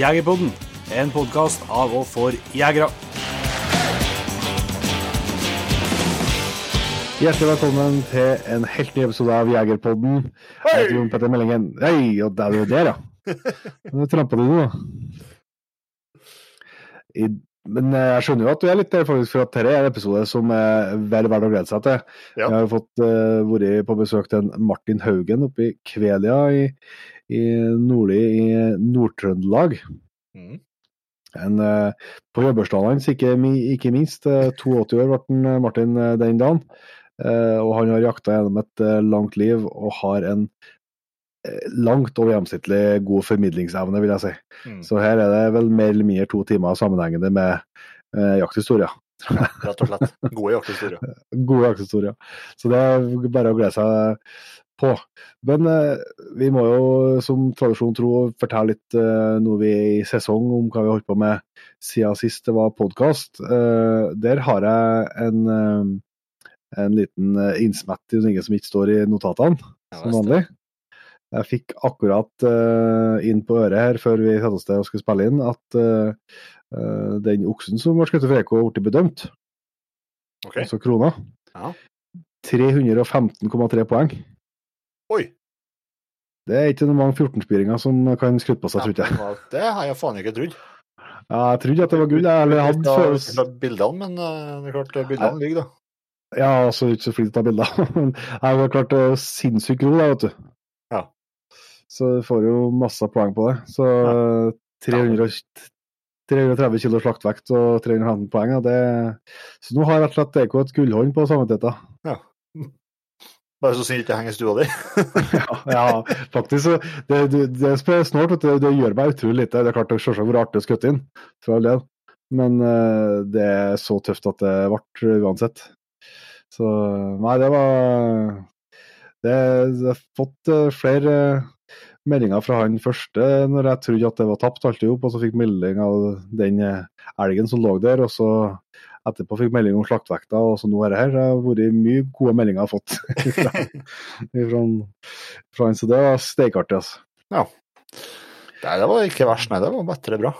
Jegerpodden, en podkast av og for jegere. Hjertelig velkommen til en helt ny episode av Jegerpodden. Jeg heter Jon Petter Meldingen. Hei, og det er jo der, ja. Nå trampa du nå. I, men eh, jeg skjønner jo at du er litt der, faktisk, for at dette er en episode som er vel verdt å glede seg til. Ja. Jeg har fått uh, vært på besøk til en Martin Haugen oppe i Kvelia i, i nordlig i Nord-Trøndelag. Mm. En, eh, på jobbursdagen hans, ikke, ikke minst. eh, 82 år ble eh, Martin eh, den dagen. Eh, og han har jakta gjennom et eh, langt liv og har en eh, langt over gjennomsnittlig god formidlingsevne, vil jeg si. Mm. Så her er det vel mer eller mindre to timer sammenhengende med eh, jakthistorier. Rett og slett. Gode jakthistorier. Gode jakthistorier. Så det er bare å glede seg på. Men eh, vi må jo som tradisjon tro fortelle litt eh, noe vi er i sesong om hva vi har holdt på med siden sist det var podkast. der har jeg en, eh, en liten eh, innsmett i noe som ikke står i notatene, Ja, som vanlig. Jeg fikk akkurat eh, inn på øret her før vi satte oss til og skulle spille inn, at eh, eh, den oksen som ble skutt for EK, ble bedømt, Okay. altså krona. Ja. 315,3 poeng. Oi! Det er ikke mange 14-spiringer som kan skryte på seg, tror jeg. Det har jeg faen ikke trodd. Ja, jeg trodde at det var gull, jeg. Hadde av- følelse bildene, men eh, det er klart eh, bildene ligger, da. Ja, altså ikke så flink til å ta bilder. Men jeg har klart er sinnssykt god, da, vet du. Ja. Så du får jo masse poeng på det. Så 300, 330 kilo slaktvekt og 315 poeng, ja, det Så nå har rett og slett DK et gullhånd på samvittigheten. Bare så synd ikke det henger stua di. ja, ja, faktisk. Det, det, det som er vet det gjør meg utrolig lite. Det er klart det selvsagt vært artig å skutte inn, for all del. Men uh, det er så tøft at det ble uansett. Så nei, det var det, har fått uh, flere meldinger fra han første når jeg trodde at det var tapt alt i hop, og så fikk melding av den elgen som lå der, og så etterpå fikk melding om slaktvekta, og så nå er det her. Det har vært mye gode meldinger jeg har fått fra, fra, så det var steikartig, altså. Nei, det var ikke verst, nei. Det var bedre bra.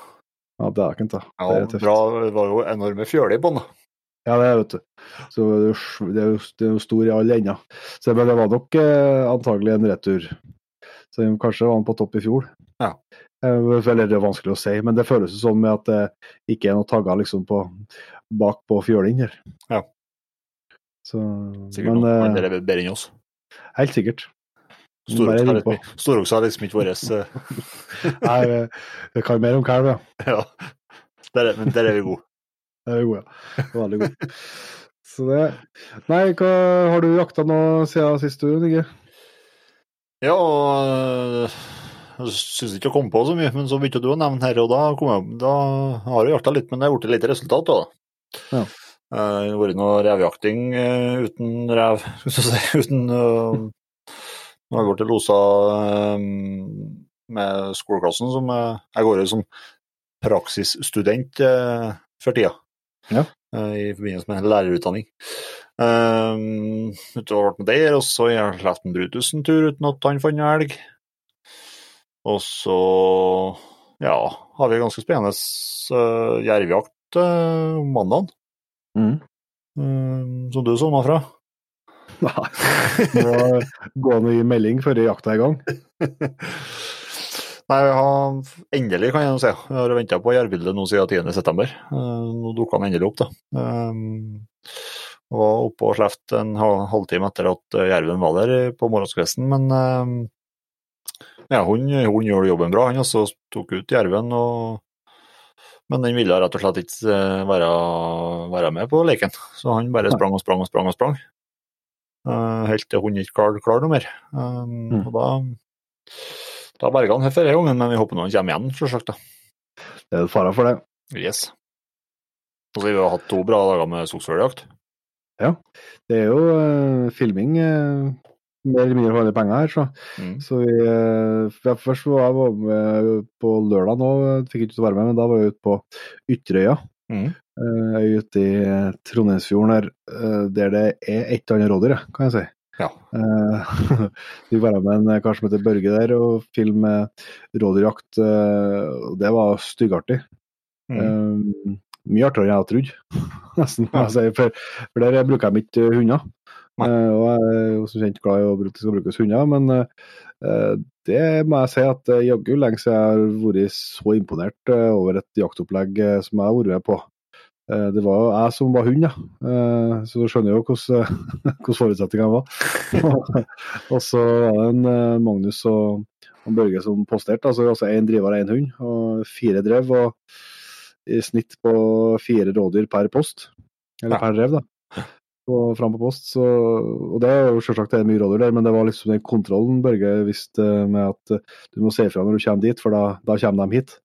Ja, det er ikke det. Ja, Det er bra. Det var jo enorme fjøler i bånn. Ja, det vet du. Så det er jo, det er jo, stor i alle ender. Så det var nok eh, antagelig en retur. Så kanskje var han på topp i fjor. Ja. Eh, Eller det er vanskelig å si, men det føles jo sånn med at det ikke er noen tagger liksom på, bak på fjøling her. Ja. Så, Sikkert men eh, andre er bedre enn oss. helt sikkert. Storoksa litt- er liksom ikke vår eh, Nei, vi, det kan mer om kalv, ja. Ja. Der er, men der er vi gode. Der er vi gode, ja. Veldig gode. Så det Nei, hva har du jakta nå siden sist, du, Nigge? Ja, øh, jeg syns ikke å komme på så mye, men så begynte du å nevne her, og da, kom jeg, da har jeg jakta litt, men det har blitt lite resultat. da. Ja. Eh, har vært noe revjakting uh, uten rev, uten uh, Nå har jeg blitt losa øh, med skoleklassen, som jeg går som praksisstudent for tida. Ja. I forbindelse med lærerutdanning. Utover med der, og så har jeg latt Brutus en tur uten at han fant noen elg. Og så, ja, har vi ganske spennende uh, jervjakt uh, mandagen, Mm. um, som du sovna fra. Nei, må gå an å gi melding før jakta er i gang. Nei, har, endelig kan jeg nå si. Jeg har venta på jervbildet nå siden 10.9. Uh, nå dukka han endelig opp, da. Jeg var oppe og sleft en halvtime etter at jerven var der eh, på morgenskvisten, men ja, hun, hun gjør jobben bra, han også tok ut jerven. og men den ville rett og slett ikke eh, være, være med på leken, så han bare sprang og sprang og sprang. og sprang. Eh, helt til hun ikke klarte klar noe mer. Um, Mm. og da, da berga han denne gangen, men vi håper nå han kommer igjen, selvsagt. da. Det er fare for det. Yes. Og så har vi hatt to bra dager med skogsfugljakt. Det er jo uh, filming eh, mer eller mindre for alle penger her, så. Mm. Så vi, eh, ja, først var jeg med på lørdag nå, fikk ikke være med, men da var jeg ute på Ytterøya. Mm. er ute i Trondheimsfjorden her, eh, der det er et eller annet rådyr, kan jeg si. Ja. Eh, vi var med en kar som heter Børge der og filme rådyrjakt. eh, det var styggartig. Mm. Eh, mye artigere enn jeg hadde trodd, nesten. Ja. jeg si, For, for der bruker de ikke hunder. Eh, og jeg er jo som kjent glad i å bruke, skal brukes hunder, men eh, det må jeg si at er jaggu lenge siden jeg har vært så imponert over et jaktopplegg som jeg har vært med på. Det var jo jeg som var hund, ja. Så du skjønner jo hvordan, hvordan forutsetningene var. og så var det en Magnus og en Børge som posterte, altså, altså én driver og én hund, og fire drev. og i snitt på fire rådyr per post, eller per drev, da. Og fram på post, så, og det er jo selvsagt det er mye rådyr der, men det var liksom den kontrollen Børge visste med at eh, du må si ifra når du kommer dit, for da, da kommer de hit.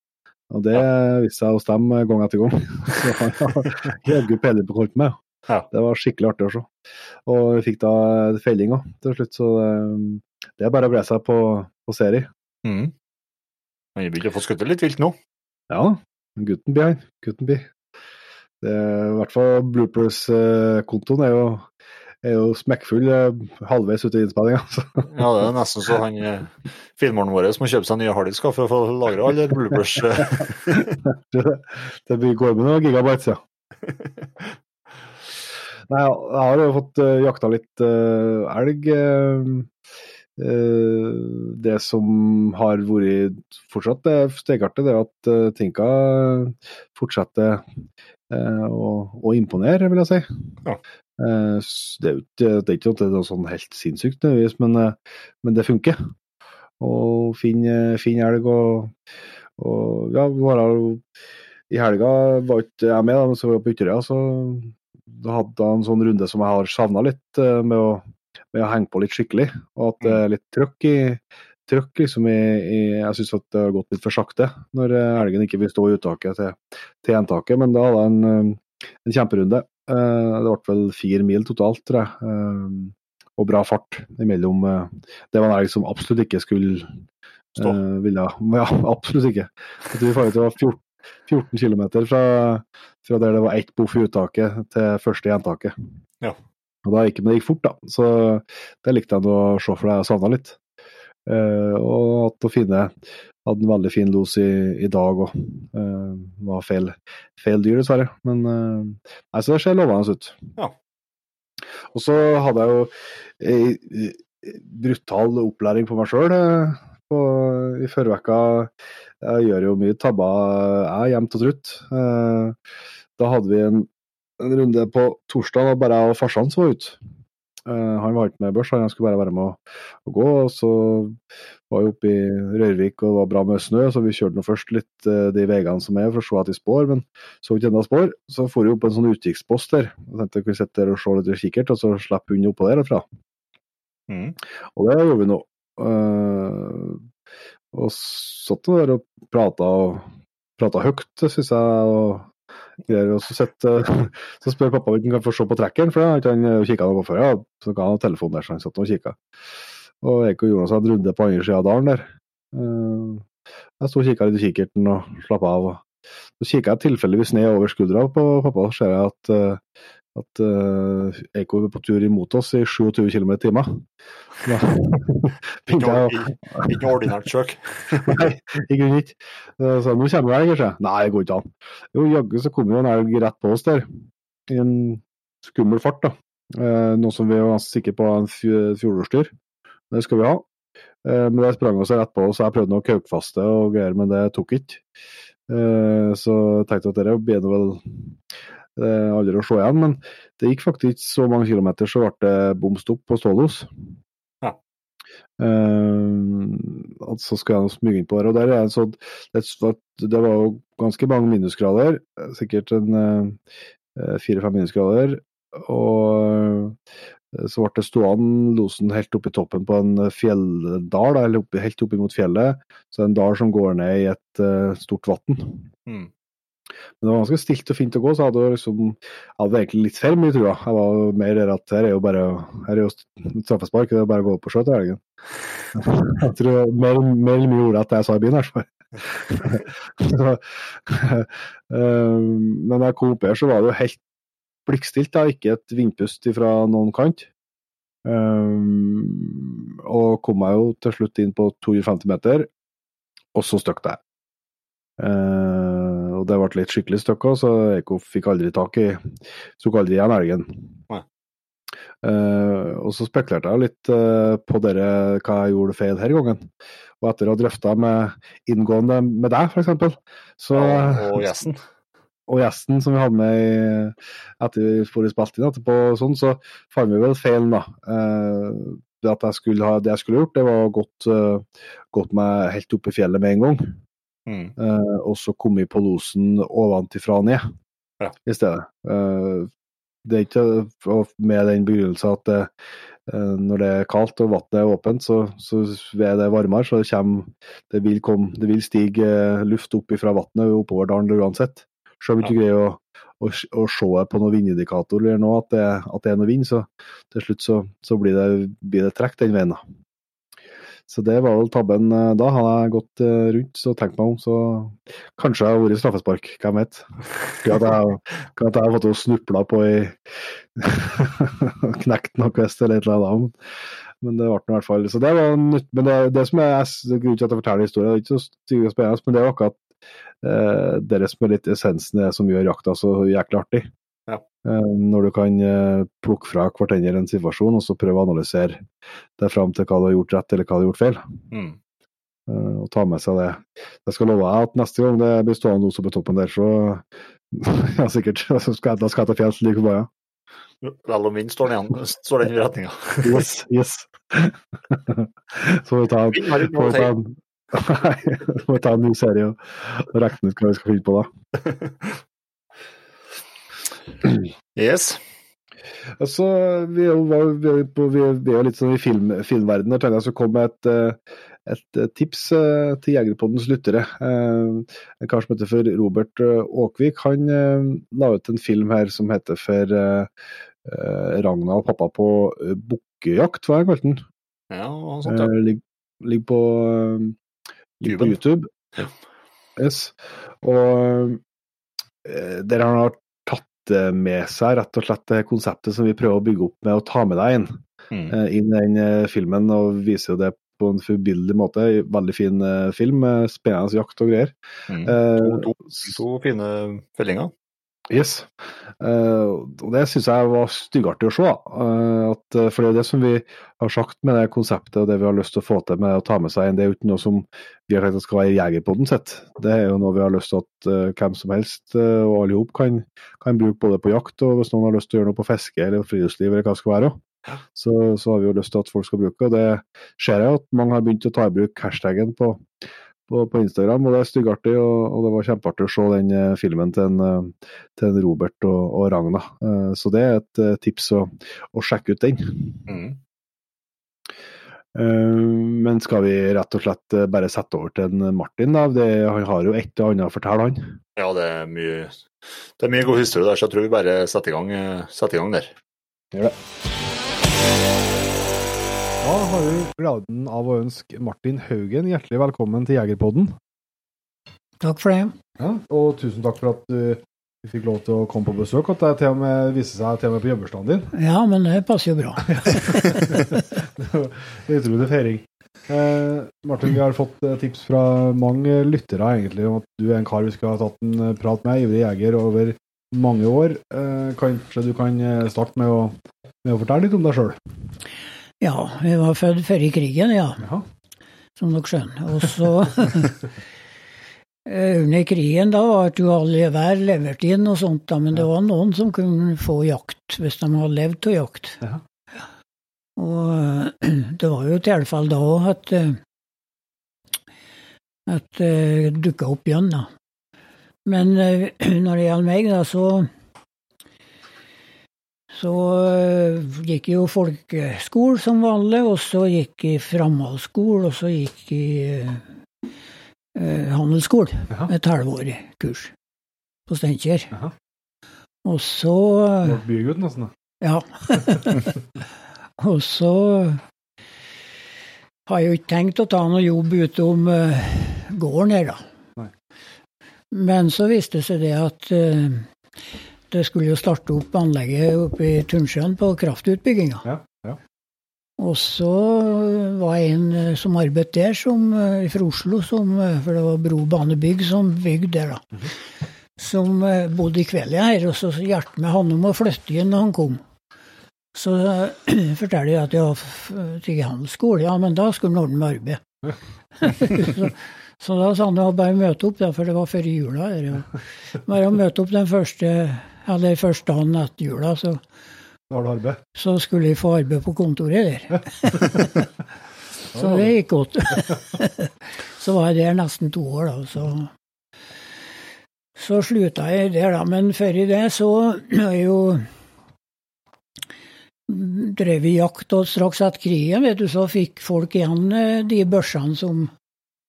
Og det viste seg hos dem gang etter gang. Så han har jaggu peiling på alt med. Ja. Det var skikkelig artig å se. Og vi fikk da felling òg til slutt, så det, det er bare å glede seg på, på serie. Mm. Men vi begynner å få skutt litt vilt nå. Ja, gutten blir han. Gutten blir. Det I hvert fall bloopers-kontoen er jo, er jo smekkfull eh, halvveis ute i innspillinga. Ja, det er nesten så han eh, filmeren vår må kjøpe seg nye harddisker for å få lagra alle bloopers. eh. det, går med noen gigabytes, ja. Nei, jeg har jo fått uh, jakta litt eh, elg. Eh, eh, det som har vært fortsatt det stegartig, det er at uh, Tinka fortsetter eh, å, å imponere, vil jeg si. Ja. Eh, det, er ikke, det er ikke noe, noe sånn helt sinnssykt, men, eh, men det funker. Og finne fin elg og, og ja, her i helga var ikke jeg med, da, men så var jeg på Ytterøya, så da hadde jeg en sånn runde som jeg har savna litt, eh, med å, med å henge på litt skikkelig. Og at det er litt trøkk i trøkk liksom i, i Jeg syns det har gått litt for sakte når eh, elgen ikke vil stå i uttaket til, til entaket, men da hadde jeg en, eh, en kjemperunde. Eh, Det ble vel fire mil totalt, tror jeg. Og bra fart imellom. Det var en elg som absolutt ikke skulle Stå. ville Ja, absolutt ikke. Jeg tror faktisk det var 14, 14 km fra, fra der det var ett boff i uttaket til første gjentaket. Ja. Og da gikk, men det gikk fort, da. Så det likte jeg å se, for jeg savna litt. Uh, og at å finne hadde en veldig fin los i, i dag òg. Uh, var feil, feil dyr, dessverre. Men uh, nei, så det ser lovende ut. Ja. Og så hadde jeg jo ei, brutal opplæring på meg sjøl i forrige uke. Jeg gjør jo mye tabber, jeg, jevnt og trutt. Eh, da hadde vi en, en runde på torsdag, og bare jeg og farsan som var ute. Uh, han var ikke med børs, han skulle bare være med å, å gå. og Så var vi oppe i Rørvik og det var bra med snø, så vi kjørte nå først litt uh, de veiene som er for å se at de spår, men så ikke enda spor. Så for vi opp på en sånn utkikkspost der. Jeg tenkte jeg kunne sitte der og se litt i kikkert, og så slippe hunden oppå der derfra. Mm. Og det gjorde vi nå. Uh, og satt der og prata og prata høyt, syns jeg. og greier. å så, så spør pappa om han kan få se på trekkeren, for det har ikke han kikka noe på før. Ja. Så ga han telefonen der, så han satt og kikka. Og Eiko og Jonas hadde runde på andre sida av dalen der. Eh, Jeg sto og kikka litt i kikkerten og slappa av. Så kikka jeg tilfeldigvis ned over skuldra på pappa, og ser jeg at, eh, at uh, Eiko er på tur imot oss i 27 km i timen. Ikke ordinært kjøk? Nei, i grunnen ikke. Eh, Så nå kommer det elg, kanskje? Nei, det går ikke an. Jo, jaggu så kom jo en elg rett på oss der, i en skummel fart. da. Eh, Noe som vi var sikre på en fj- Det skal vi ha. Eh, Men det sprang oss rett på oss, så jeg prøvde å kaukefaste og greier, men det tok ikke. Eh, Så jeg tenkte at det blir nå vel er aldri å se igjen, men det gikk faktisk ikke så mange kilometer, så ble det bom stopp på Stålos. Ja. Uh, så skulle jeg smyge inn på her og der er en sånn det, var- det var jo ganske mange minusgrader, eh, sikkert en fire-fem minusgrader. Og eh, så ble det stående losen helt oppe i toppen på en fjelldal, eller helt opp mot fjellet. Så det er en dal som går ned i et uh, stort vann. Mm. Men det var ganske stilt og fint å gå, så hadde, jeg liksom, hadde egentlig litt feil mye, trua. jeg. Var mer der at her er jo bare her er jo straffespark, det er bare å gå opp og se til helgen. Jeg tror mer, mer eller mye ordrett at jeg sa i byen, i hvert fall. Eh, Men da jeg kom opp her, så var det jo helt blikkstilt, da. ikke et vindpust fra noen kant. Um, og kom meg jo til slutt inn på 250 meter, og så støkk jeg. Uh, det ble litt skikkelig støkk så Eko fikk aldri tak i Tok aldri igjen elgen. Uh, og så spekulerte jeg litt uh, på dere, hva jeg gjorde feil her gangen. Og etter å ha drøfta med inngående med deg, f.eks. Så Og, gjesten. og gjesten som vi hadde med i, etter vi spilte inn etterpå, sånn, så fant vi vel feilen, da. Uh, det, at jeg skulle ha, det jeg skulle gjort, det var gått, gått meg helt opp i fjellet med en gang. Mm. Eh, og så kommet på losen ovenfra og ned Ja. i stedet. Uh, det er ikke med den begrunnelsen at det, uh, når det er kaldt og vannet er åpent, så, så er det varmere, så det, kommer, det, vil, komme, det vil stige luft opp fra vannet oppover dalen uansett. Selv om du ikke greier å, å, å se på noen vindindikator eller noe at det, at det er noe vind, så til slutt så, så blir, det, blir det trekk den veien. da. Så det var vel tabben eh, da. Hadde jeg gått eh, rundt og tenkt meg om, så kanskje jeg hadde vært straffespark. Hvem vet. Kan at jeg, at jeg hadde fått på i Knekt noe kvist eller et eller annet. Men det ble det i hvert fall Så det var nytt. Men det, det som er grunnen til at jeg forteller historien, det er ikke så spennende, men det er akkurat eh, det som er litt essensen det som gjør jakta så jæklig artig. Ja. Eh, når du kan eh, plukke fra hverandre en situasjon, og så prøve å analysere deg fram til hva du har gjort rett eller hva du har gjort feil. Mm. Eh, og ta med seg det. Jeg skal love deg at neste gang det blir stående også på toppen der, så ja, sikkert. Da skal jeg til fjells like forbanna. Vel og minst står den i retninga. Yes, yes. så får vi ta, Vind får noe vi å ta, en Nei, så får vi ta en ny serie og regne ut hva vi skal finne på da. Yes. Altså, vi, var- vi, på, litt sånn i film, filmverdenen. Jeg tenkte jeg skulle komme med et, eh, et eh, tips eh, til Jegerpoddens lyttere. En kar som heter for Robert Åkvik, han la ut en film her som heter for Ragna og pappa på bukkejakt, hva er kalt den? Ja, sånt, ja. Ligger ligger på, ligger på YouTube. Ja. Yes. Og der har han med seg rett og slett det konseptet som vi prøver å bygge opp med å ta med deg inn, Mm. eh, inn i den eh, filmen, og viser jo det på en forbilledlig måte. Veldig fin eh, film spennende jakt og greier. Mm. Eh, To, to, to fine fellinger. Yes. Uh, og det syns jeg var styggartig å se. Uh, at, eh, for det er det som vi har sagt med det konseptet og det vi har lyst til å få til med å ta med seg inn. Det er jo ikke noe som vi har tenkt at skal være jegerpodden sitt. Det er jo noe vi har lyst til at uh, hvem som helst og alle i hop kan, kan bruke både på jakt og hvis noen har lyst til å gjøre noe på fiske eller friluftsliv eller hva det skal være. Så, så har vi jo lyst til at folk skal bruke, og det ser jeg at mange har begynt å ta i bruk hashtaggen på, på, på Instagram, og det er styggartig, og, og det var kjempeartig å se den eh, filmen til en, eh, til en Robert og, og Ragna. Eh, så det er et eh, tips å, å sjekke ut den. Mm. Eh, men skal vi rett og slett bare sette over til en Martin? da? Det, han har jo et og annet å fortelle, han. Ja, det er mye det er mye god historie der, så jeg tror vi bare setter i gang, setter i gang der. Gjør det. Da har vi gleden av å ønske Martin Haugen hjertelig velkommen til Jegerpodden. Takk for det. Ja, og tusen takk for at du, du fikk lov til å komme på besøk. At det til og med viser seg til og med på jobberstanden din. Ja, men det passer jo bra. Det Utrolig feiring. Eh, Martin, vi har fått eh, tips fra mange lyttere egentlig om at du er en kar vi skal ha tatt en eh, prat med, ivrig jeger over mange år. Eh, kanskje du kan eh, starte med å, med å fortelle litt om deg sjøl? Ja, vi var født før i krigen, ja, Jaha. som dere skjønner. Og så eh, Under krigen da var det jo alle hver levert inn og sånt, da, men det var noen som kunne få jakt hvis de hadde levd av jakt. Ja. Og eh, det var jo tilfelle da òg at eh, at det dukka opp igjen, da. Men eh, når det gjelder meg, da, så så øh, gikk jeg jo folkeskole som vanlig, og så gikk jeg framhaldsskole, og så gikk jeg øh, handelsskole. Et halvårig kurs på Steinkjer. Og så Du ble bygutt nesten, da. Ja. og så har jeg jo ikke tenkt å ta noe jobb utom uh, gården her, da. Nei. Men så viste det seg det at eh, det skulle jo starte opp anlegget oppe i Tunnsjøen på kraftutbygginga. Ja, ja. Og så var en eh, som arbeidet der, som, eh, fra Oslo, som, eh, for det var Bro Banebygg som bygde der, da. Som eh, bodde i kvelden her, og så hjalp meg han om å flytte inn når han kom. Så forteller jeg at jeg har f- til handelsskole, ja, men da skulle han ordne med arbeid. så, så da sa han ja, bare møte opp, da, for det var før jula. Bare å møte opp den første, eller første dagen etter jula, så, så skulle jeg få arbeid på kontoret der. så det gikk godt. så var jeg der nesten to år, da. Så, så slutta jeg der, da. Men før i det så er jo drev vi jakt, og straks etter krigen, vet du, så fikk folk igjen eh, de børsene som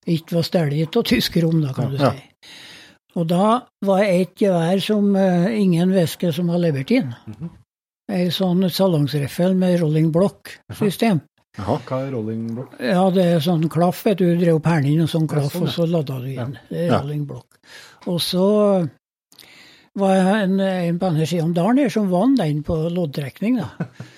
ikke var stjålet av tyskerrom, da, kan du si. Og da var det et gevær som eh, ingen visste som var levert inn. Ei sånn salongsriffel med rolling block-system. Jaha. Hva er rolling block? Ja, det er sånn klaff, vet du. Du drev perlen inn en sånn klaff, sånn, ja. og så lada du inn. Det er rolling block. Og så var jeg en, en på andre sida om dalen her som vant den på loddtrekning,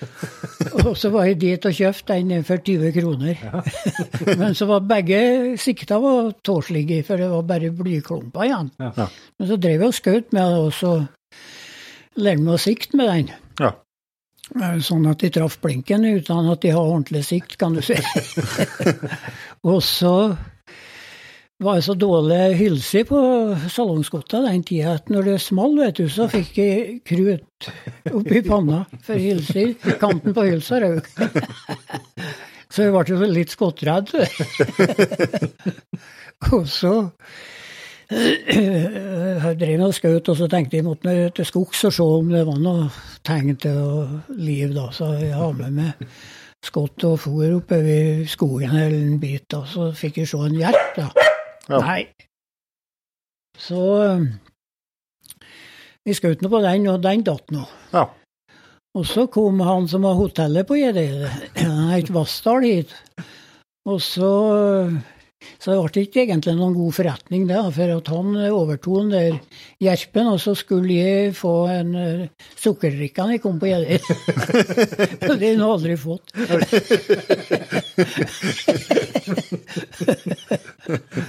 og så var jeg dit og kjøpte den for 20 kroner. Men så var begge sikta var tåslige, for det var bare blyklumper igjen. Ja. Ja. Men så drev jeg og skjøt med det, og så lærte meg å sikte med den. Ja. Eh, Sånn at de traff blinken uten at de har ordentlig sikt, kan du si. og så var så dårlig hylse på salongskotta den tida at når det small, vet du, så fikk jeg krut oppi panna for hylser. Kanten på hylsa røk. så jeg ble jo litt skottredd. og så jeg drev og skjøt, og så tenkte jeg måtte ned til skogs og se om det var noe tegn til liv, da. Så jeg har med meg skott og fôr oppover skogen eller en bit, da. Så fikk jeg se en jerv, da. Ja. Nei. Så eh, vi skjøt nå på den, og den datt nå. Ja. Og så kom han som har hotellet på Gjedde, han het Vassdal hit. Og så så det ble ikke egentlig noen god forretning, det, for at han overtok den der Gjerpen, og så skulle jeg få en uh, sukkerdrikke når jeg kom på Gjedde. det har han aldri fått.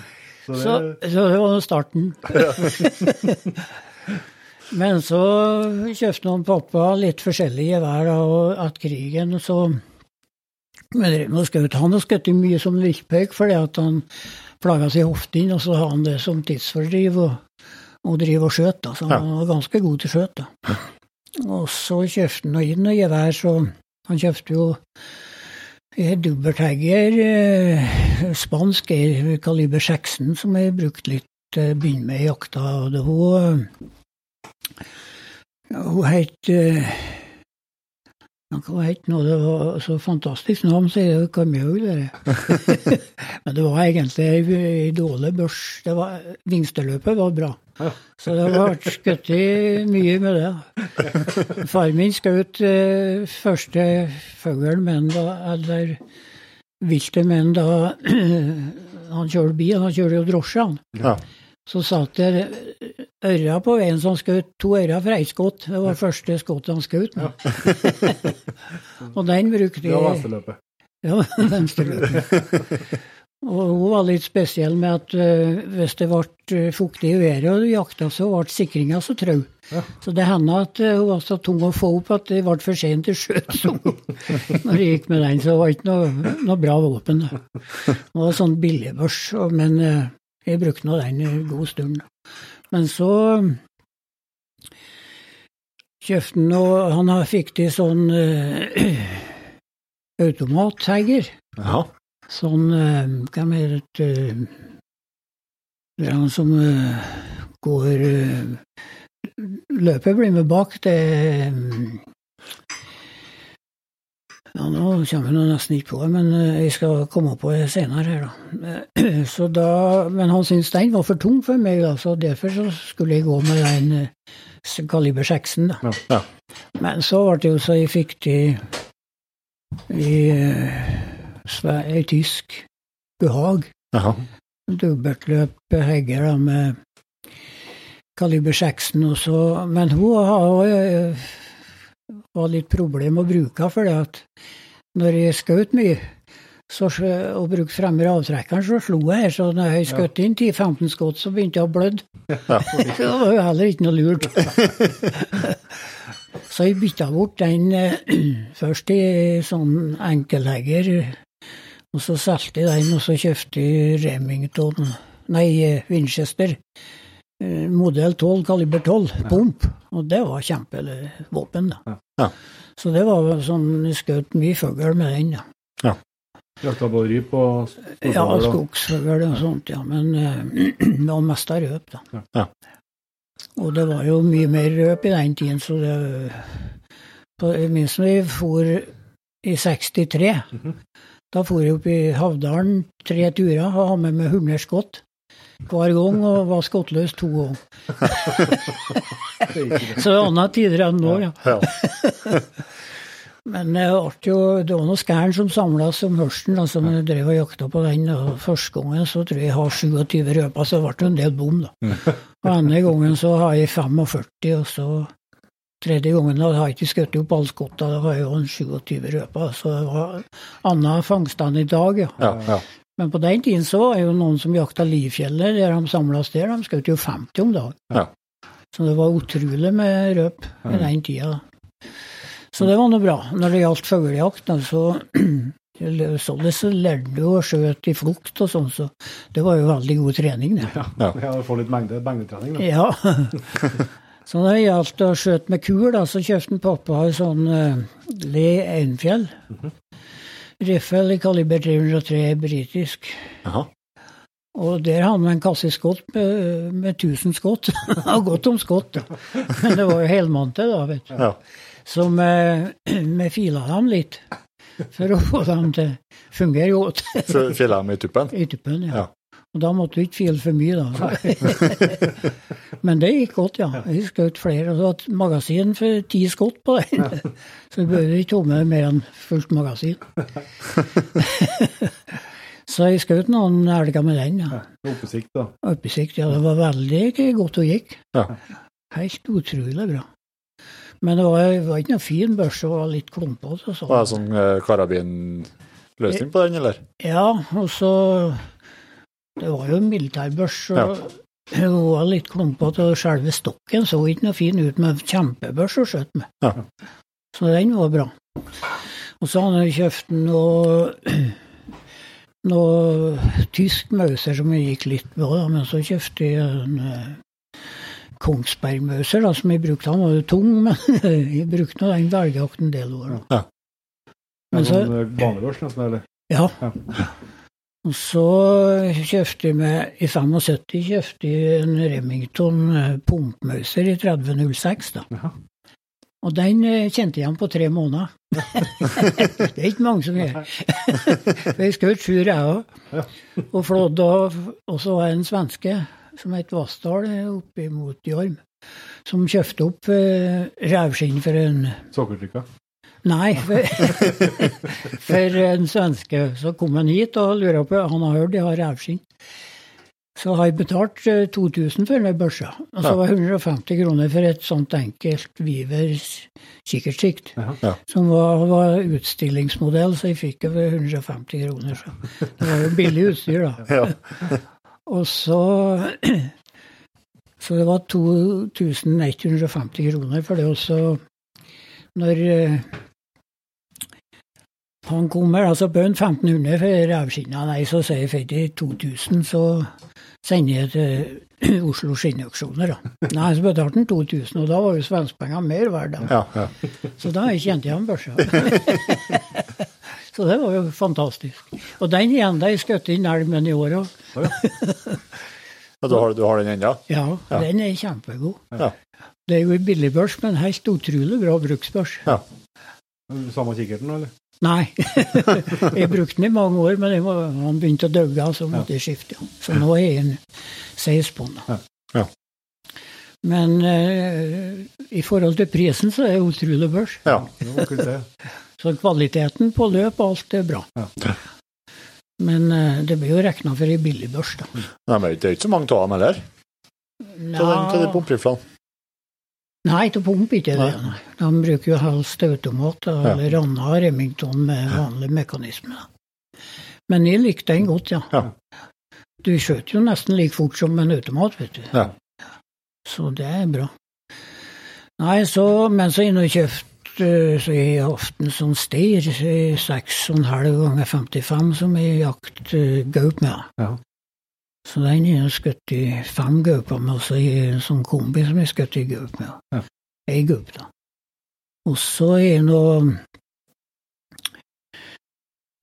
Så det, Så, så det var starten. Men så kjøpte han pappa litt forskjellige gevær, og at krigen så drev med skjøt. Han har skutt mye som lillpøyk fordi at han plaga seg i hoftene, og så har han det som tidsfordriv og, og drive og skjøt. da, Så Ja. han var ganske god til skjøt. da. Og så kjøpte han inn noe gevær, så han kjøpte jo dobbelthegger, eh, spansk er kaliber 16, som jeg brukte litt å begynne med i jakta. var Hun het eh, kan Hva noe? Det var så fantastisk navn, sier jeg kan jo det. Men det var egentlig ei dårlig børs. Det var, Vingsteløpet var bra. Så det ble skutt mye med det. Far min skjøt eh, første fuglen med da, eller viltet med da han kjørte bil. Han kjørte jo drosje, han. Ja. Så satt det øra på veien som skjøt to øra for ett skudd. Det var første skuddet han skjøt Ja. og den brukte det var jeg venstreløpet. ja, venstreløpet. Og hun var litt spesiell med at uh, hvis det ble eh, fuktig i været og du jakta, så ble sikringa så trau. Ja. Så det hendte at eh, hun var så tung å få opp at det ble for sent til skjøt. når jeg gikk med den. Så det var ikke noe, noe bra våpen. Det var sånn billigbørs, men uh, jeg brukte nå den en god stund. Men så kjøpte han og Han fikk til sånn uh, automathegger. Ja. Sånn uh, Hva er det uh, Det er han som uh, går eh, Løpet blir med bak. Det eh, ja, Nå kommer jeg nesten ikke på det, men eh, jeg skal komme på det senere her, da. Eh, Så da men han syntes den var for tung for meg, da, så derfor så skulle jeg gå med den eh, kaliber 6-en. da. Ja. Men så ble det jo så jeg fikk til i i tysk behag. Jaha. Dobbeltløp hegger da med kaliber 16 og så Men hun har eh, var litt problem å bruke, for det at når jeg skjøt mye så, og brukte fremre avtrekkeren, så slo jeg her. Så når jeg skjøt inn 10-15 skudd, så begynte jeg å blø. Ja, det var jo heller ikke noe lurt. så jeg bytta bort den eh, først i sånn enkelhegger, og så solgte jeg den, og så kjøpte jeg Remington, nei, eh, Winchester. Eh, Modell 12, kaliber 12, pump. Og det var kjempevåpen, da. Ja. Så det var sånn, jeg skjøt mye fugl med den, da. Jakta på ryp og Ja, storfugl, skogsfugl og sånt, ja. Men eh, det var mest av røp, da. Ja. Og det var jo mye mer røp i den tiden, så det på, Minst når vi for i 63. Mhm. Da for jeg opp i Havdalen tre turer og hadde med meg 100 skudd hver gang, og var skottløs to ganger. Så det er andre tider enn nå, ja. Ja. Men det, jo, det var noe skæren som samles om hørsten, da, som jeg drev og jakta på den. og Første gangen så tror jeg jeg har 27 røper, så det ble en del bom. da. Og andre gangen så har jeg 45, og så tredje gangen da har jeg ikke skutt opp alle skotta, da har jeg jo en 27 røper. Så det var annet fangst enn i dag, ja. Ja, ja. Men på den tiden så var jo noen som jakta livfjeller der de samles der. De skjøt jo 50 om dagen. Ja. Så det var utrolig med røp i den tida. Så det var noe bra. Når det gjaldt fuglejakt, så Sånn så lærte du å skjøte i flukt og sånn, så det var jo veldig god trening, det. Ja, Ja. ja få litt mengde, mengdetrening, da. Ja. så når det gjaldt å skjøte med kul, da, så kjøpte en pappa en sånn uh, Le Einfjell. Riffel i kaliber 303 britisk. Aha. Og der hadde vi en kasse skott med, med 1000 skott. Det var godt om skott, da. Men det var jo helmante, da, vet du. Ja. Så vi vi fila dem litt for å få dem til å fungere godt Fila dem i tuppen? i tuppen. Ja. Ja. Og da måtte du ikke file for mye, da. Men det gikk godt, ja. Vi skjøt flere. Og det var magasin for ti skott på den. Så du behøvde ikke tomme mer enn fullt magasin. Så jeg skjøt noen elger med den. ja. Oppesikt, da. Oppesikt, ja. Det var veldig godt og gikk. Helt utrolig bra. Men det var, det var ikke noe fin børse, det var litt klumpete. sånn. Var det sånn eh, karabinløsning på den, eller? Ja, og så Det var jo en militærbørs, og Ja. det var litt klumpete. Og selve stokken så ikke noe fin ut, med kjempebørs å skjøt med. Ja. Så den var bra. Og så hadde han kjøpt noe, noe tysk mauser som jeg gikk litt på, men så kjøpte jeg en eh, Kongsberg-mauser da, som jeg brukte. Han var jo tung, men jeg brukte nå den velgejakt en del år. Da. Ja, Men så, sånn eh, banebørs, nesten, eller? ja. Ja. Og så kjøpte jeg med, i 75 kjøpte jeg en Remington eh, pumpmauser i 3006, da. Jaha. Og den eh, kjente jeg igjen på tre måneder. det er ikke mange som gjør. For jeg skjøt sjur, jeg òg. og flådde av. Og så var det en svenske som het Vassdal eh, oppe mot Jorm, som kjøpte opp eh, revskinn for en Sukkertrykka. Nei, for, for en svenske. Så kom han hit og lurer på Han har hørt jeg har revskinn. Så har jeg betalt eh, 2000 for den børsa. Og så var det 150 kroner for et sånt enkelt Viver kikkertsikt. Ja. Som var, var utstillingsmodell, så jeg fikk det for 150 kroner. Så det var jo billig utstyr, da. Ja. Og så Så det var 2150 kroner for det også. Når han kommer, altså på en 1500 for revskinna, nei, så sier jeg jeg 2000, så sender jeg til Oslo Skinnauksjoner, da. Nei, så betalte han 2000, og da var jo svenskepengene mer verdt, da. Ja, ja. Så da kjente jeg ham børsa. så det var jo fantastisk. Og den igjen, da jeg skjøt inn elmen i år òg. Ja, Du har, du har den ennå? Ja, Ja. den er kjempegod. Ja. Det er jo en billig børs, men helt utrolig bra bruksbørs. Ja. Samme kikkerten, eller? Nei, jeg brukte den i mange år, men må, han begynte å døgge, så måtte jeg skifte. ja. Så nå er jeg en seis på den. Ja. Ja. Men uh, i forhold til prisen, så er det utrolig børs. Ja. Det var kult, det. Så kvaliteten på løp og alt er bra. Ja. Men uh, det blir jo regna for ei billig børs, da. Nei, men det er ikke så mange av dem heller, til de Nja, pumperiflene. Nei, til pump ikke det. Nei. De bruker jo helst automat Ja. eller Ranna Remington med vanlig mekanisme. Men jeg likte den godt, ja. Ja. Du skjøt jo nesten like fort som en automat, vet du. Ja. Så det er bra. Nei, så, men så inne og kjøpt eh, så jeg har hatt en sånn steir, eh, 6,5 ganger 55, som jeg jakt eh, gaup med. Ja. Så den er jeg skutt i fem gauper med, og så er en sånn kombi som jeg skutt i gaup med. Ja. Ei gaup, da. Og så er det noe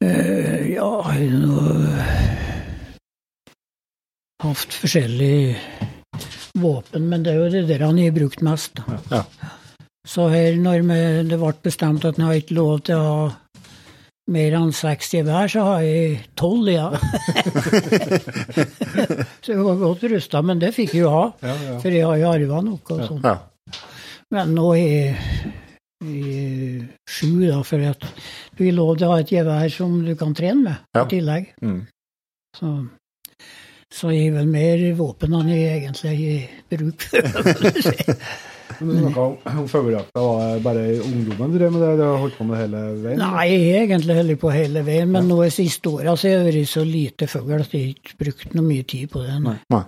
øh, Ja, jeg har noe Hatt forskjellige våpen, men det er jo det der han har brukt mest. da. Ja. Så her, når det ble bestemt at han har ikke lov til å ha mer enn seks gevær, så har jeg tolv, ja. så jeg var godt rusta, men det fikk jeg jo ha, Ja, ja. for jeg har jo arva noe og sånn. Ja. Men nå er jeg sju, da, for at du har lov til å ha et gevær som du kan trene med Ja. i tillegg. Mm. Så, så jeg er vel mer våpen enn jeg egentlig har bruk for. Men du snakka om, fuglejakta. Var det bare i ungdommen du drev med det? Du har holdt på med det hele veien? Nei, jeg har egentlig holdt på hele veien, men nå de siste åra har jeg vært så lite fugl at jeg ikke brukt noe mye tid på det. Nei. Nei.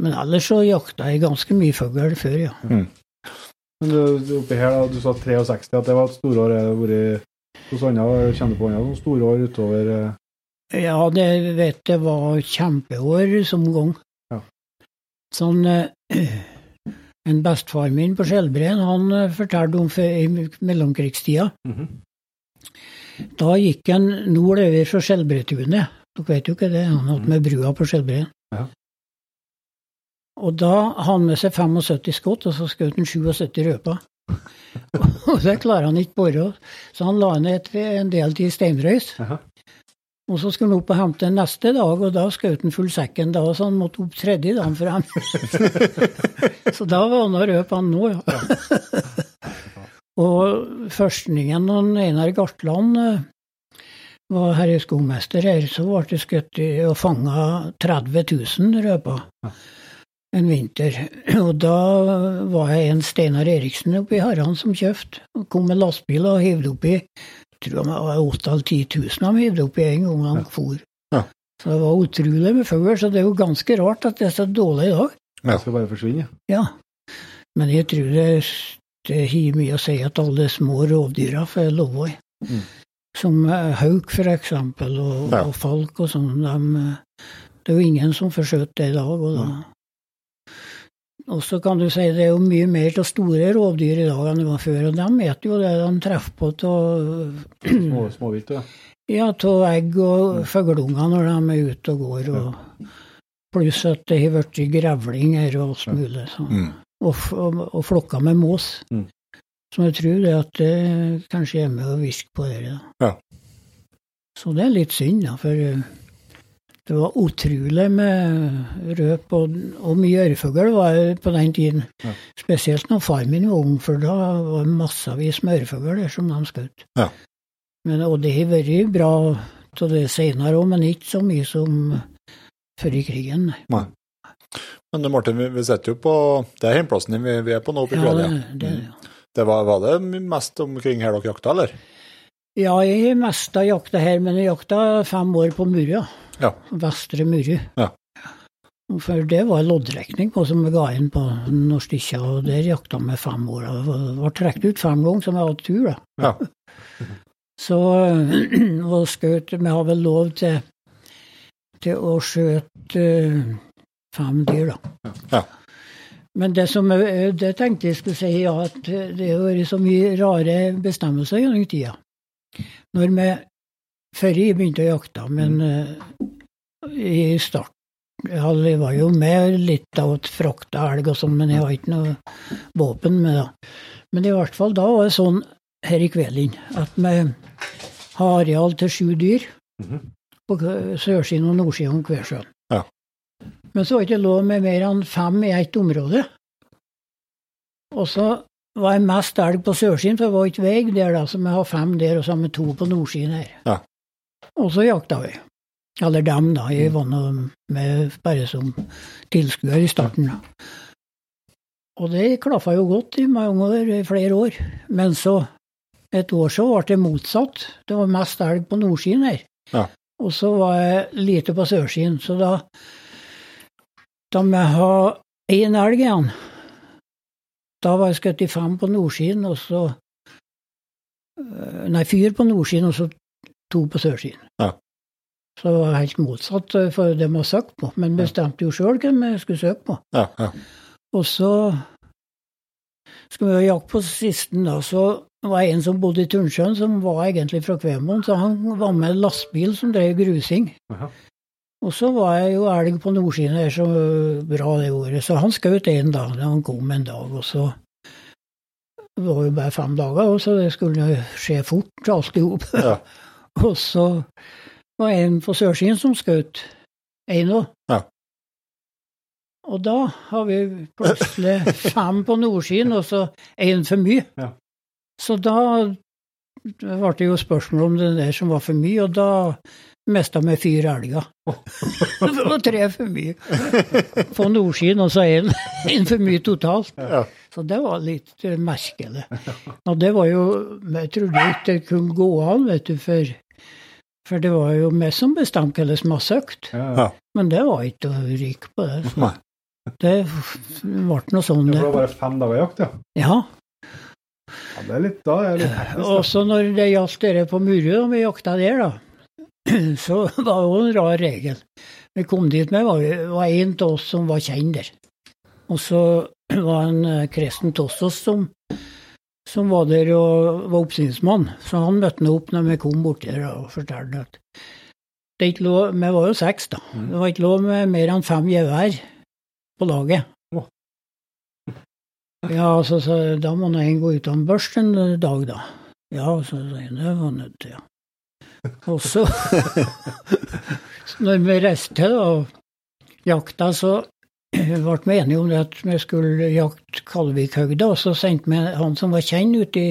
Men ellers så jakta jeg ganske mye fugl før, ja. Men du, oppi her, da, du sa 63, at det var et storår. Har det vært hos andre? kjenner du på andre store storår utover eh, Ja, det vet jeg var kjempeår som gang. Ja. Sånn eh, En bestefar min på Skjelbreen han eh, fortalte om i mellomkrigstida. Mhm. Da gikk en nordover fra Skjelbretunet. Dere vet jo ikke det, han hadde med brua på Skjelbreen. Ja. Og da hadde han med seg 75 skudd, og så skjøt han 77 røper. og det klarer han ikke bare. Så han la ned en del til steinrøys. Jaha. Og så skulle han opp og hente den neste dag, og da skjøt han full sekken da, så han måtte opp tredje dagen for ham. så da var han og røp han nå, ja. og førstningen og Einar Gartland eh, var herre skogmester her, så ble det skutt og fanga 30 000 røper en vinter. Og da var jeg en Steinar Eriksen oppe i Harran som kjøpte. Kom med lastebil og hivde oppi jeg tror det var 8 eller 10 000 de hivde i en gang han for. Ja. Så det var utrolig med fugl, så det er jo ganske rart at det er så dårlig i dag. Det skal bare forsvinne? Ja. Men jeg tror det, det har mye å si at alle små rovdyra får lov i. Mm. Som eh, hauk, for eksempel, og, Ja. og falk og sånn. de, eh, Det er jo ingen som forsøker det i dag. Og, da. Og så kan du si det er jo mye mer av store rovdyr i dag enn det var før. Og de vet jo det de treffer på av Små, småvilt, ja. ja, av egg og fugleunger når de er ute og går. Og, pluss at det har blitt grevlinger og alt mulig. Så. Mm. Og, og, og flokker med mås. Mm. Så jeg tror det at det kanskje er med å hviske på det. Da. Ja. Så det er litt synd, da, for eh, det var utrolig med røp og, og mye ørrefugl var det på den tiden. Ja. Spesielt når far min var ung, for da var det massevis med ørrefugl der som de skjøt. Ja. Men, og det har vært bra av det senere òg, men ikke så mye som før i krigen. nei. Men Martin, vi, vi sitter jo på Det er hjemplassen din vi, vi er på nå oppe i Ja, det, det, ja. Det var, var det mest omkring her dere jakta, eller? Ja, jeg har mest jakta her, men jeg jakta fem år på Murra. Ja. Vestre Murru. Ja. For det var loddtrekning på som vi ga inn på Norstikkja, og der jakta vi fem år. Det var trukket ut fem ganger, så vi hadde tur, da. Ja. Så og skjøt Vi har vel lov til, til å skjøte eh, fem dyr, da. Ja. Men det som jeg- det tenkte jeg skulle si, ja, at det har vært så mye rare bestemmelser gjennom tida. Når vi Før jeg begynte å jakte, men eh, i starten Jeg var jo med litt av å frakte elg og sånn, men jeg har ikke noe våpen med det. Men i hvert fall da var det sånn her i kvelden at vi har areal til sju dyr Mhm. på sørsiden og nordsiden av Kvæsjøen. Ja. Men så var det ikke lov med mer enn fem i ett område. Og så var det mest elg på sørsiden, for det var ikke vei der, da, så vi har fem der, og så har vi to på nordsiden her. Ja. Og så jakta vi. Eller dem, da. Jeg var nå med bare som tilskuer i starten. Og det klaffa jo godt i mange år, i flere år. Men så, et år så ble det motsatt. Det var mest elg på nordsiden her. Ja. Og så var jeg lite på sørsiden. Så da Da må jeg ha én elg igjen. Da var jeg skutt i fem på nordsiden, og så øh, Nei, fyr på nordsiden, og så to på sørsiden. Ja. Så det var helt motsatt for for vi hadde søkt på, men bestemte jo sjøl hvem vi skulle søke på. Ja, ja. Og så skulle vi ha jakt på sisten, da. Så var det en som bodde i Tunnsjøen, som var egentlig fra Kvemoen, så han var med en lastebil som drev grusing. Aha. Og så var jeg jo elg på nordsiden der, så bra det året, så han skjøt én dag. Han kom en dag, og så Det var jo bare fem dager, så det skulle skje fort, alt i hop. Ja. Og så var det en på sørsiden som skjøt en òg. Ja. Og da har vi plutselig fem på nordsiden, og så én for mye. Ja. Så da ble det jo spørsmål om det der som var for mye, og da mista vi fire elger. det var tre for mye på nordsiden, og så én for mye totalt. Ja. Så det var litt merkelig. Og det var jo Jeg trodde ikke det kunne gå an, vet du, for, for det var jo vi som bestemte hvem som hadde søkt. Ja. Men det var ikke å ryke på det. Så det ble noe sånn, det det. var bare fem dager jakt, ja. Ja. ja det er litt, da er litt hektisk. Også når det gjaldt dere på Murud, og vi jakta der, da, så var det jo en rar regel. Vi kom dit med, var, var en av oss som var kjent der. Og så var en eh, Kresten Tossos som, som var der og var oppsynsmann. Så han møtte meg opp når vi kom borti der og fortalte at det ikke lov, Vi var jo seks, da. Det var ikke lov med mer enn fem gevær på laget. Ja, så, så da må nå en gå uten børst en dag, da. Ja, så sa jeg det var nødt til, ja. Og så, når vi reiste og jakta, så ble vi enige om det at vi skulle jakte Kalvikhøgda, og så sendte vi han som var kjent ut i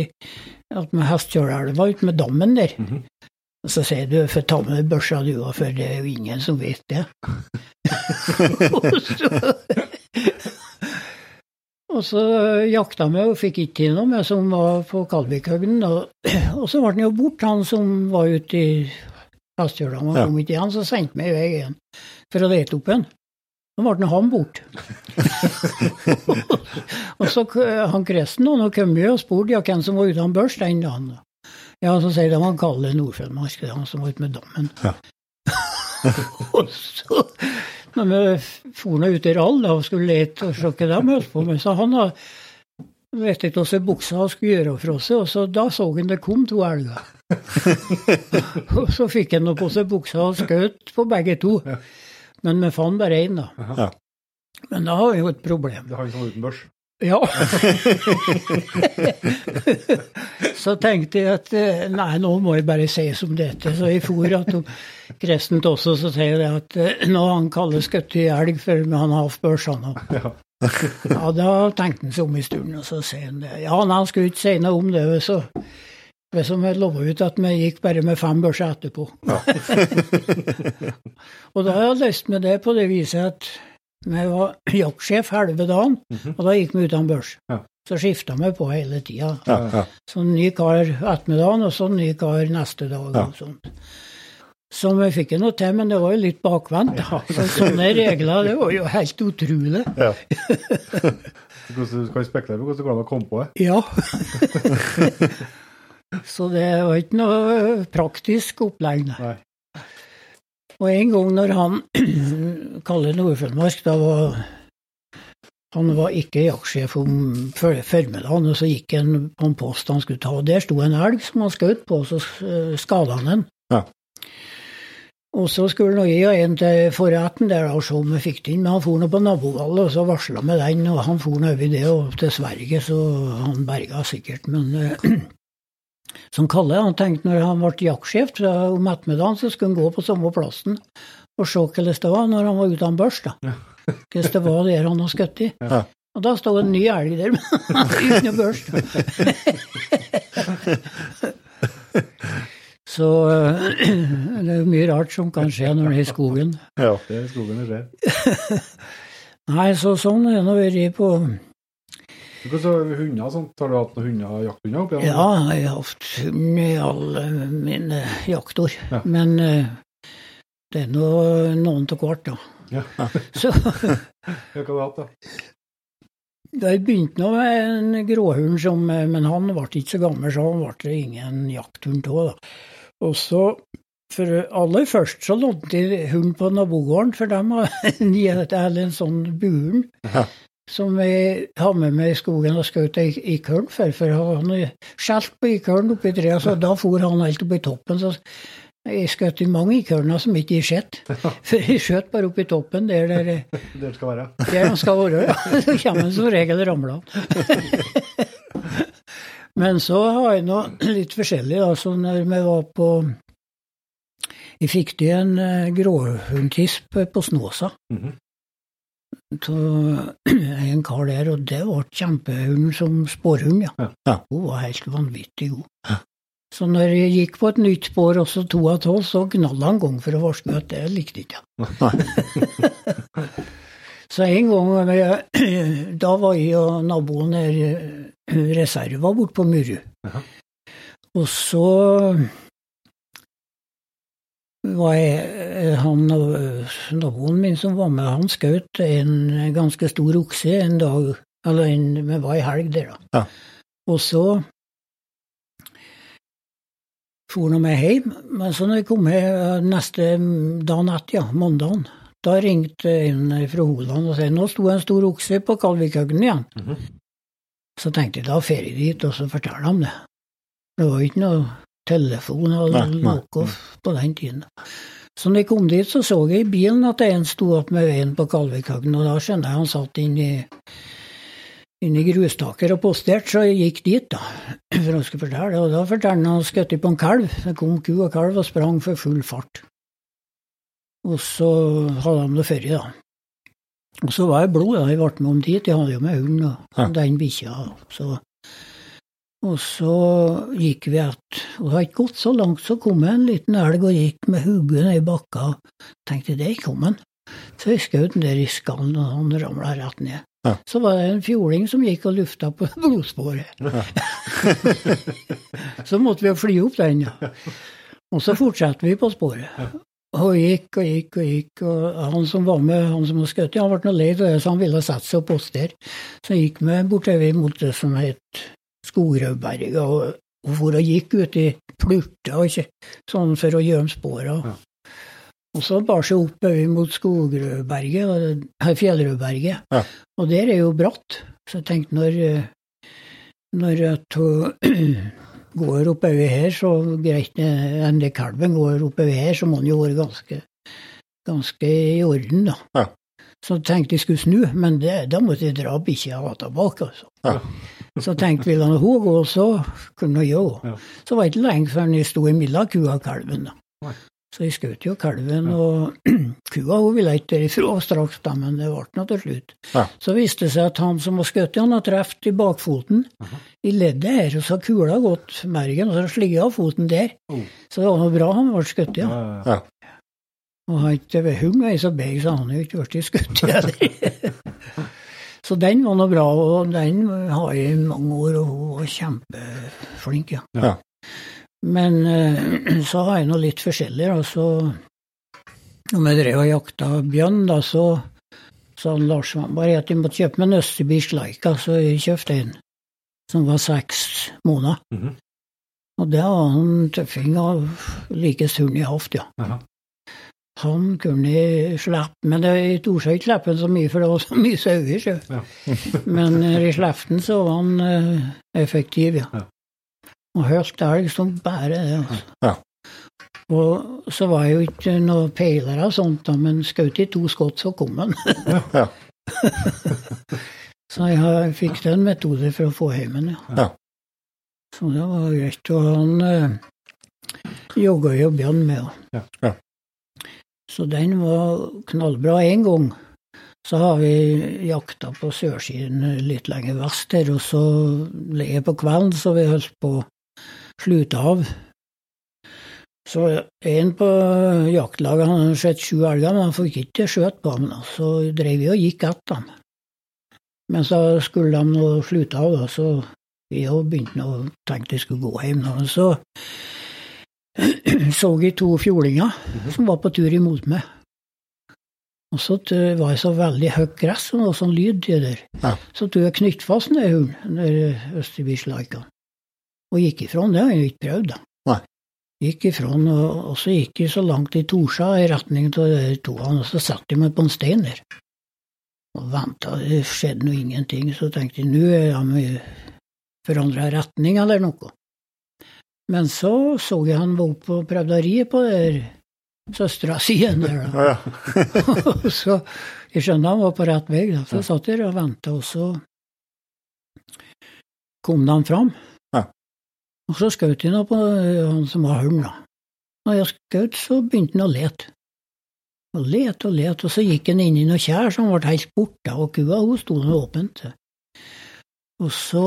at med Hestkjølelva, ut med dammen der. Mhm. Og så sier du, for ta med børsa du òg, for det er jo ingen som vet det. og så og så jakta vi og fikk ikke til noe med som var på Kalvikhøgden. Og, og så ble han jo bort, han som var ute i Hestjøla. Han kom ikke igjen, så sendte vi i vei igjen for å lete opp en. Så ble nå han borte. og så k- han Kresten han kom jeg og spurte ja, hvem som var uten børs den dagen. da. Ja, så sier de han Kalle Nordfjellmark, det er han som var ute med dammen. Ja. og så, når vi for nå ut i rall da, og skulle lete og se hva de holdt på med, så han da vet ikke hvordan buksa han skulle gjøre fra seg, og så da så han det kom to elger. og så fikk han nå på seg buksa og skjøt på begge to. Men vi fant bare én, da. Ja. Men da har vi jo et problem. Det har ikke sånn uten børs. Ja. så tenkte jeg at eh, nei, nå må jeg bare si som dette. Så jeg for at kresten Kristent også, så sier jeg at eh, nå har han Kalle skutt i elg før han har hatt børs, han òg. Ja. Ja, da tenkte han seg om i stunden, og så sier han det. Ja, nei, han skulle ikke si noe om det, så det som jeg lova ut at vi gikk bare med fem børser etterpå. og da har jeg lyst med det på det viset at vi var jaktsjef halve dagen, og da gikk vi uten børs. Ja. Så skifta vi på hele tida. Ja, ja. Så ny kar ettermiddagen, og så ny kar neste dag. Ja. og sånt. Så vi fikk noe til, men det var jo litt bakvendt. Så sånne regler, det var jo helt utrolig. Ja. Du kan vi spekulere på hvordan du går å komme på det? Ja. Så det var ikke noe praktisk opplegg. nei. Og en gang når han Kalle Nordfinnmark, da var han var ikke jaktsjef om for- formiddagen, og så gikk han på en post han skulle ta. og Der sto en elg som han skjøt på, og så skada han den. Ja. Og så skulle han gi en til forretten der og se om vi fikk det inn, men han for nå på nabovallet, og så varsla med den, og han for nå over det og til Sverige, så han berga sikkert. Men eh, som Kalle, han tenkte når han ble jaktsjef om ettermiddagen, så skulle han gå på samme plassen og se hvordan det var når han var uten børs. da. Hvordan det var der han hadde skutt i. Ja. Og da sto en ny elg der uten noe børs. Så eh, det er mye rart som kan skje når det er i skogen. ja. Det er skogen det skjer. Nei, så sånn er det nå vært på Hvordan hunder sånt? Har du hatt noen hunder, jakthunder opp igjen? Ja, jeg har hatt med alle mine jaktår. Ja. Men eh, det er nå noen av hvert, da. Ja. Så hva har du hatt, da? jeg begynte nå med en gråhund, som, eh, men han ble ikke så gammel, så han ble ingen jakthund av. Og så, for aller først så lånte jeg hund på nabogården, for dem eller en sånn buhund. Ja. Som jeg har med meg i skogen og skjøt ei ikørn for, for han skjelte på ikørn oppi treet, så da for han helt opp i toppen. så jeg skjøt i mange ikørner som ikke har sett. for jeg skjøt bare opp i toppen der, der der skal være. der han skal være. Ja. Så kommer han som regel ramler av. Men så har jeg nå litt forskjellig. så når vi var på Jeg fikk til en eh, gråhundtisp på Snåsa Mhm. Av en kar der, og det ble kjempehund som spårhund, ja. Ja. Ja. Hun var helt vanvittig god. Så når jeg gikk på et nytt spor, også to av tolv, så knalla han gang for å varsle at det likte ikke. Så en gang Da var jeg og naboen der eh, reserva borte på Muru. Og så var jeg eh, han og Naboen min som var med, han skjøt en ganske stor okse en dag. Eller en, vi var i helg der, da. Ja. Og så for nå meg hjem, men så når jeg kom hjem neste dagen etter, ja, mandagen, da ringte en fra Holand og sa nå sto en stor okse på Kalvikhaugen igjen. Mhm. Så tenkte jeg da drar jeg dit og så forteller om det. Det var ikke noe telefon og noe på den tiden. Så når jeg kom dit, så så jeg i bilen at en sto med veien på Kalvikhaugen, og da skjønner jeg han satt inni inn i grustaker og postert, så jeg gikk dit, da, for han skulle fortelle. Og da fortalte han han skjøt på en kalv. Det kom ku og kalv og sprang for full fart. Og så hadde de det før, da. Og så var jeg blod, da. Jeg ble med om dit. Jeg hadde jo med hund og Ja. den bikkja. Så. Og så gikk vi att. Og det har ikke gått så langt, så kom en liten elg og gikk med hodet ned i bakka. Tenkte der kom han. Så jeg skjøt den der i skallen, og han ramla rett ned. Ja. Så var det en fjording som gikk og lufta på blodsporet. så måtte vi fly opp den, ja. Og så fortsatte vi på sporet. Og gikk og gikk og gikk, og han som var med, han som var skutt, han ble noe lei av det, så han ville sette seg og postere. Så jeg gikk vi bortover mot det som het Skogrødberget, og, for og gikk ut i plurta og sånn for å gjemme spora. Ja. Og så bar seg oppover mot Skogrødberget, og- Fjellrødberget. Ja. Og der er jo bratt, så jeg tenkte når, når hun går oppover her, så greit eh, det kalven går oppover her, så må han jo være ganske, ganske i orden, da. Ja. Så tenkte jeg skulle snu, men det, da måtte jeg dra bikkja tilbake, altså. Ja. Så tenkte vi la nå hun gå, så kunne jeg gjøre. Så var det ikke lenge før jeg sto imellom kua og kalven, da. Så jeg skjøt jo kalven, og kua hun ville ikke derifra straks, da, men det ble nå til slutt. Ja. Så viste det seg at han som var skutt, han hadde truffet i bakfoten i leddet her, og så har kula gått mergen, og så sligget av foten der. Oh. Så det var noe bra han ble skutt, ja. Ja, ja. Og han ikke ved så beg, så han hadde jo ikke blitt skutt. så den var nå bra, og den har jeg i mange år, og hun var kjempeflink, ja. Ja. Men eh, så har jeg nå litt forskjellig, da, så Når jeg drev og jakta bjørn, da, så sa Lars bare at jeg måtte kjøpe meg en østerbysk Laika, så jeg kjøpte en som var seks måneder. Mhm. Og det var en tøffing av like sunn jeg har hatt, ja. Jaha. Han kunne slippe, men det- jeg torde ikke slippe så mye, for det var så mye sauer. så. Ja. men når jeg slapp den, så var han eh, effektiv, ja. Ja. Og høst elg som bare det. altså. Ja. Og så var jeg jo ikke noe peiler og sånt, da, men skjøt i to skudd, så kom han. Ja. så jeg fikk den metoden for å få hjem den, ja. Ja. Så det var greit. Og han eh, jogga jo Bjørn med. Ja. Så den var knallbra. En gang så har vi jakta på sørsiden litt lenger vest her, og så le på kvelden, så vi holdt på å slutte av. Så en på jaktlaget han hadde sett sju elger, men han fikk ikke skjøt på da. Så drev vi og gikk etter ham. Men så skulle de nå slutte av, da, så vi òg begynte å tenke vi skulle gå hjem. Da. Så så jeg to fjordinger som var på tur imot meg. Og så var det så veldig høyt gress og noe sånn lyd der. Ja. Så tok jeg knytt fast den hunden, den østerbyslaika, og gikk ifra den. Det har jeg ikke prøvd, da. Nei. Gikk ifra den, og, og så gikk jeg så langt i Torsa i retning av de toene, og så satte jeg meg på en stein der. Og venta, det skjedde nå ingenting. Så tenkte jeg nå er de forandra retning eller noe. Men så så jeg han var oppe og prøvde å ri på søstera si igjen der, da. Ja, ja. så jeg skjønner han var på rett vei, da. Så jeg satt der og venta, og så kom han fram. Ja. Og så skjøt jeg nå på eh, han som var hund, da. Når jeg skjøt, så begynte han å lete. Og lete og lete, og så gikk han inn i noe kjær som ble helt borte, og kua hun sto nå åpent. Og så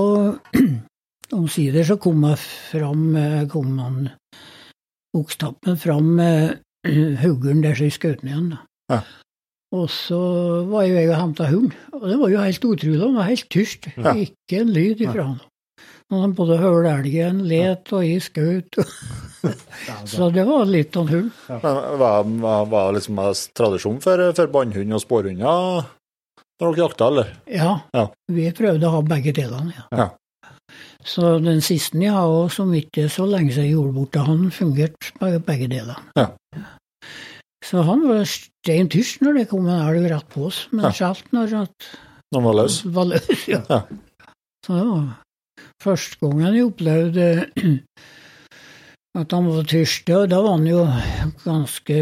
omsider så kom jeg fram, eh, kom han bokstappen fram huggeren der som skjøt ned igjen. Ja. Og så var jo jeg og henta hund, og det var jo helt utrolig. Han var helt tyst. Ja. Ikke en lyd ifra han. Og han både hørte elgen, let og jeg skjøt. så det var litt av en hund. Men hva var liksom tradisjon for, for bannhund og spårhunder når dere jakta, eller? Ja, Ja. vi prøvde å ha begge delene, ja. Så den siste jeg har, og som ikke så lenge siden jeg gjorde borte, han fungerte med begge deler. Ja. Så han var stein tyst når det kom en elg rett på oss, men Ja. skjelt når at Når han var løs? var løs. Ja. Ja. Så det var første gangen jeg opplevde at han var tyst. Og da var han jo ganske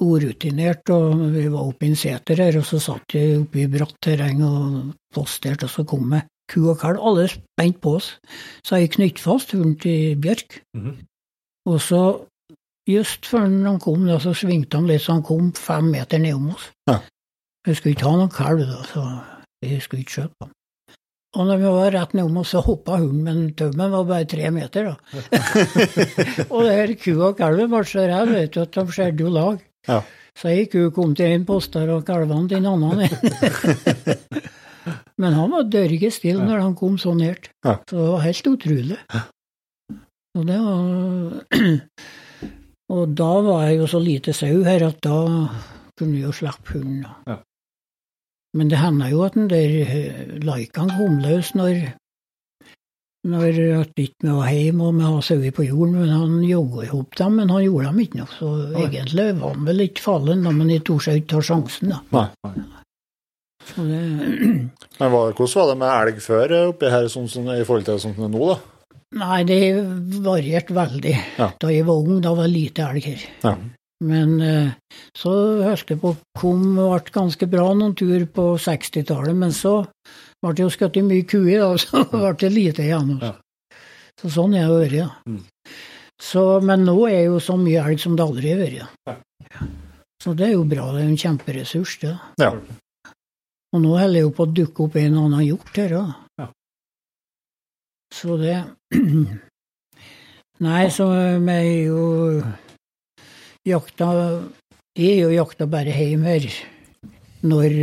urutinert, og vi var oppe i en seter her, og så satt jeg oppe i bratt terreng og posterte, og så kom det ku og kalv, alle spent på oss. Så jeg knyttet fast hunden til Bjørk. Mhm. Og så, just før han kom, da, så svingte han litt, så han kom fem meter nedom oss. Ja. Jeg skulle ikke ha noen kalv, da, så jeg skulle ikke skjøte ham. Og når vi var rett nedom oss, så hoppa hunden, men tømmen var bare tre meter, da. og det her kua og kalven ble så redd, vet du, at de skjedde jo lag. Ja. Så ei ku kom til en poster, og kalvene til en annen. Men han var dørge stille når han kom så nært. Så det var helt utrolig. Og det var Og da var jeg jo så lite sau her at da kunne vi jo slippe hunden. Ja. Men det hendte jo at den der laikan kom løs når når at ikke vi var hjemme og vi hadde sauer på jorden, men han jogga i hop dem, men han gjorde dem ikke noe. Så egentlig var han vel ikke fallen, men jeg torde ikke ta sjansen, da. Nei. Det, Men hvordan var det med elg før eh, oppi her, sånn sånn, i forhold til sånn som det er nå, da? nei, det varierte veldig. Ja. Da jeg var ung, da var det lite elg her. Ja. Men eh, så holdt det på å komme, ble ganske bra noen tur på 60-tallet, men så ble det jo skutt mye kuer, da, så ble det lite igjen. Ja. Så sånn er det vært, ja. Mm. Så, men nå er jo så mye elg som det aldri har vært. Ja. Ja. Så det er jo bra, det er en kjemperessurs, det. Ja. Og nå holder det jo på å dukke opp en og annen hjort her òg. Ja. Så det Nei, så vi er jo jakta Jeg er jo jakta bare hjem her når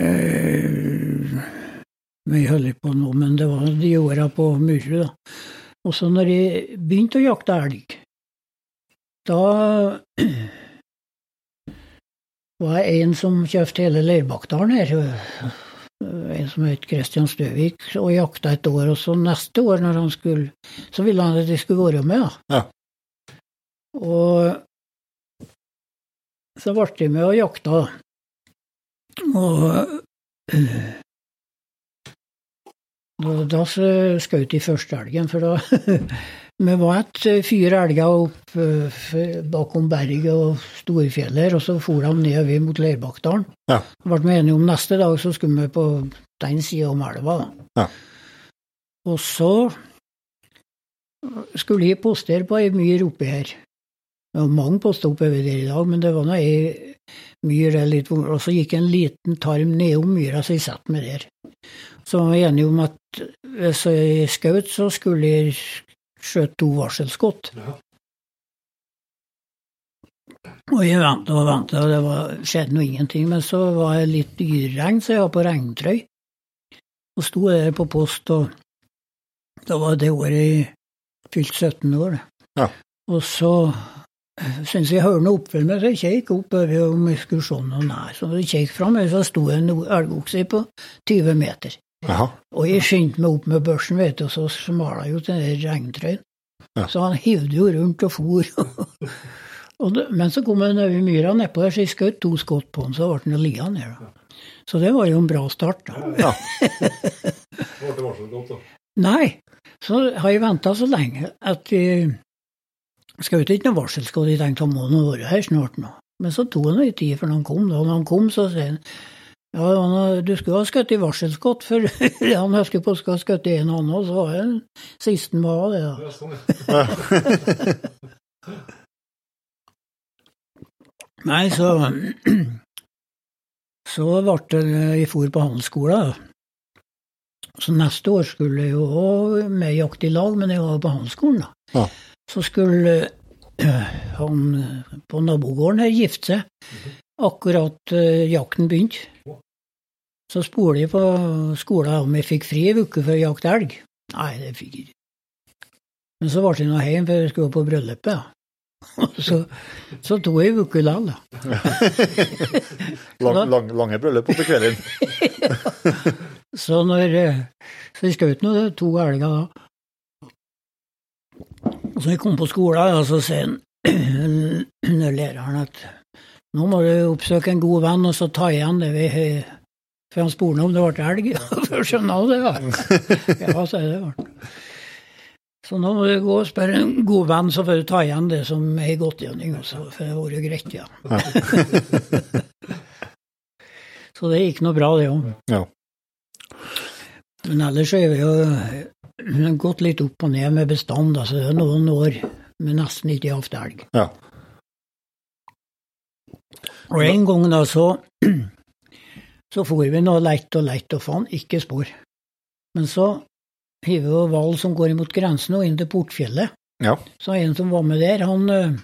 eh, Vi holder på nå, men det var de åra på Murud, da. Og så når jeg begynte å jakte elg, da var en som kjøpte hele Leirbakkdalen her. En som het Christian Støvik, og jakta et år. Og så neste år, når han skulle Så ville han at jeg skulle være med. Ja. Og så ble jeg med og jakta. Og øh, da, da skjøt de første elgen, for da Vi var et øh, fire elger opp øh, bakom berget og Storfjellet, her, og så for de nedover mot Leirbakkdalen. Ja. Ble vi enige om neste dag så skulle vi på den sida om elva. Ja. Og så skulle jeg postere på ei myr oppi her. Det var mange poster oppover der i dag, men det var nå ei myr der litt Og så gikk en liten tarm nedom myra, så jeg satte meg der. Så var vi enige om at hvis jeg skjøt, så skulle jeg skjøte to varselskudd. Ja. Og jeg venta og venta, og det var, skjedde nå ingenting. Men så var det litt dyreregn, så jeg var på regntrøy. Og sto der på post, og da var det året jeg fylte 17 år. Ja. Og så syntes jeg hørte noe oppfølg meg, så jeg kjekk opp over om jeg skulle se noe nær. Så jeg kjekk fram, og så sto en elgokse på 20 meter. Jaha. Og jeg skyndte meg opp med børsen, vet du, og så smala jo til den regntrøyen. Ja. Så han hivde jo rundt og for. og det, men så kom en over myra nedpå der, så jeg skjøt to skudd på han, så ble han liggende der. da. Så det var jo en bra start, da. Ja. Nei, så har jeg venta så lenge at jeg skjøt ikke noe varselskudd. Jeg tenkte han må nå være her snart nå. Men så tok det litt tid før han kom. Da når han kom, så sier han ja, han du skulle ha skutt i varselskott, for han husker på å skulle ha skutt i en annen, og så var det siste var det. da. Nei, så Så ble det Jeg for på handelsskolen. Så neste år skulle jeg jo med jakt i lag, men jeg var på handelsskolen, da. Ja. Så skulle øh, han på nabogården her gifte seg akkurat øh, jakten begynte. Så spurte jeg på skolen om jeg fikk fri en uke for å jakte elg. Nei, det fikk jeg ikke. Men så ble jeg nå hjemme, for jeg skulle på bryllupet. Ja. Så, så tok jeg en uke likevel, da. Lang, lang, lange bryllup på kvelden. Så når eh, Så jeg skjøt nå to elger da. Og så jeg kom på skolen, og så sier læreren at nå må du oppsøke en god venn og så ta igjen det vi For han spurte om det ble elg. For å skjønne det, ja. Ja, så det ble. Så nå må du gå og spørre en god venn, så får du ta igjen det som er i godtgjøring. For det har vært greit, ja. så det gikk nå bra, det òg. Ja. Men ellers er vi jo gått litt opp og ned med bestand. Altså det er noen år med nesten ikke hatt elg. Ja. Og en gang da så så for vi nå leit og leit og fant ikke spor. Men så hiver vi hval som går imot grensen og inn til Portfjellet. Ja. Så en som var med der, han eh,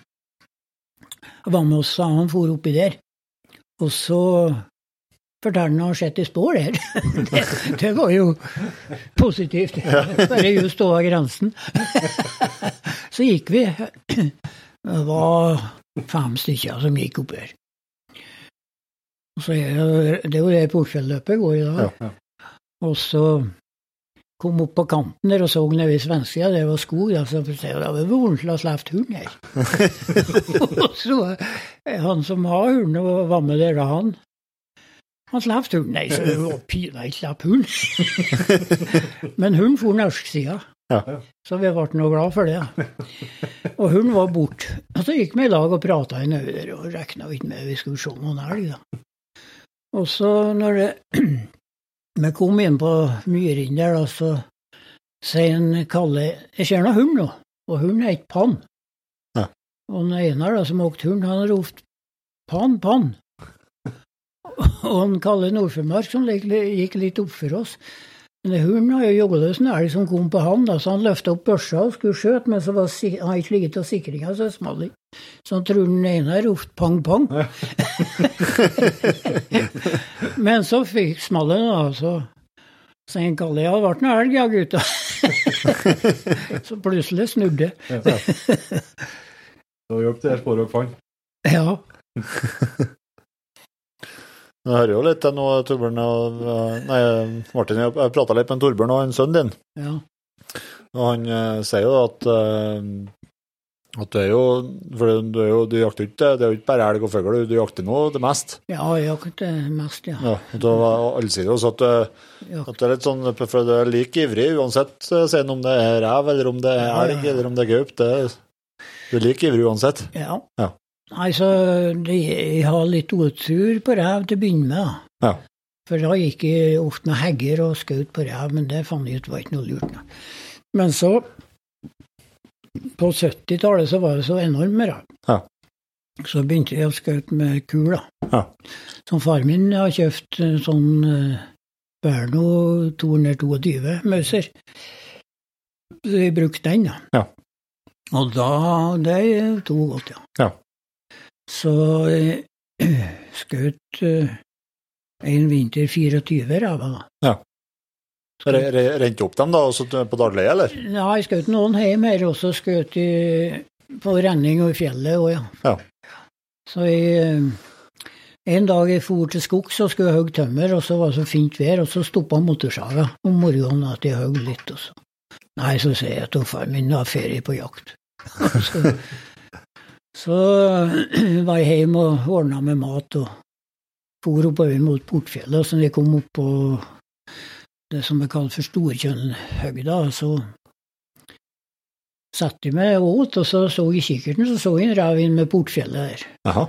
var med oss, sa han for oppi der. Og så fortalte han at han har sett i spor der. det, det var jo positivt. Bare just over grensen. så gikk vi. Det var fem stykker som gikk oppi her. Så jeg, det, det er jo det Portfjell-løpet går i dag. Ja. Og så kom opp på kanten der og så nede ved svenskesida, det var skog. Da, så jeg, det var vondt å slippe hund her. og så han som har hund og var med der, da, han han slapp hund. Nei, så pinadø slapp hund. Men hunden for norsksida. Ja. Så vi ble nå glad for det. Og hun var borte. Og så gikk vi i lag og prata en øye der og regna ikke med vi skulle se noen elg, da. Og så når det, vi kom inn på myren der, da, så sier en Kalle Jeg ser noe hund nå, og hunden ikke Pann. Ja. Og den ene da, som åkte hund, han ropte Pann, Pann. Og han Kalle Nordfinnmark, som gikk, gikk litt opp for oss, men hunden har jo jogget løs en elg som kom på han, da, så han løfta opp børsa og skulle skjøte, men så var han ikke ligget til sikringa, så smalt den. Så han tror den ene ropte pang, pang. men så fikk smallen, da, så så en Kalle ja, det ble en elg, ja, gutta. så plutselig snudde det. Så hjalp det sporet dere fant. Ja. Jeg hører jo litt til nå, Torbjørn og Nei, Martin, jeg prata litt med Torbjørn og sønnen din. ja. Og han eh, sier jo at eh, at det er jo For du, er jo, du jakter ikke Det er jo ikke bare elg og fugl, du, jakter nå det mest. Ja, jeg jakter mest, ja. Ja, og da allsidig også at, eh, at det er litt sånn For du er like ivrig uansett, eh, sier om det er rev eller om det er elg eller om det er gaup. Du er like ivrig uansett. Ja. Ja. Nei, så jeg har litt otur på rev til å begynne med. Ja. For da gikk jeg ofte med hegger og skjøt på rev, men det fant jeg ut var ikke noe lurt. Da. Men så, på 70-tallet, så var det så enormt med rev. Ja. Så begynte jeg å skjøte med kul, da. Ja. Som far min har kjøpt sånn uh, Berno 222 Mauser. Så jeg brukte den, da. Ja. Og da Det tok godt, ja. Ja. Så eh, skjøt eh, en vinter 24 rever. da. Re- re- Rente opp dem da, også på daglig, eller? Ja, jeg skjøt noen hjemme her, og så skjøt på renning og i fjellet òg, ja. Ja. Så jeg, eh, en dag jeg for til skogs og skulle hogge tømmer, og så var det så fint vær, og så stoppa motorsaga om morgenen at jeg hogg litt. og så. Nei, så sier jeg til far min nå har ferie på jakt. så, så var jeg hjemme og ordna med mat og for oppover mot Portfjellet. Og så når jeg kom opp på det som er kalt for Storkjønnhøgda, så satte jeg meg og åt, og så så jeg kikkerten, så så jeg en rev inn med Portfjellet der. Aha.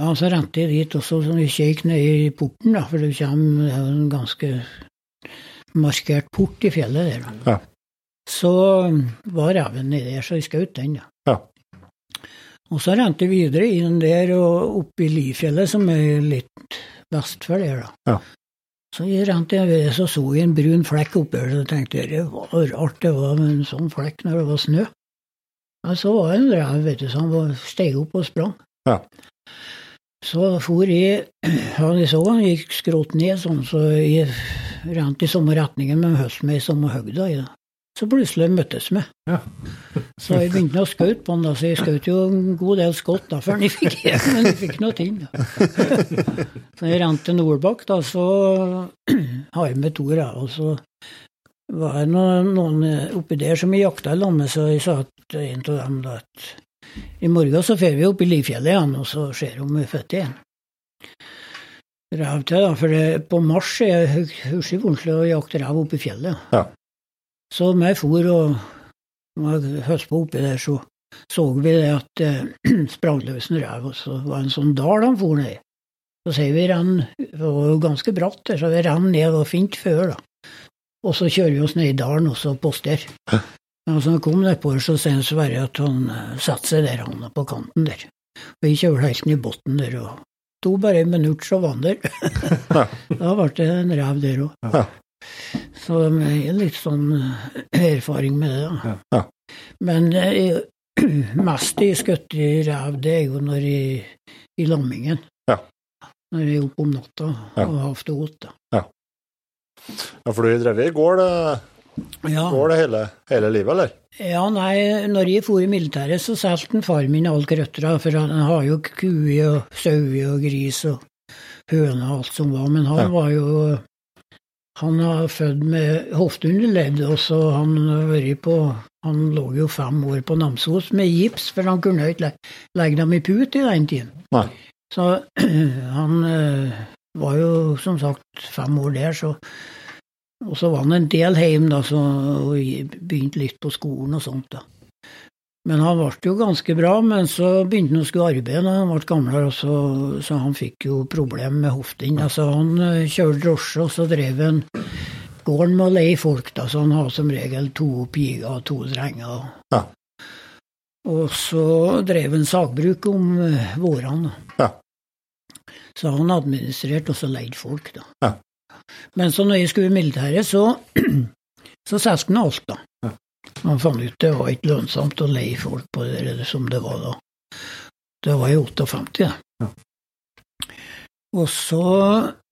Ja, så rente jeg dit, og så jeg kikk ned i porten, da, for det kommer det er en ganske markert port i fjellet der. Ja. Så var reven nedi der, så jeg skjøt den, da. Og så rente jeg videre inn der og opp i Lifjellet, som er litt vest for der, da. Ja. Så jeg rente jeg ved, så så jeg en brun flekk oppi der, så tenkte jeg det var rart det var en sånn flekk når det var snø. Men så var det en rev, vet du, som var- steg opp og sprang. Ja. Så for jeg Han jeg så han gikk skrått ned, sånn, så jeg rente i samme retningen, men holdt meg i samme høgda. det. Så plutselig møttes vi. Ja. så jeg begynte å skjøte på han, da, så jeg skjøt jo en god del skott da, før han fikk igjen, men jeg fikk noe til. Da. så jeg rente til Nordbakk, da, så har jeg med to rever. Så var det noen, noen oppi der som jeg jakta lag med, så jeg sa til en av dem da at i morgen så drar vi opp i Livfjellet igjen, og så ser vi om vi er født igjen. Rev til, da, for det, på mars er det husker vanskelig å jakte rev oppe i fjellet. Ja. Så jeg for og og høst på oppi der, så så vi det at det sprang løs en rev, og så var det en sånn dal han for ned i. Så sier vi renn, det var jo ganske bratt der, så vi renn ned og fint før, da. Og så kjører vi oss ned i dalen og så poster. Men så han kom nedpå, så sier Sverre at han eh, satte seg der, han på kanten der. Og vi kjørte helt ned i bunnen der, og tok bare et minutt, så var han der. da ble det en rev der òg. Ja. Så jeg har litt sånn eh, erfaring med det, da. Ja. Men eh, mest jeg skutt i rev, det er jo når jeg, i lammingen. Ja. Når jeg er oppe om natta Ja. og har det godt. da. Ja, for du drev i gård, eh, Ja. gård det hele, hele livet, eller? Ja, nei, når jeg for i militæret, så solgte far min alle krøttera, for han har jo kuer og sauer og gris og høner og alt som var, men han Ja. var jo Han er født med hofteunderledd, og så han har vært på Han lå jo fem år på Namsos med gips, for han kunne ikke legge dem i put i den tiden. Nei. Så han eh, var jo som sagt fem år der, så og så var han en del hjemme da, så, og begynte litt på skolen og sånt. da. Men han ble jo ganske bra, men så begynte han å skulle arbeide da han ble gamlere, så, så han fikk jo problemer med hoftene. Altså, han eh, kjørte drosje, og så drev han gården med å leie folk, da, så han har som regel to piger og to drenger. Ja. Og så drev han sagbruk om eh, vårene. Ja. Så han administrerte og så leide folk, da. Ja. Men så når jeg skulle i militæret, så, så solgte han alt, da. Ja. Han fant ut det var ikke lønnsomt å leie folk på det som det var da. Det var i 58, da. Ja. Og så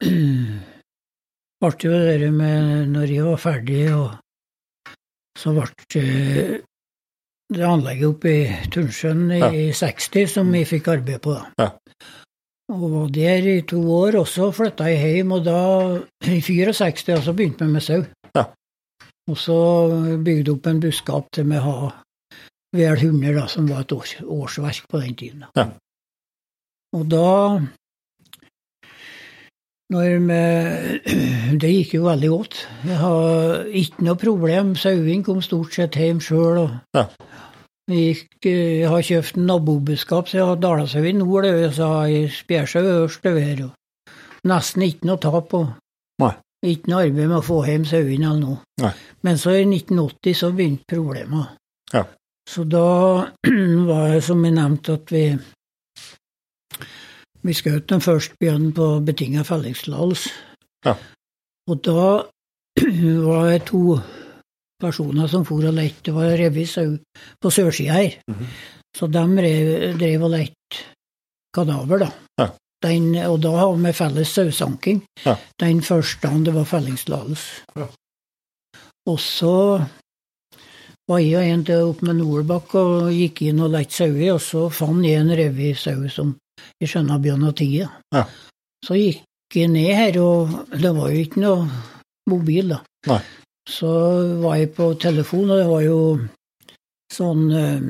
ble jo det der med når jeg var ferdig, og så ble det det anlegget oppe i Turnsjøen i Ja. 60 som jeg fikk arbeid på. da. Ja. Og var der i to år, og så flytta jeg hjem, og da, i 64, og så begynte vi med sau. Ja. Og så bygde opp en buskap til vi har vel 100, da, som var et års, årsverk på den tiden. Ja. Og da vi, Det gikk jo veldig godt. Jeg har ikke noe problem. Sauene kom stort sett hjem sjøl. Ja. Vi gikk, eh, jeg har kjøpt nabobuskap, så jeg har dalasau i nord, så har jeg spjærsau øverst over. Nesten ikke noe tap. Nei. Ikke noe arbeid med å få hjem sauene eller noe. Nei. Men så i 1980 så begynte problemene. Ja. Så da var det som jeg nevnte, at vi vi skjøt den første bjørnen på betinga fellingstillatelse. Ja. Og da var det to personer som for og lette. Det var revet sau på sørsida her. Mhm. Så de drev, drev og lette kadaver, da. Ja. Den, og da har vi felles sausanking. Ja. Den første dagen det var fellingstillatelse. Ja. Og så var jeg og en til opp med Nordbakk og gikk inn og lette sauer, og så fant jeg en revysau som jeg skjønner Bjørn og tie. Ja. Så gikk jeg ned her, og det var jo ikke noe mobil, da. Nei. Så var jeg på telefon, og det var jo sånn eh,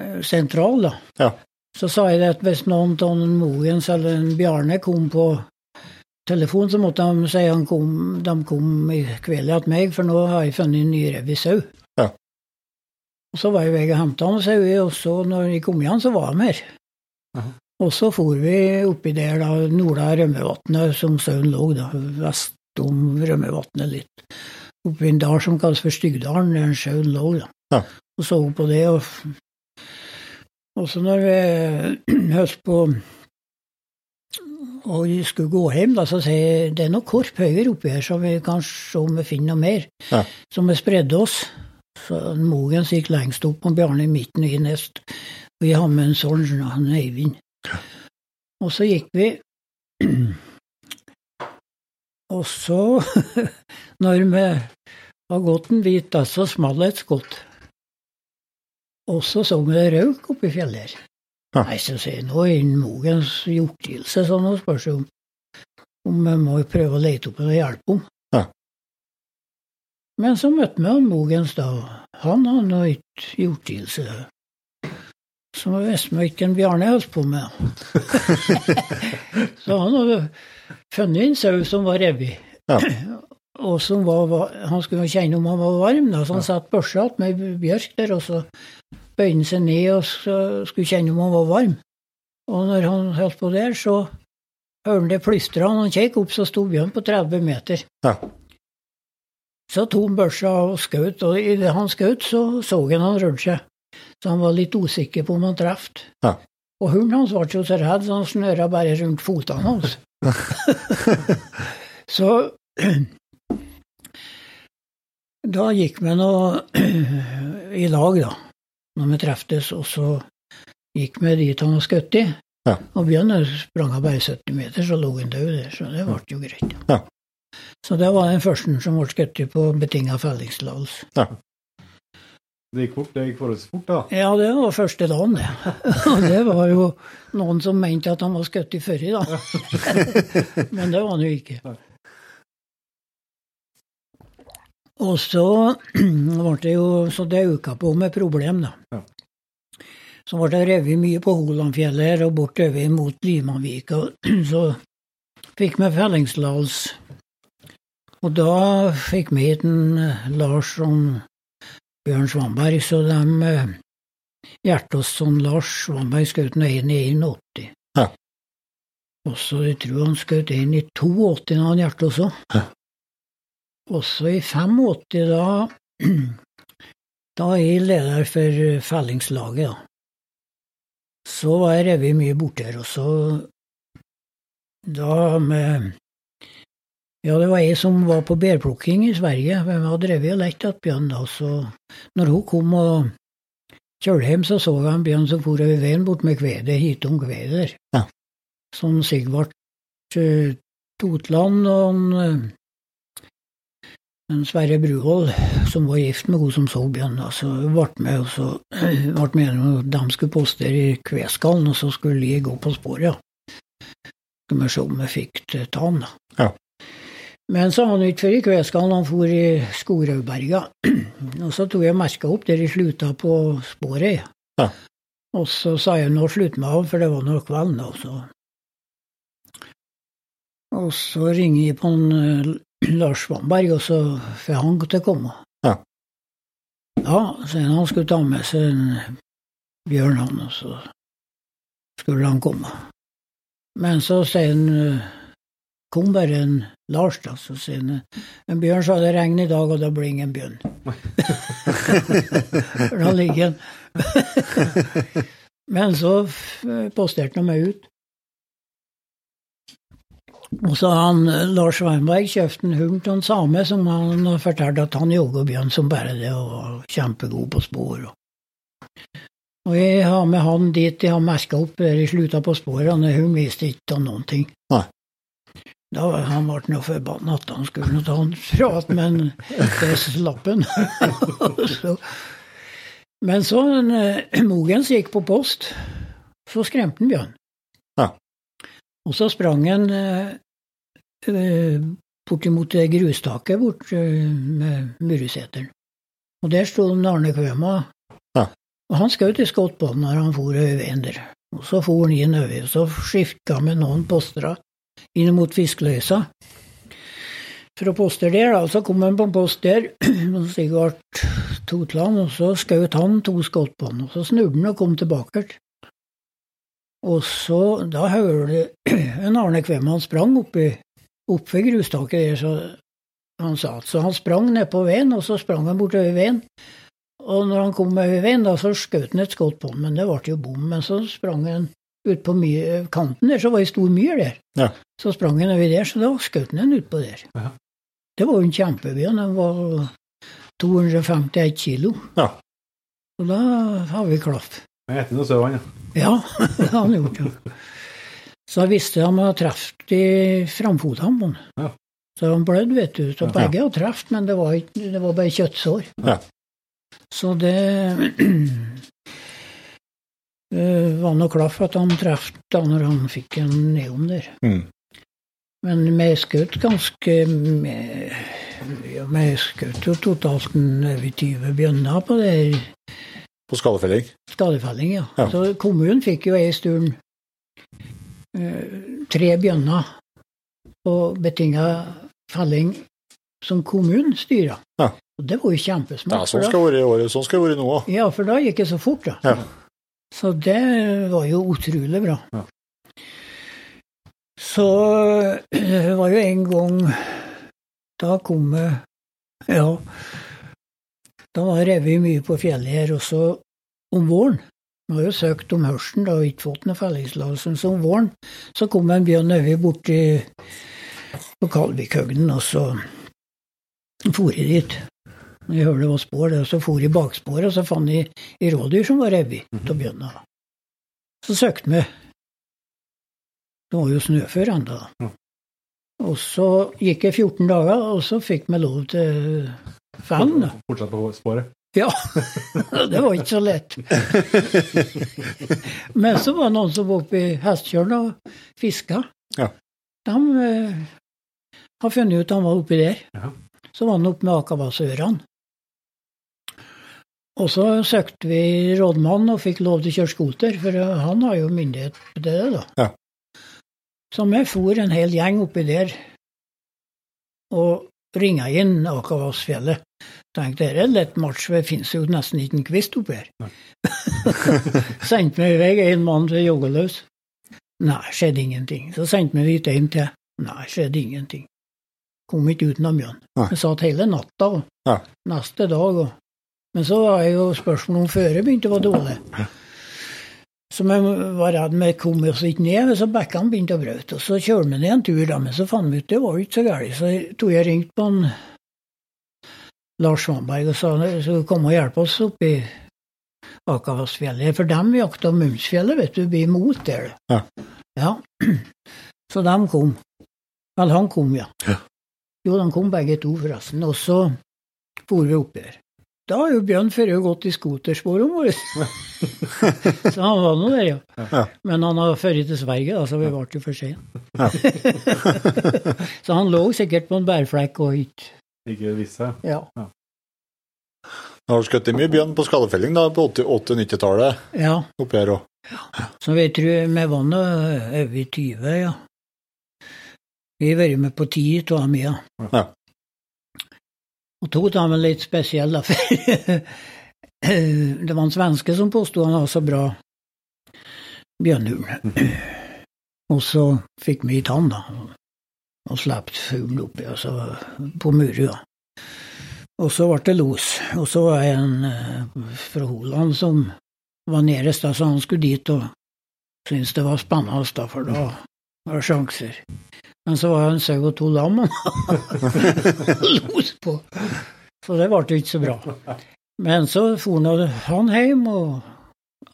eh, sentral, da. Ja. Så sa jeg det at hvis noen av Mogens eller en Bjarne kom på telefon, så måtte de si han kom, de kom i kveld til meg, for nå har jeg funnet en ny revisau. Ja. Og så var jeg vei og henta han sau, og så når jeg kom igjen, så var de her. Aha. Og så for vi oppi der, da, Norda Rømmevatnet, som sauen lå, da, vest om Rømmevatnet litt. Oppi en dal som kalles for Styggdalen, der sauen lå, da. Ja. Og så på det, og, og så når vi høst på og vi skulle gå hjem, da, så sier jeg det er noe korp høyere oppi her, så vi kan se om vi finner noe mer. Ja. Så vi spredde oss. Så Mogens gikk lengst opp, og Bjarne i midten og i nest. Og jeg har med en sånn, han Eivind. Og så gikk vi. Og så, når vi har gått en bit, da, så smalt det et skudd. Og så så vi det røyk oppi fjellet her. Ja. Nei, så sier nå er det Mogens hjortgivelse, så nå spørs det om om vi må prøve å lete opp og hjelpe om. Ja. Men så møtte vi Mogens da. Han hadde nå ikke hjortgivelse. Så vi visste vi ikke hva Bjarne holdt på med. så han hadde funnet en sau som var revet. Ja. Og som var, var, han skulle kjenne om han var varm, da, så han satte børsa med ei bjørk der, og så bøyde han seg ned og skulle kjenne om han var varm. Og når han holdt på der, så hørte han det plystra, og når han kjekk opp, så sto Bjørn på 30 meter. Ja. Så tok han børsa og skjøt, og idet han skjøt, så så han han rørte seg. Så han var litt usikker på om han traff. Ja. Og hunden hans ble så redd, så han snøra bare rundt fotene hans. så da gikk vi nå i lag, da, når vi treftes, og så gikk vi dit han var skutt i. Ja. Og Bjørn sprang av bare 70 meter, så lå han død der, så det ble jo greit. Ja. Så det var den første som ble skutt på betinga fellingstillatelse. Det gikk fort, det gikk forholdsvis fort, da. Ja, det var første dagen, det. Og det var jo noen som mente at han var skutt i før, da. Men det var han jo ikke. Og så ble det jo Så det øka på med problem, da. Ja. Så ble det revet mye på Holandfjellet her og bortover mot Limanvika. Så fikk vi fellingstillatelse. Og da fikk vi hit en eh, Lars og Bjørn Svanberg, så de eh, hjertet oss som Lars Svanberg skjøt inn i 81. Ja. Og så jeg tror han skjøt inn i 82 når han hjertet oss òg. Ja. Og så i 85, da Da er jeg leder for fellingslaget, da. Så var jeg revet mye borte her, og så Da med Ja, det var jeg som var på bærplukking i Sverige. Vi hadde drevet og lett etter bjørn da, så når hun kom og kjørte hjem, så så jeg en bjørn som for over veien bort med kvedet, hit om kvedet der. Ja. Som Sigvart eh, Totland og en, eh, en Sverre Bruhold, som var gift med hun som så bjørn, altså, så ble med, og så ble meningen at de skulle postere i Kveskallen, og så skulle de gå på sporet. Ja. Skal vi se om vi fikk ta han, da. Ja. Men så han ikke før i Kveskallen, han for i Skoghaugberga. og så tok jeg merka opp der de slutta på sporet. Ja. Og så sa jeg nå slutter med av, for det var nå kvelden, da. Så. Og så ringer jeg på en, eh, Lars Svanberg, og så får han til å komme. Ja. Ja, så han skulle ta med seg en bjørn, han, og så skulle han komme. Men så sier han eh, kom bare en Lars, da, så sier han en bjørn sa det regner i dag, og da blir ingen bjørn. For da ligger han. Men så posterte han meg ut. Og så han eh, Lars Weinberg kjøpte en hund til en same som han har fortalt at han jager bjørn som bare det, og var kjempegod på spor. Og, jeg har med han dit jeg har merka opp der i slutta på sporene. Hun viste ikke noen ting. Nei. Da han ble noe forbanna at han skulle nå ta en prat, men det slapp han. Men så eh, Mogens gikk på post, så skremte han Bjørn. Ja. Og så sprang han eh, eh, bortimot grustaket bort eh, med Muruseteren. Og der sto en Arne Kvøma. Ja. Og han skjøt i skott på når han for over veien der. Og så for han inn over, og så skifta med noen poster inn mot Fiskeløysa. Fra poster der, da, så kom han på en post der, og Sigvart Totland, og så skjøt han to skudd på han, og så snudde han og kom tilbake. Og så, da hører du en Arne Kvem, han sprang oppi, ved grustaket der, så han sa at så han sprang ned på veien, og så sprang han bortover veien. Og når han kom over veien, da, så skjøt han et skudd på ham, men det ble jo bom. Men så sprang han ut på my kanten der, så var det ei stor myr der. Ja. Så sprang han over der, så da skjøt han en utpå der. Ja. Det var jo en kjempebjørn, den var 251 kilo. Ja. Og da har vi klaff. Jeg heter noe søv, han, ja. Ja, det har han gjort, ja. Så jeg visste han hadde truffet i på han. Ja. Så han blødde, vet du. Så begge hadde truffet, men det var, ikke, det var bare kjøttsår. Ja. Så det uh, var noe klaff at han traff da når han fikk en neon der. Mm. Men vi skjøt ganske Vi skjøt jo totalt over 20 bjønner på det her På skadefelling. Skadefelling, ja. Ja. Så kommunen fikk jo ei stund eh, tre bjønner og betinga felling som kommunen styra. Ja. Og det var jo Ja, sånn skal det være i året. Sånn skal det være nå òg. ja, for da gikk det så fort, da. Ja. Så det var jo utrolig bra. Ja. Så det var jo en gang Da kom det Ja. Da var revet mye på fjellet her, også om våren Vi har jo søkt om høsten da, og ikke fått noen fellingstillatelse. Så om våren så kom en bjørn over borti på Kalvikhøgden, og så for jeg dit. Jeg hørte det var spor, der, så for jeg baksporet, og så fant jeg i rådyr som var revet av bjørna. Så søkte vi. Det var jo snøfør ennå. Og så gikk det 14 dager, og så fikk vi lov til da. Fortsatt på sporet. Ja, det var ikke så lett. Men så var det noen som var oppe i Hestkjølen og fiska. Ja. De eh, har funnet ut han var oppi der. Ja. Så var han oppe med Akavassørene. Og så søkte vi rådmannen og fikk lov til å kjøre scooter, for han har jo myndighet til det, da. Ja. Så vi for en hel gjeng oppi der og ringa inn Akavassfjellet. Tenkte det er en lett match, for det finnes jo nesten ikke en kvist oppi her. sendte meg i vei en mann til joggeløs. Nei, skjedde ingenting. Så sendte vi dit en til. Nei, skjedde ingenting. Kom ikke utenom bjørn. Vi satt hele natta og Ja. neste dag. Og, men så var jo spørsmålet om føret begynte å være dårlig. Så vi var redd vi kom oss ikke ned, så bekkene begynte å brøte. Og så kjørte vi ned en tur, da, men så fant vi ut det var ikke så galt. Så jeg jeg ringte på en Lars Svanberg og sa han skulle komme og hjelpe oss opp i Akavassfjellet. For dem jakta Mumsfjellet, vet du, blir imot der. Ja. ja. Så de kom. Vel, han kom, ja. Ja. Jo, de kom begge to, forresten. Og så for vi opp der. Da har jo Bjørn før gått i skotersporene våre. så han var nå der, ja. Ja. Men han har ført til Sverige, da, så vi ble jo for sene. så han lå sikkert på en bærflekk og ikke Ikke visse? Ja. Ja. Har du skutt mye bjørn på skadefelling da, på 80- 80-90-tallet ja. oppi her òg? Så vi tror var nå over 20, ja. Vi har vært med på ti av dem, ja. Ja. Og to av dem er litt spesielle, for det var en svenske som påsto han var så bra bjørnhund. Og så fikk vi i tann, da, og slapp fuglen oppi, altså på Murua. Og så ble det los. Og så var det en eh, fra Holand som var nærest, så han skulle dit og syntes det var spennende, da, for da var det sjanser. Men så var det en sau og to lam han los på. Så det ble ikke så bra. Men så for han hjem, og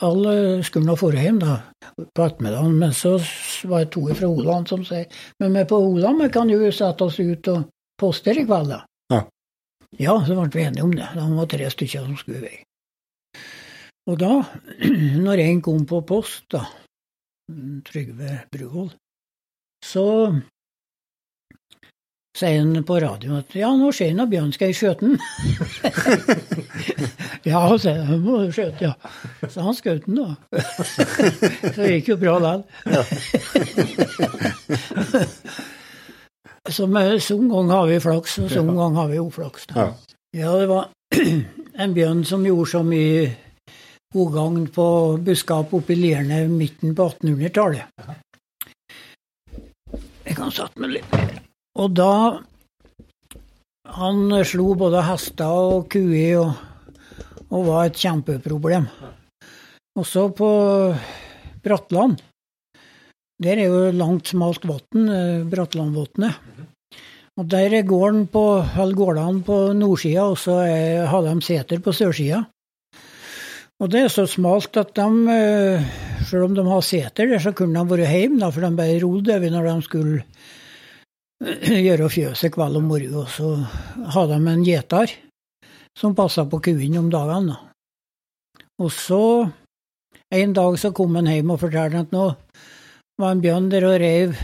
alle skulle nå dra hjem da, på ettermiddagen, men så var det to fra Oland som sier Men vi på Oland vi kan jo sette oss ut og poste i kveld, da. Ja. Ja, så ble vi enige om det. Det var tre stykker som skulle i vei. Og da, når en kom på post, da, Trygve Bruvoll, så sier han på radioen at ja, nå ser jeg at Bjørn skal jeg skjøte den. ja, sier jeg, må du skjøte, ja. Så han skjøt den, da. så det gikk jo bra likevel. så sånn gang har vi flaks, og sånn gang har vi uflaks. Da. Ja. Det var en bjørn som gjorde så mye godgagn på buskap oppe i Lierne midten på 1800-tallet. Jeg kan sette meg litt mer. Og da Han slo både hester og kuer og, og var et kjempeproblem. Også på Brattland. Der er jo langt, smalt vann, Bratlandvatnet. Og der er gården på, eller gårdene på nordsida, og så har de seter på sørsida. Og det er så smalt at de, eh, selv om de har seter der, så kunne de vært hjemme, for de bare rodde over når de skulle eh, gjøre fjøset kveld og morgen. Og så hadde de en gjeter som passa på kuene om dagene. da. Og så en dag så kom han hjem og fortalte at nå var en bjørn der og reiv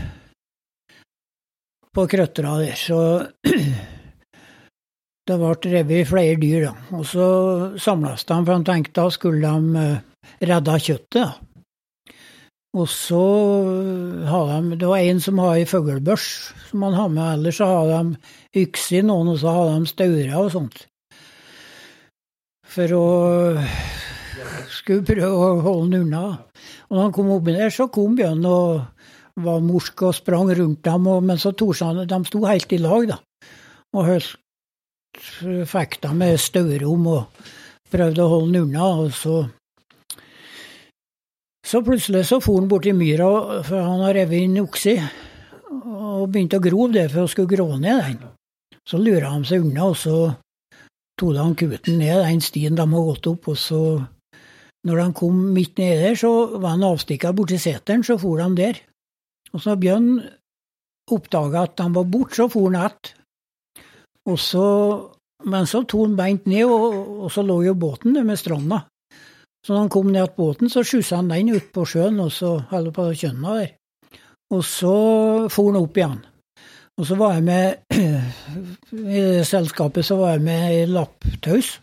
på krøttera der. Så det ble revet flere dyr, da. Og så samles de, for han tenkte da skulle de eh, redde kjøttet. Og så har de Det var en som har ei fuglebørs som han har med, ellers så har de yks i noen, og så har de staurer og sånt. For å skulle prøve å holde den unna. Og når han kom oppi der, så kom bjørnen og var morsk og sprang rundt dem, og, men så han De sto helt i lag, da. Og holdt fekta med staurom og prøvde å holde den unna, og så Så plutselig så for han bort i myra, for han har revet inn okse, og begynte å grove det for å skulle grå ned den. Så lura han seg unna, og så tok han kuten ned den stien de har gått opp, og så når de kom midt nedi der, så var han avstikka borti seteren, så for de der. Og så Bjørn oppdaga at de var borte, så for han att. Men så tok han beint ned, og, og så lå jo båten der med stranda. Så når han kom ned til båten, så skyssa han den ut på sjøen, og så holdt på kjønna der. Og så for han opp igjen. Og så var jeg med I selskapet så var jeg med i lapptaus.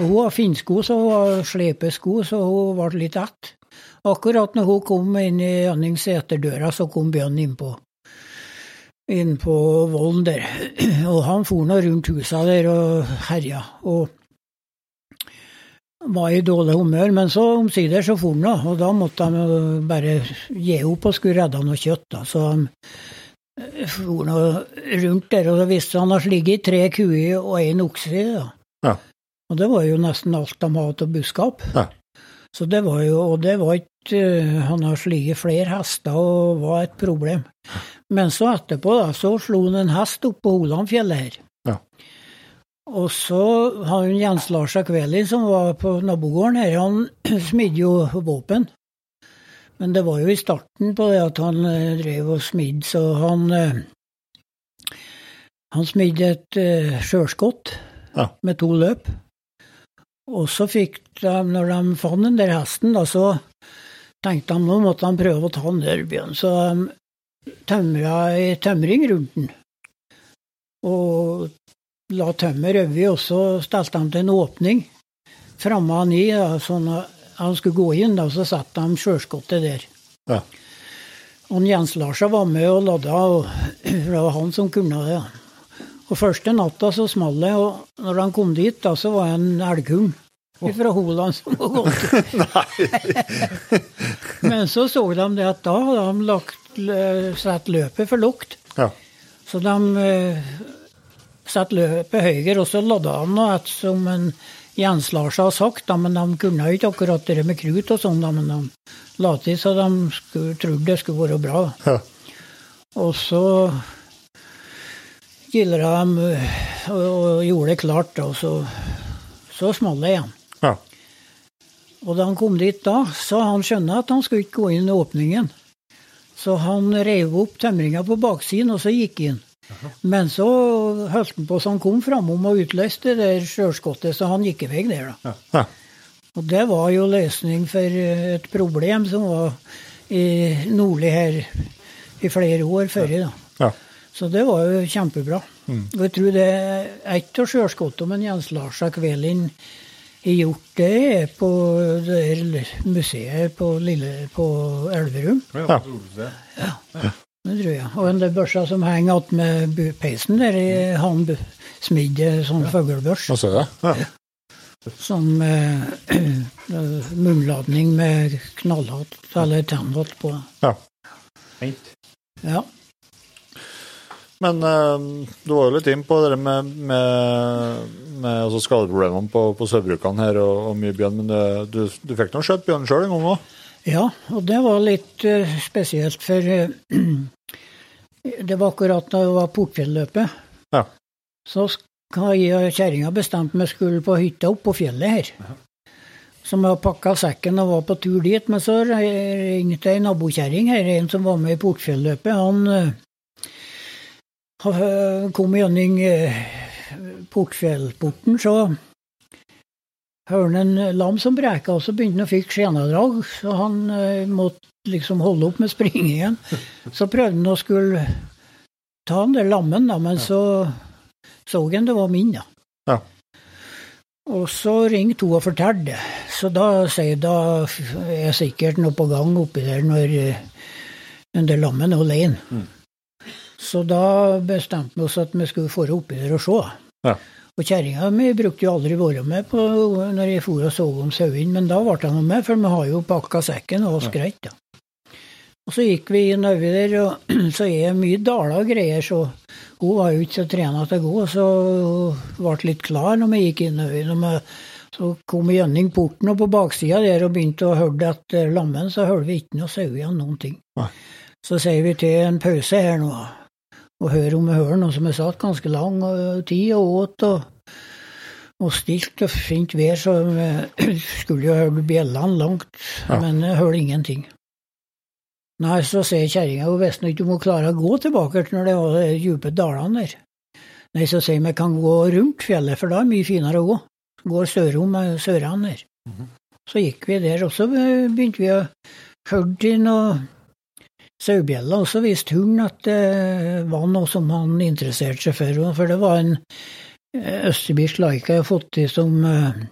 Og hun har finsko, så hun har slepesko, så hun ble litt ett. Akkurat når hun kom inn i Janning seterdøra, så kom Bjørn innpå inn på volden der. Og han for nå rundt husa der og herja. Og var i dårlig humør, men så omsider så for han, da. Og da måtte de bare gi opp og skulle redde noe kjøtt, da. Så de for nå rundt der, og da visste han har ligget tre kuer og en okse, da. Ja. Og det var jo nesten alt de hadde av buskap. Ja. Så det var jo, og det var ikke eh, Han har slitt flere hester og var et problem. Men så etterpå, da, så slo han en hest opp på Holandfjellet her. Og så har han Jens Lars Akveli, som var på nabogården her, han smidde jo våpen. Men det var jo i starten på det at han eh, drev og smidde, så han eh, Han smidde et uh, sjølskott Ja. med to løp. Og så fikk de, når de fant den der hesten, da, så tenkte de nå måtte de prøve å ta den der Bjørn. Så de tømra ei tømring rundt den. Og la tømmer over, og så stelte de til en åpning framme han i, da, sånn at han skulle gå inn, da, så satte de sjølskottet der. Ja. Og Jens Larsen var med og ladda, og det var han som kunne det. Ja. Og første natta så smalt det, og når han kom dit, da, så var det en elghund fra Holand som var gått. Men så så de det at da hadde de lagt, satt løpet for lukt. Ja. Så de eh, satte løpet høyere, og så ladda han noe et som en Jens Lars har sagt, da, men de kunne ikke akkurat det med krut og sånn, men de la til så de skulle, trodde det skulle være bra. Ja. Og så gildra de og, og gjorde det klart, da, og så, så smalt det igjen. Ja. Og da han kom dit da, så han skjønte at han skulle ikke gå inn i åpningen. Så han rev opp tømringa på baksiden, og så gikk inn. Men så holdt han på så han kom framom og utløste det der sjølskottet, så han gikk i vei der, da. Ja. Og det var jo løsning for eh, et problem som var i nordlig her i flere år før. da. Ja. Så det var jo kjempebra. Og jeg tror det er ett av sjølskottene men Jens Lars Kvelin har gjort, det er på det der museet på, Lille, på Elverum. Ja. Det tror jeg. Og den del børsa som henger attmed peisen der, i han bu- smidd eh, sånn fuglebørs. Nå ser jeg. Ja. Sånn med eh, munnladning med knallhatt eller tennhatt på. Ja. Fint. Ja. Men eh, du var jo litt inn på det med, med, med altså skadeproblemene på, på sauebrukene her og, og mye bjørn, men det, du, du fikk nå skjøtt bjørn sjøl en gang òg? Ja, og det var litt eh, spesielt, for eh, det var akkurat da det var Portfjelløpet. Ja. Så har jeg og kjerringa bestemt meg skulle på hytta opp på fjellet her. Så vi pakka sekken og var på tur dit, men så ringte ei nabokjerring her, en som var med i Portfjelløpet. Han eh, han kom gjennom Portfjellporten, så hørte en lam som breka, og så begynte han å fikk skjenadrag, så han eh, måtte liksom holde opp med springingen. Så prøvde han å skulle ta den der lammen, da, men så så han det var min, da. Ja. Og så ringte hun og fortalte. Så da sier jeg da er sikkert noe på gang oppi der når eh, den der lammen er alene. Så da bestemte vi oss at vi skulle få oppi der og se. Ja. Og kjerringa mi brukte jo aldri være med på når jeg for og så om sauene, men da ble hun med, for vi har jo pakka sekken og oss greit, da. Og så gikk vi inn over der, og så er det mye daler og greier, så hun var jo ikke så trena til å gå, så hun ble litt klar når vi gikk innover. Så kom vi gjennom porten, og på baksida der og begynte å høre etter lammen, så hørte vi ikke noe sau igjen, noen ting. Så sier vi til en pause her nå, og høre om vi hører noe som jeg satt ganske lang øh, tid og åt og, og stilt og fint vær, så vi skulle jo høre bjellene langt, Ja. men jeg hørte ingenting. Nei, så sier kjerringa hun visste ikke om hun klarer å gå tilbake til når det var de dype dalene der. Nei, så sier vi kan gå rundt fjellet, for da er det mye finere å gå. Går sørom med sørene der. Så gikk vi der, og så begynte vi å høre noe sauebjeller, og så visste hunden at det var noe som han interesserte seg for. For det var en eh, østerbysk laika jeg har fått til som eh,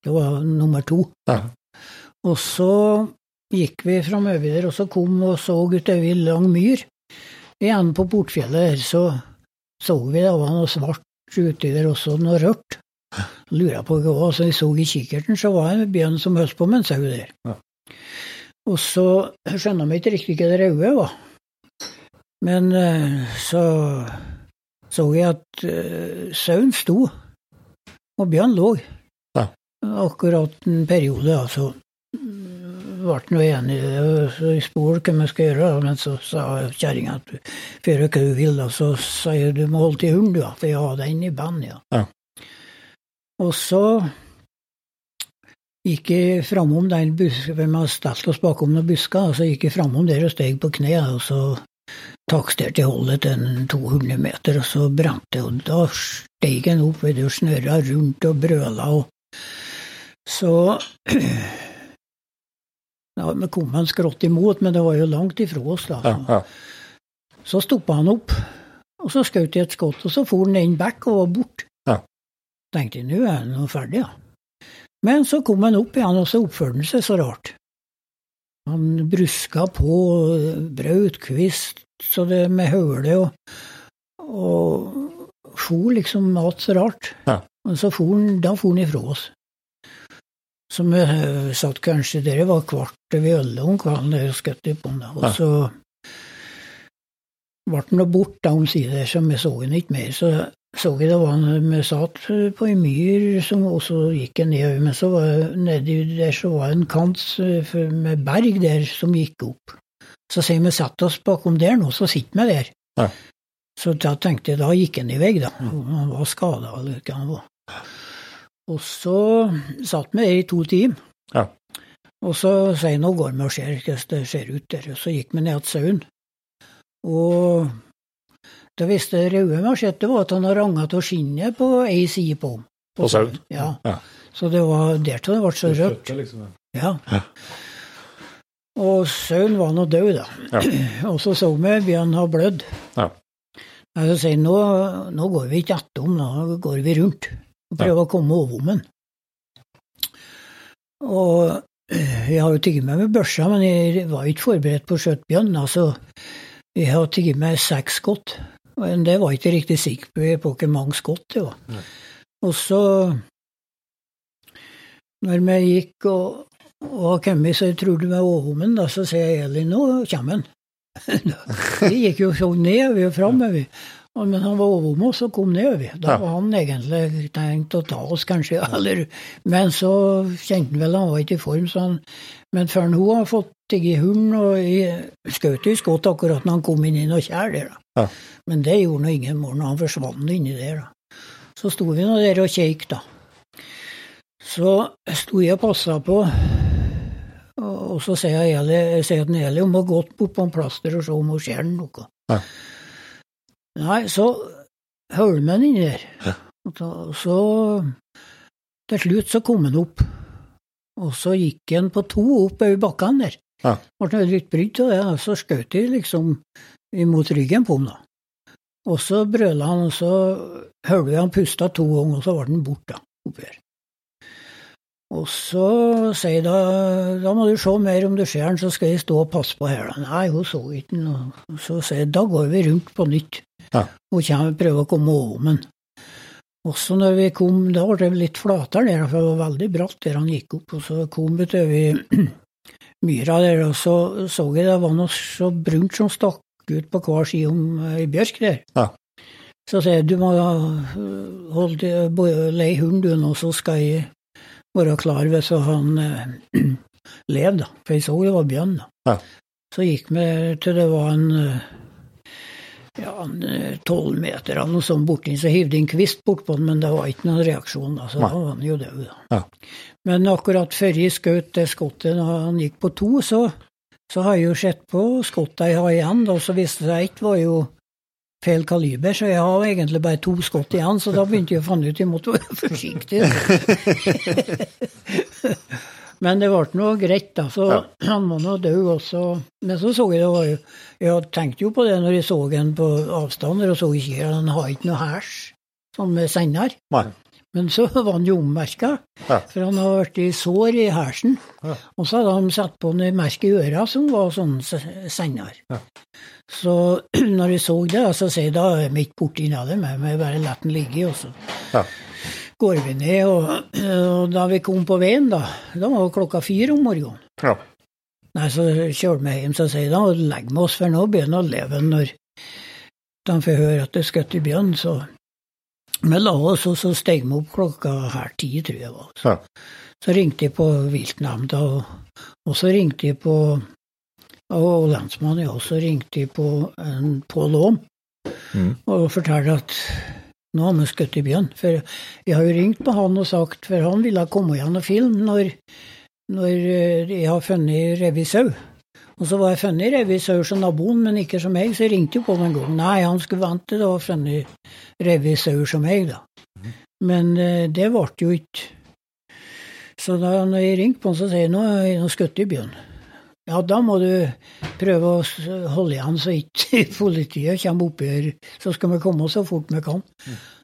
Det var nummer to. Ja. Og så gikk vi framover der, og så kom og så utover i lang myr. Igjen på Portfjellet der, så så vi det var noe svart uti der også, noe rørt. Lurer på hva så vi så i kikkerten, så var det en bjørn som høst på med en sau der. Ja. Og så skjønner vi ikke riktig hva det røde var. Men eh, så så jeg at uh, sauen sto, og bjørn lå. Ja. Akkurat en periode, altså. Ble noe enig i så spurte hva vi skal gjøre, men så sa kjerringa at du får gjøre hva du vil, og så sa jeg du må holde til hunden, du, for jeg har den i band, ja. Ja. Og så gikk jeg framom den busken, vi har stelt oss bakom noen busker, og så gikk jeg framom der og steg på kne, og så taksterte jeg holdet til 200 meter, og så brente jeg, og da steg han opp og snørra rundt og brøla, og så ja, Vi kom han skrått imot, men det var jo langt ifra oss, da. Ja, ja. Så stoppa han opp, og så skjøt jeg et skudd, og så for han inn back og var borte. Ja. Tenkte jeg, nå er han ferdig, ja. Men så kom han opp igjen, og så oppførte han seg så rart. Han bruska på, brøt kvist så det med høle, og, og for liksom mat så rart. Ja. Og så for han, da for han ifra oss. Så vi satt kanskje der, det var kvart over elleve om kvelden, der skjøt på han. Og så ble han borte omsider, så vi så han ikke mer. Så så vi det var en, satt på en myr, som også gikk en nedover, men så var nedi der så var en kant eh, med berg der som gikk opp. Så sier vi sett oss bakom der nå, så sitter vi der. Ja. Så da tenkte jeg, da gikk han i vei, da. Han var skada eller hva han var. Og så satt vi der i to timer. Ja. Og så sier jeg nå går vi og ser hvordan det ser ut der. Og så gikk vi ned til sauen. Og det visste Røe det var at han har ranga av skinnet på ei side på ham. På sauen? Ja. Ja. Så det var dertil det ble så rødt. Liksom. Ja. Ja. Og sauen var nå død, da. Ja. Og så så vi at han hadde blødd. Ja. Jeg sier nå, nå går vi ikke ettom, nå går vi rundt og prøver å komme over den. Og jeg har jo tatt med meg børsa, men jeg var ikke forberedt på å skjøte bjørn. Altså, jeg har tatt med seks skudd, men det var jeg ikke riktig sikker på hvor mange skudd det var. Nei. Og så, når vi gikk og, og har kommet så tror du vi var overmen, da, så sier Elin nå kommer han. Vi gikk jo så vi og fram, vi. Men han var overom oss og kom nedover. Da var han egentlig tenkt å ta oss, kanskje. Eller, men så kjente han vel han var ikke i form, så han Men før han hun har fått tigge hund, og jeg skjøt jo skudd akkurat når han kom inn i noe tjær der. Ja. Men det gjorde nå ingen morgen, han forsvant inni der, da. Så sto vi nå der og kjekk, da. Så sto jeg og passa på, og så sier jeg jeg sier til Eli om å gå bort på en plaster og se om hun ser noe. Ja. Nei, så holder den inni der. Ja. Så til slutt så kom han opp. Og så gikk han på to opp over bakkene der. Ja. Ble litt brydd av det, og så skjøt de liksom imot ryggen på ham, da. Og så brøla han, og så hørte vi han pusta to ganger, og så ble han borte oppi her. Og så sier da da må du se mer om du ser den, så skal jeg stå og passe på her. da. Nei, hun så ikke den. Så sier jeg da går vi rundt på nytt Ja. og kommer, prøver å komme over den. Også når vi kom, da ble det litt flatere der, for det var veldig bratt der han gikk opp. Og så kom vi til vi myra der, og så så jeg det var noe så brunt som stakk ut på hver side om ei bjørk der. Ja. Så sier jeg du må øh, holde lei hunden du nå, så skal jeg være klar hvis han eh, lever, da. For jeg så det var bjørn, da. Ja. Så gikk vi til det var en eh, ja, tolv meter eller noe sånt borti, så hivde jeg en kvist bortpå den, men det var ikke noen reaksjon, da, så Nei. da var han jo død. da. Ja. Men akkurat før jeg skjøt det skottet når han gikk på to, så, så har jeg jo sett på skottene jeg har igjen, og så viste det seg ett var jo feil kaliber, så jeg har egentlig bare to skott igjen, så da begynte jeg å finne ut jeg måtte være forsiktig. Men det ble nå greit, da, så Ja. han må nå dø også. Men så så jeg det var jo Jeg tenkte jo på det når jeg så han på avstand, og så ikke han har ikke noe hæsj, sånn med sender. Nei. Men så var han jo ommerka, Ja. for han har blitt sår i hersen. Ja. Og så hadde han satt på en merke i øra som var sånn sender. Ja. Så når jeg så det, så sier jeg da er vi ikke borti det med, vi bare lar den ligge. Og så Ja. går vi ned, og, og da vi kom på veien, da, da var det klokka fire om morgenen. Ja. Nei, så kjørte vi hjem, så sier jeg da legg med oss, for nå begynner å leve når de får høre at det er skutt i bjørn. Så vi la oss, og så steg vi opp klokka her ti, tror jeg var. Ja. Så ringte jeg på viltnemnda, og, og så ringte jeg på og lensmannen, ja, og så ringte jeg på en Pål Aam Mm. og fortalte at nå har vi skutt i bjørn. For jeg har jo ringt på han og sagt, for han ville komme igjen og filme når, når eh, jeg har funnet revisau. Og så var jeg funnet revisør som naboen, men ikke som meg, så jeg ringte jo på den gangen. Nei, han skulle vente til det var funnet revisør som meg, da. Men eh, det ble jo ikke Så da når jeg ringte på han, så sier jeg nå er jeg skutt i byen. Ja, da må du prøve å holde igjen så ikke politiet kommer oppi her. Så skal vi komme så fort vi kan.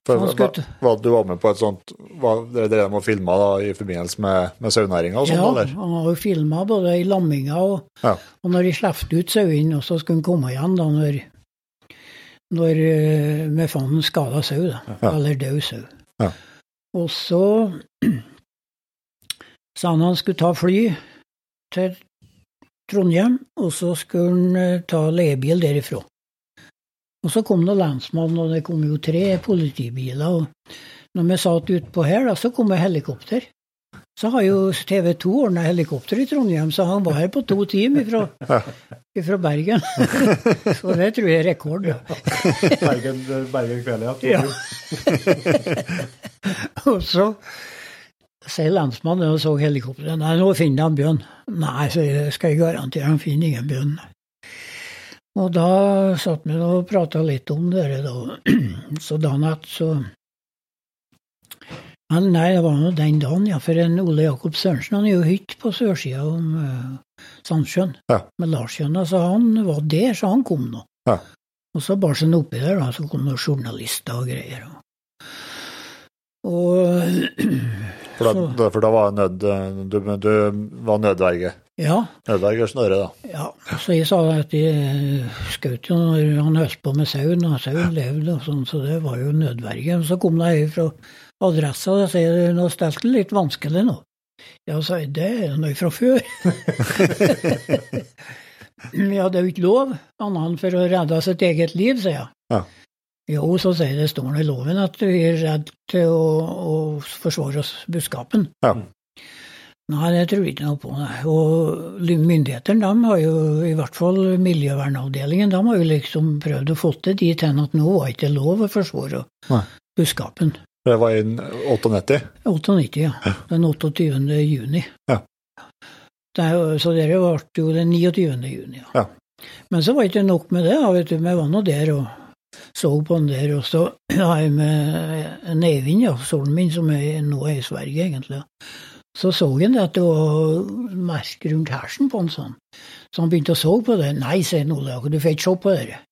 For, da, var, du var med på et sånt var drev dere å filme da, i forbindelse med, med sauenæringa og sånn, Ja, eller? han har jo filma både i lamminga og, Ja. og når de slapp ut sauene, og så skulle han komme igjen da når, når eh, vi fant en skada sau, da. Ja. Eller død sau. Ja. Og så sa han han skulle ta fly til Trondheim, og så skulle han eh, ta leiebil derifra. Og så kom det lensmann, og det kom jo tre politibiler. og Når vi satt utpå her, da, så kom det helikopter. Så har jo TV 2 ordna helikopter i Trondheim, så han var her på to timer fra, fra Bergen. så det tror jeg er rekord. Ja. Bergen, Bergen kveld. Ja. og så sier lensmannen og så helikopteret. Nei, nå finner de bjørn. Nei, så skal jeg garantere, han finner ingen bjørn. Og da satt vi og prata litt om det, da. Så dagen etter så Men nei, det var nå den dagen, ja. For en Ole Jakob Sørensen han er jo hytte på sørsida om uh, Sandsjøen Ja. Men Larskjønna, Så han var der, så han kom nå. Ja. Og så bar han oppi der, da, så kom noen journalister og greier. Og, For da, Så- for da var nød, du, du var nødverge. Ja, Nødverge Snorre, da. ja. Så jeg sa at de skjøt jo når han holdt på med sauen, og sauen levde og sånn, så det var jo nødverge. Så kom det ei fra adressa og sier nå stelte det litt vanskelig nå. Ja, sa jeg, det er noe fra før. ja, det er jo ikke lov, annet enn for å redde sitt eget liv, sier jeg. Ja. Jo, så sier det står nå i loven at vi er redd til å, å forsvare oss buskapen. Ja. Nei, det tror jeg ikke noe på. Nei. Og myndighetene, de har jo, i hvert fall miljøvernavdelingen, de har jo liksom prøvd å få det dit hen at nå var ikke lov å forsvare buskapen. Det var i 98. 98, ja. Den 28. juni. Ja. Det så det ble jo den 29. juni. Ja. Ja. Men så var det ikke nok med det. vet du, Vi var nå der og så på den der. Og så har jeg med en Eivind, ja, sønnen min, som er, nå er i Sverige, egentlig. Så så han at det var merk rundt hersen på en sånn. Så han begynte å så på det. Nei, sier Ole du får ikke se på det.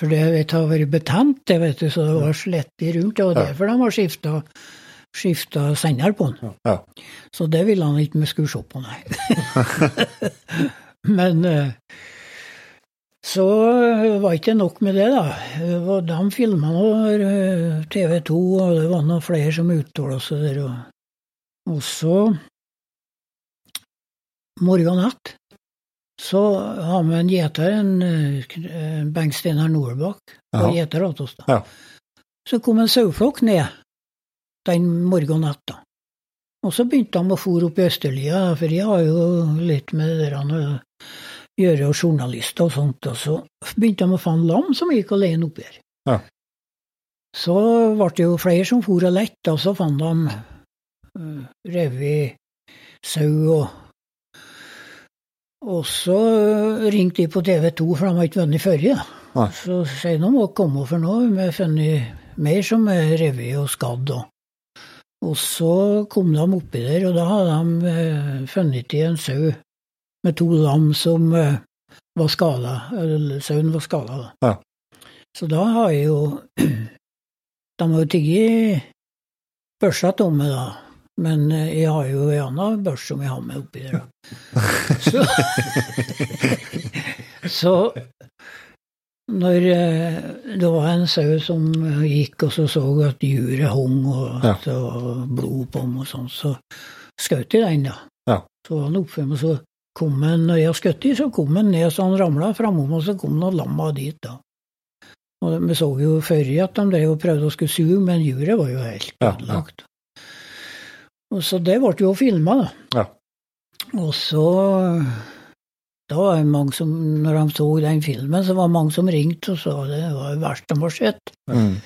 For det vet, har vært betent, det, vet du, så det var slettig rundt. Det var derfor de har skifta skifta sender på den. Ja. Så det ville han ikke vi skulle se på, nei. Men eh, så var ikke nok med det, da. De filma nå TV 2, og det var noen flere som uttalte seg der. Og så morgen natt så har vi en gjeter, en, eh, en Bengt Steinar Nordbakk, og gjeter hos oss. da. Ja. Så kom en saueflokk ned den morgenen natta. Og så begynte de å fòre opp i Østerlia, for jeg har jo litt med det der å gjøre, og journalister og sånt. Og så begynte de å få lam som gikk alene oppi her. Ja. Så ble det jo flere som for og lette, og så fant de uh, revet sau og Og så øh, ringte de på TV 2, for de har ikke vunnet før. Ja. Så sier de må komme, for nå har funnet mer som er revet og skadd. Og, og så kom de oppi der, og da hadde de eh, funnet i en sau med to lam som eh, var skada. Sauen var skada, da. Ja. Så da har jeg jo De har jo tatt børsa meg, da. Men eh, jeg har jo en annen børs som jeg har med oppi der. Så, så når eh, det var en sau som gikk og så så at juret hung og at det var blod på den og sånn, så skjøt jeg den, da. Ja. Så var han oppe med, så kom han, når jeg skjøt den, så kom han ned så han ramla framom, og så kom noen lamma dit, da. Og Vi så jo før at de drev og prøvde å skulle suge, men juret var jo helt Ja, ja. Og så det ble jo filma, da. Ja. Og så da var det mange som, når de så den filmen, så var det mange som ringte og sa det var det verste de har sett. Mm.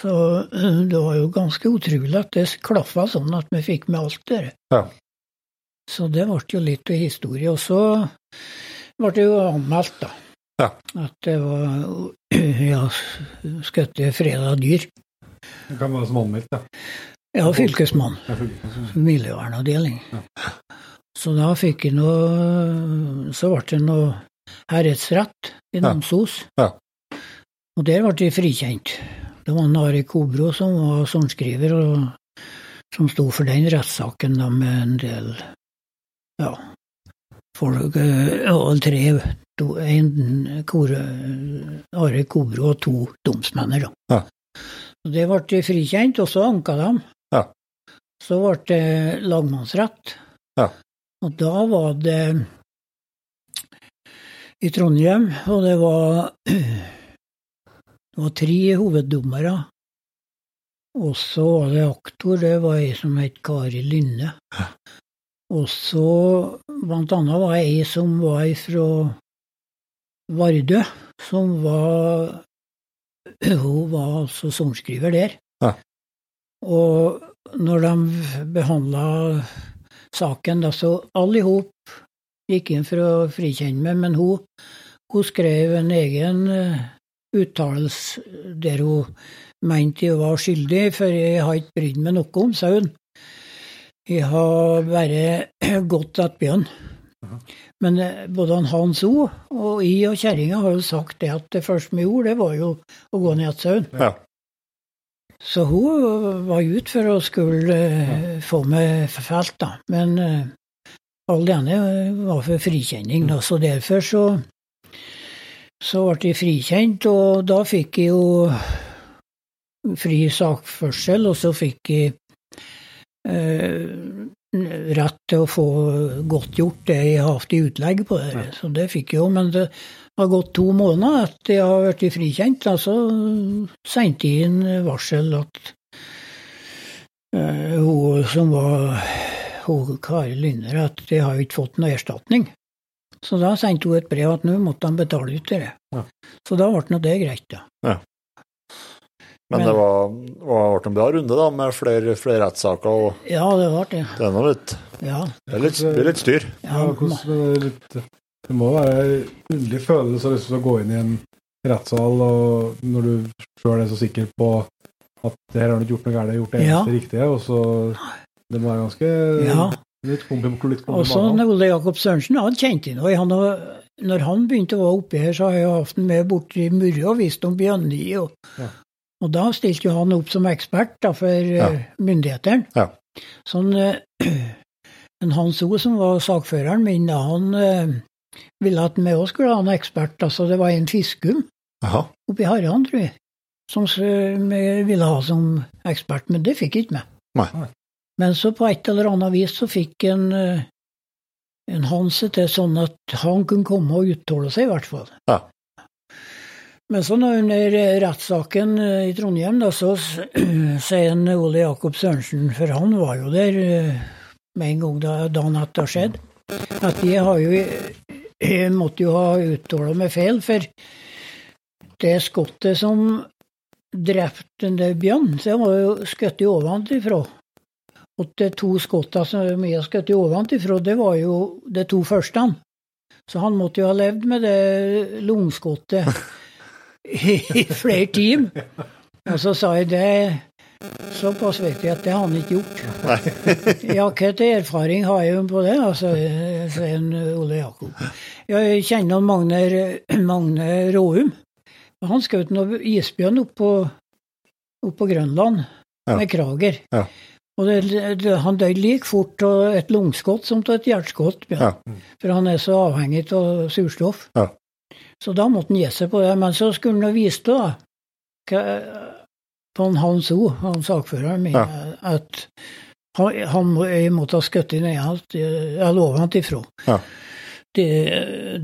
Så øh, det var jo ganske utrolig at det klaffa sånn at vi fikk med alt det. Ja. Så det ble jo litt av historie. Og så ble det jo anmeldt, da. Ja. At det var ja, skutt freda dyr. Det kan være som anmeldt, ja. Ja, fylkesmann. Er. Miljøvernavdeling. Ja. Så da fikk jeg noe Så ble det noe herredsrett i Ja. Namsos. Ja. Og der ble jeg frikjent. Det var Nari Kobro som var sorenskriver, og som sto for den rettssaken da med en del ja, folk eh, Og tre to, en, Kore, Are Kobro og to domsmenn. Ja. Og Det ble frikjent, og så anka de. Så ble det lagmannsrett. Ja. Og da var det i Trondheim, og det var det var tre hoveddommere. Og så var det aktor, det var ei som het Kari Lynne. Og så blant annet var det ei som var fra Vardø, som var Hun var altså sorenskriver der. Ja. Og når de behandla saken, da, så alle i hop gikk inn for å frikjenne meg, men hun, hun skrev en egen eh, uttalelse der hun mente jeg var skyldig, for jeg har ikke brydd meg noe om sauen. Jeg har bare gått etter bjørn. Men eh, både han Hans O og jeg og kjerringa har jo sagt det at det første vi gjorde, det var jo å gå ned til sauen. Ja. Så hun var ute for å skulle eh, få meg felt, da. Men uh, alene var for frikjenning, da. Så derfor så, så ble jeg frikjent, og da fikk jeg jo fri sakførsel, og så fikk jeg eh, rett til å få godtgjort det jeg har hatt i utlegg på det. Så det fikk jeg jo, men det har gått to måneder etter jeg har blitt frikjent. Da så sendte jeg inn varsel at uh, hun som var hun Kari Lynner, at de har ikke fått noe erstatning. Så da sendte hun et brev at nå måtte de betale ut det. Ja. Så da ble nå det greit, da. Men det var, var ble en bra runde, da, med flere, flere rettssaker. og Ja, det ble det. Det er nå litt, Ja. det er litt, blir litt styr. Ja, ja hvordan, det, er litt, det må være en underlig følelse til å gå inn i en rettssal og når du sjøl er så sikker på at det her har du ikke gjort noe galt, gjort det Ja. eneste riktige, og så Det må være ganske Ja. litt klump litt klump i Og så. Ole Jakob Sørensen, han kjente nå. Han, når han begynte å være oppi her, så har jeg hatt han med borti Murre og visst om bjørnli. Og, Ja. og da stilte jo han opp som ekspert da, for Ja. eh, myndighetene. Ja. Sånn, eh, en Hans O, som var sakføreren min, da, han eh, ville at vi òg skulle ha en ekspert. Altså, det var en fiskum oppe oppi Harran, tror jeg, som vi ville ha som ekspert, men det fikk ikke vi. Nei. Men så på et eller annet vis så fikk en, eh, en Hanse til sånn at han kunne komme og uttale seg, i hvert fall. Ja. Men så under eh, rettssaken eh, i Trondheim, da, så sier en Ole Jakob Sørensen, for han var jo der med en gang da dagen etter det skjedd, at jeg har jo Jeg måtte jo ha uttala meg feil, for det skottet som drepte den der bjørnen, det var jo skutt ovenfra. Og de to skottene som jeg skjøt ovenfra, det var jo de to første. Så han måtte jo ha levd med det lungskottet i flere timer. Og så sa jeg det Såpass vet jeg at det har han ikke gjort. ja, hva erfaring har jeg på det, altså, sier Ole Jakob. Jeg kjenner Magne, Magne Råum. Han skjøt noe isbjørn oppå opp på Grønland Ja. med krager. Ja. Og det, det, han døde like fort av et lungskott som av et hjerteskott. Ja. For han er så avhengig av surstoff. Ja. Så da måtte han gi seg på det. Men så skulle han vise det, da. På Hans O, han sakføreren min, Ja. at han, han jeg måtte ha skutt i alt, jeg lover han ifra. Ja. Det,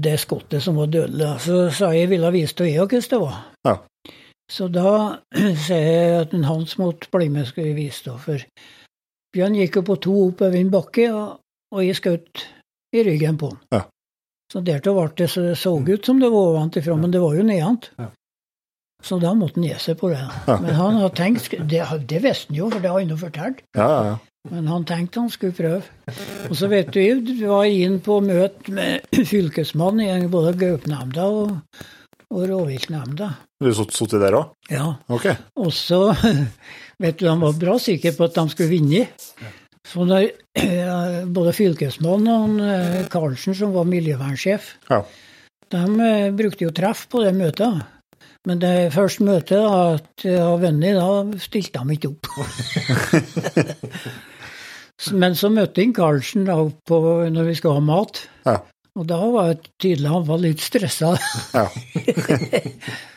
det skottet som var dødelig. Så sa jeg ville det jeg hvordan det var. Ja. Så da sier jeg at Hans måtte bli med, skulle jeg vise det. For Bjørn gikk jo på to oppover en bakke, og, og jeg skjøt i ryggen på han. Ja. Så dertil ble det så, så ut som det var ovenfra, men det var jo nedant. Ja. Så da måtte han gi seg på det. Men han har tenkt, det, det visste han jo, for det har han jo fortalt. Ja, ja, ja. Men han tenkte han skulle prøve. Og så vet du, vi var inn på møte med fylkesmannen i både Gaupenemnda og, og rovviltnemnda. Du sittet der òg? Ja. Ok. Og så vet du, han var bra sikker på at de skulle vinne. Så når både fylkesmannen og eh, Karlsen, som var miljøvernsjef, Ja. de eh, brukte jo treff på det møtet. Men det første møtet da, at jeg har vunnet, da stilte de ikke opp. Men så møtte jeg Karlsen da på, når vi skulle ha mat. Ja. Og da var det tydelig han var litt stressa. Ja.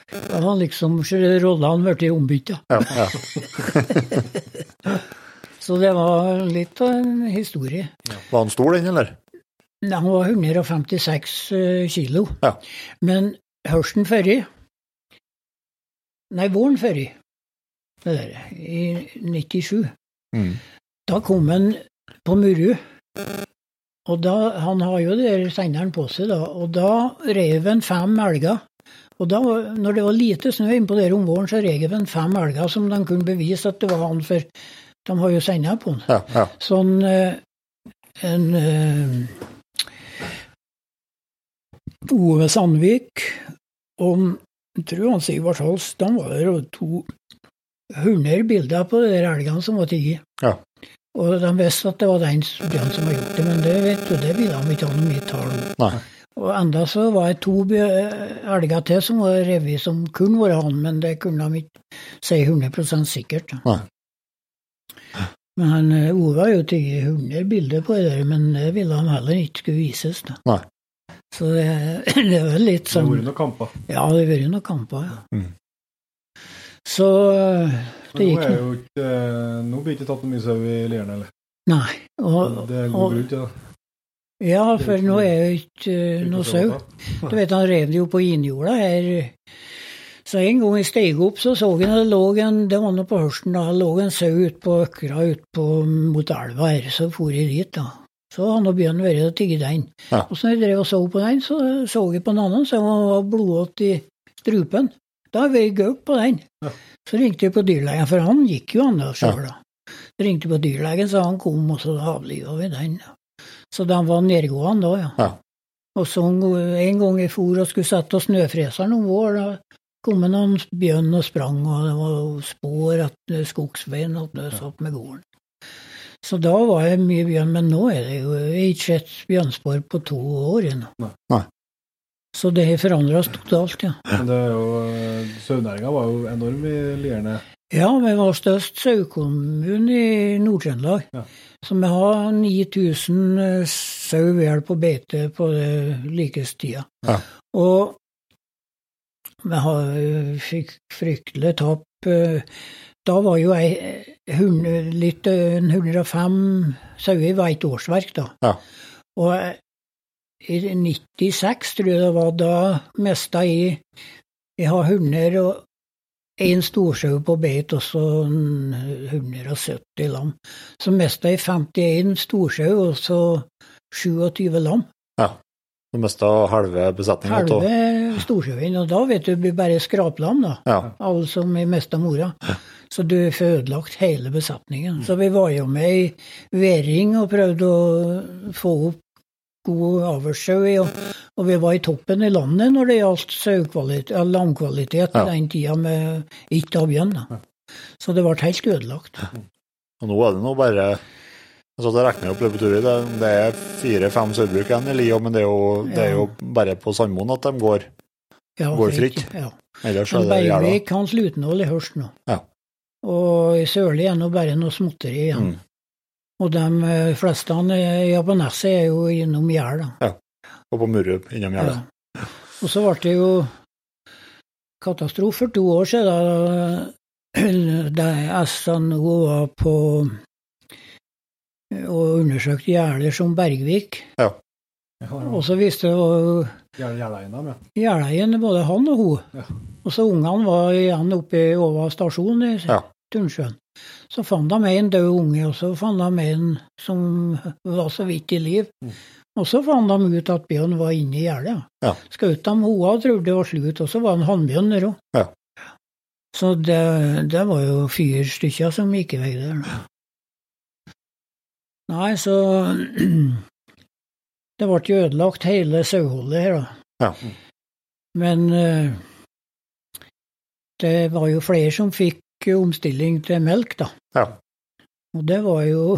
Da var liksom rollene blitt ombytta. Ja, ja. Så det var litt av en historie. Var han stor, den, eller? Nei, Han var 156 eh, kilo. Ja. Men hørsten før Nei, våren før det der, i 97. Mm. Da kom han på Muru. Og da, Han har jo de der senderen på seg, da. Og da rev han fem elger. Og da, når det var lite snø innpå der om våren, så rev han fem elger som de kunne bevise at det var han. For De har jo sennep på den. Ja, ja. Sånn eh, en eh, Ove Sandvik og jeg tror han Sigvard Hals, de var der og to 100 bilder på de elgene som var tatt. Ja. Og de visste at det var den bjørnen som hadde gjort det, men det vet du, det ville de ikke ha noe mye tall om. Og enda så var det to elger til som var revet som kunne vært han, men det kunne de ikke si 100 sikkert. Nei. Men han, eh, Ove har jo tatt 100 bilder på det der, men det ville han heller ikke skulle vises. da. Nei. Så det, var litt Det har sånn vært noen kamper. Ja, det har vært noen kamper, ja. Mm. Så det nå, gikk er jo ikke, eh, nå blir det ikke tatt noe mye sau i Lierne, eller? Nei. Og, Det er god grunn til det. ja, for nå er jo ikke noe sau. Du vet, han rev det jo på innjorda her. Så en gang jeg steg opp, så så jeg det lå en det var noe på høsten da, lå en sau ute på økra ut på, mot elva her. Så for jeg dit, da. Så han og bjørnen vært og tigget den. Ja. Og så når jeg drev og så på den, så så jeg på en annen, så han var blodåt i strupen. Da var jeg gaup på den. Ja. Så ringte jeg på dyrlegen, for han gikk jo an sjøl, da. Så ringte jeg på dyrlegen, så han kom, og så avliva vi den. Så den var nedgående da, ja. Ja. Og så en gang jeg for og skulle sette snøfreseren om vår, da kom det noen bjørn og sprang, og det var spor etter skogsveien hadde satt med gården. Så da var jeg mye bjørn, men nå er det jo jeg ikke sett bjørnspor på to år ennå. Nei. Så det har forandra seg totalt, ja. Men det er jo, eh, sauenæringa var jo enorm i Lierne. Ja, vi var størst sauekommune i Nord-Trøndelag. Ja. Så vi har 9000 eh, sau vel på beite på likestida. Ja. Og vi har eh, fikk fryktelig tap. Eh, Da var jo ei eh, litt eh, 105 sauer var et årsverk, da. Ja. Og eh, i 96, tror jeg det var, da mista jeg Jeg har hunder og en storsau på beit og så 170 lam. Så mista jeg 51 storsau og så 27 lam. Ja. Du mista halve besetninga. Halve storsauen. Og da vet du, blir bare skraplam, da. Ja. Alle som mista mora. Så du får ødelagt hele besetningen. Så vi var jo med i Væring og prøvde å få opp god avlssau. Og, vi var i toppen i landet når det gjaldt lamkvalitet Ja. den tida med ikke avbjørn. Ja. Så det ble helt ødelagt. Og nå er det nå bare Altså, det regner opp løpet. Det, det er fire-fem sauebruk igjen i Lio, men det er, jo, det er jo bare på Sandmoen at de går. Ja, Går fritt. Ja. Ellers er Men det gjerda. Beivik han Slutenvoll i Hørst nå. Ja. Og i sørlig er nå bare noe småtteri igjen. Mm. Og de eh, fleste i er- ja, på Nesset er jo innom Gjær, da. Og på Murup innom gjerdet. Ja. Og så ble det jo katastrofe for to år siden, da, da SNO var på og undersøkte gjerder som Bergvik. Ja, Og så viste det. Gjerdeien, både han og hun. Ja. Og så ungene var igjen oppe i Åva stasjon i Ja. Turnsjøen. Så fant de en død unge, og så fant de en som var så vidt i liv. Mm. Og så fant de ut at bjørn var inne i gjerdet. Ja. Skjøt de hoa og trodde det var slutt, og så var det en hannbjørn der òg. Ja. Så det, det var jo fire stykker som gikk i vei der. Nei, så Det ble jo ødelagt hele saueholdet her, da. Ja. Men eh, det var jo flere som fikk omstilling til melk, da. Ja. Og det var jo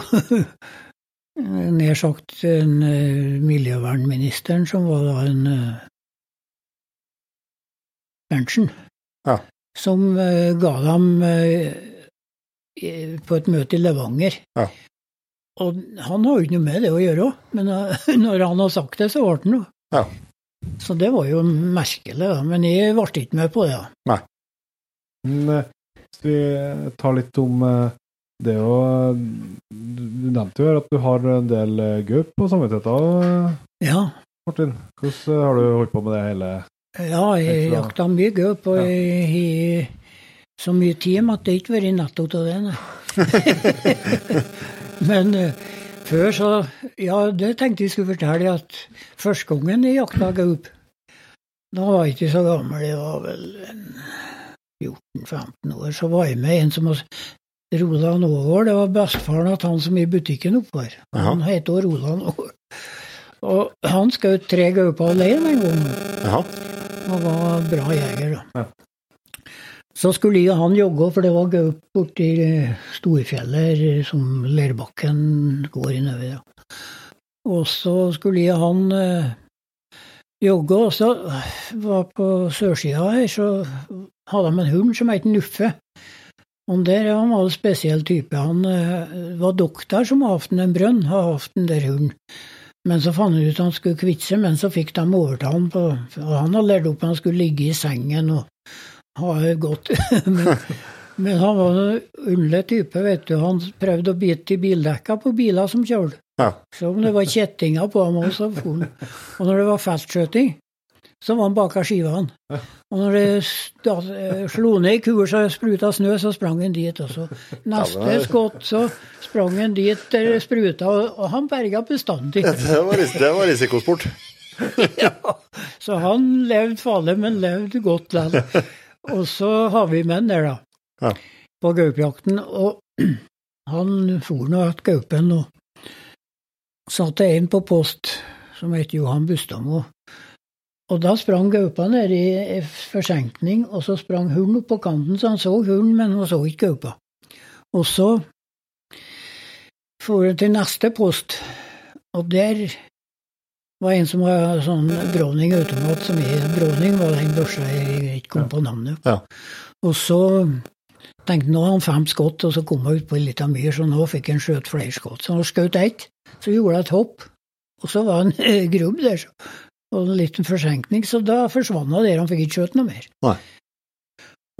nær sagt en, eh, miljøvernministeren som var da en eh, Berntsen. Ja. Som eh, ga dem på et møte i Levanger. Ja. Og han har jo ikke noe med det å gjøre men når han har sagt det, så ble det noe. Ja. Så det var jo merkelig, da. Men jeg ble ikke med på det. da. Men eh, hvis vi tar litt om eh, det å Du nevnte jo at du har en del eh, gaup på samvittigheten, Ja, Martin. Hvordan har du holdt på med det hele ja jeg jakta mye gaup, og Ja. jeg har så mye tid med at det ikke har vært netto av det, nei. Men før så Ja, det tenkte jeg skulle fortelle, at første gangen jeg jakta gaup, da var jeg ikke så gammel, jeg var vel en 14-15 år, så var jeg med en som var Roland Aagaard, det var bestefaren til han som er i butikken oppe her. Han heter Roland Aagaard. Og han skjøt tre gauper alene en gang, Aha. og var bra jeger, da. Ja. Så skulle jeg og han jogge, for det var gaup borti Storfjellet, som Lerbakken går innover. Ja. Og så skulle jeg og han eh, jogge, og så var på sørsida her, så hadde de en hund som het Nuffe. Og der han var en spesiell type. Han uh, var doktor som har hatt en brønn, har hatt den der hunden. Men så fant han ut han skulle kvitte seg, men så fikk de overta han på Han hadde lært opp at han skulle ligge i sengen og ha det godt. men, men han var en underlig type, vet du. Han prøvde å bite i bildekka på biler som kjørte. Ja. Så om det var kjettinger på ham også, så for han. Og når det var feltskjøting, så var han bak av skivene. Og når det eh, slo ned i kur så spruta snø, så sprang han dit. også. neste skott, så sprang han dit der det spruta, og, og han berga bestandig. Det var, ris det var risikosport. Så han levde farlig, men levde godt likevel. Og så har vi menn der, da, Ja. på gaupejakten. Og han for nå etter gaupen og satte en på post som het Johan Bustadmo. Og da sprang gaupa ned i forsenkning, og så sprang hunden opp på kanten, så han så hunden, men han så ikke gaupa. Og så for han til neste post, og der var en som var sånn Browning-automat som er Browning, var den børsa jeg ikke kom på navnet. Ja. Og så tenkte han nå har han fem skudd, og så kom han ut på ei lita myr, så nå fikk han skjøt flere skudd. Så han skjøt ett, så gjorde han et hopp, og så var han grubb der, så. Og en liten forsenkning, så da forsvant han der, han fikk ikke skjøt noe mer. Nei.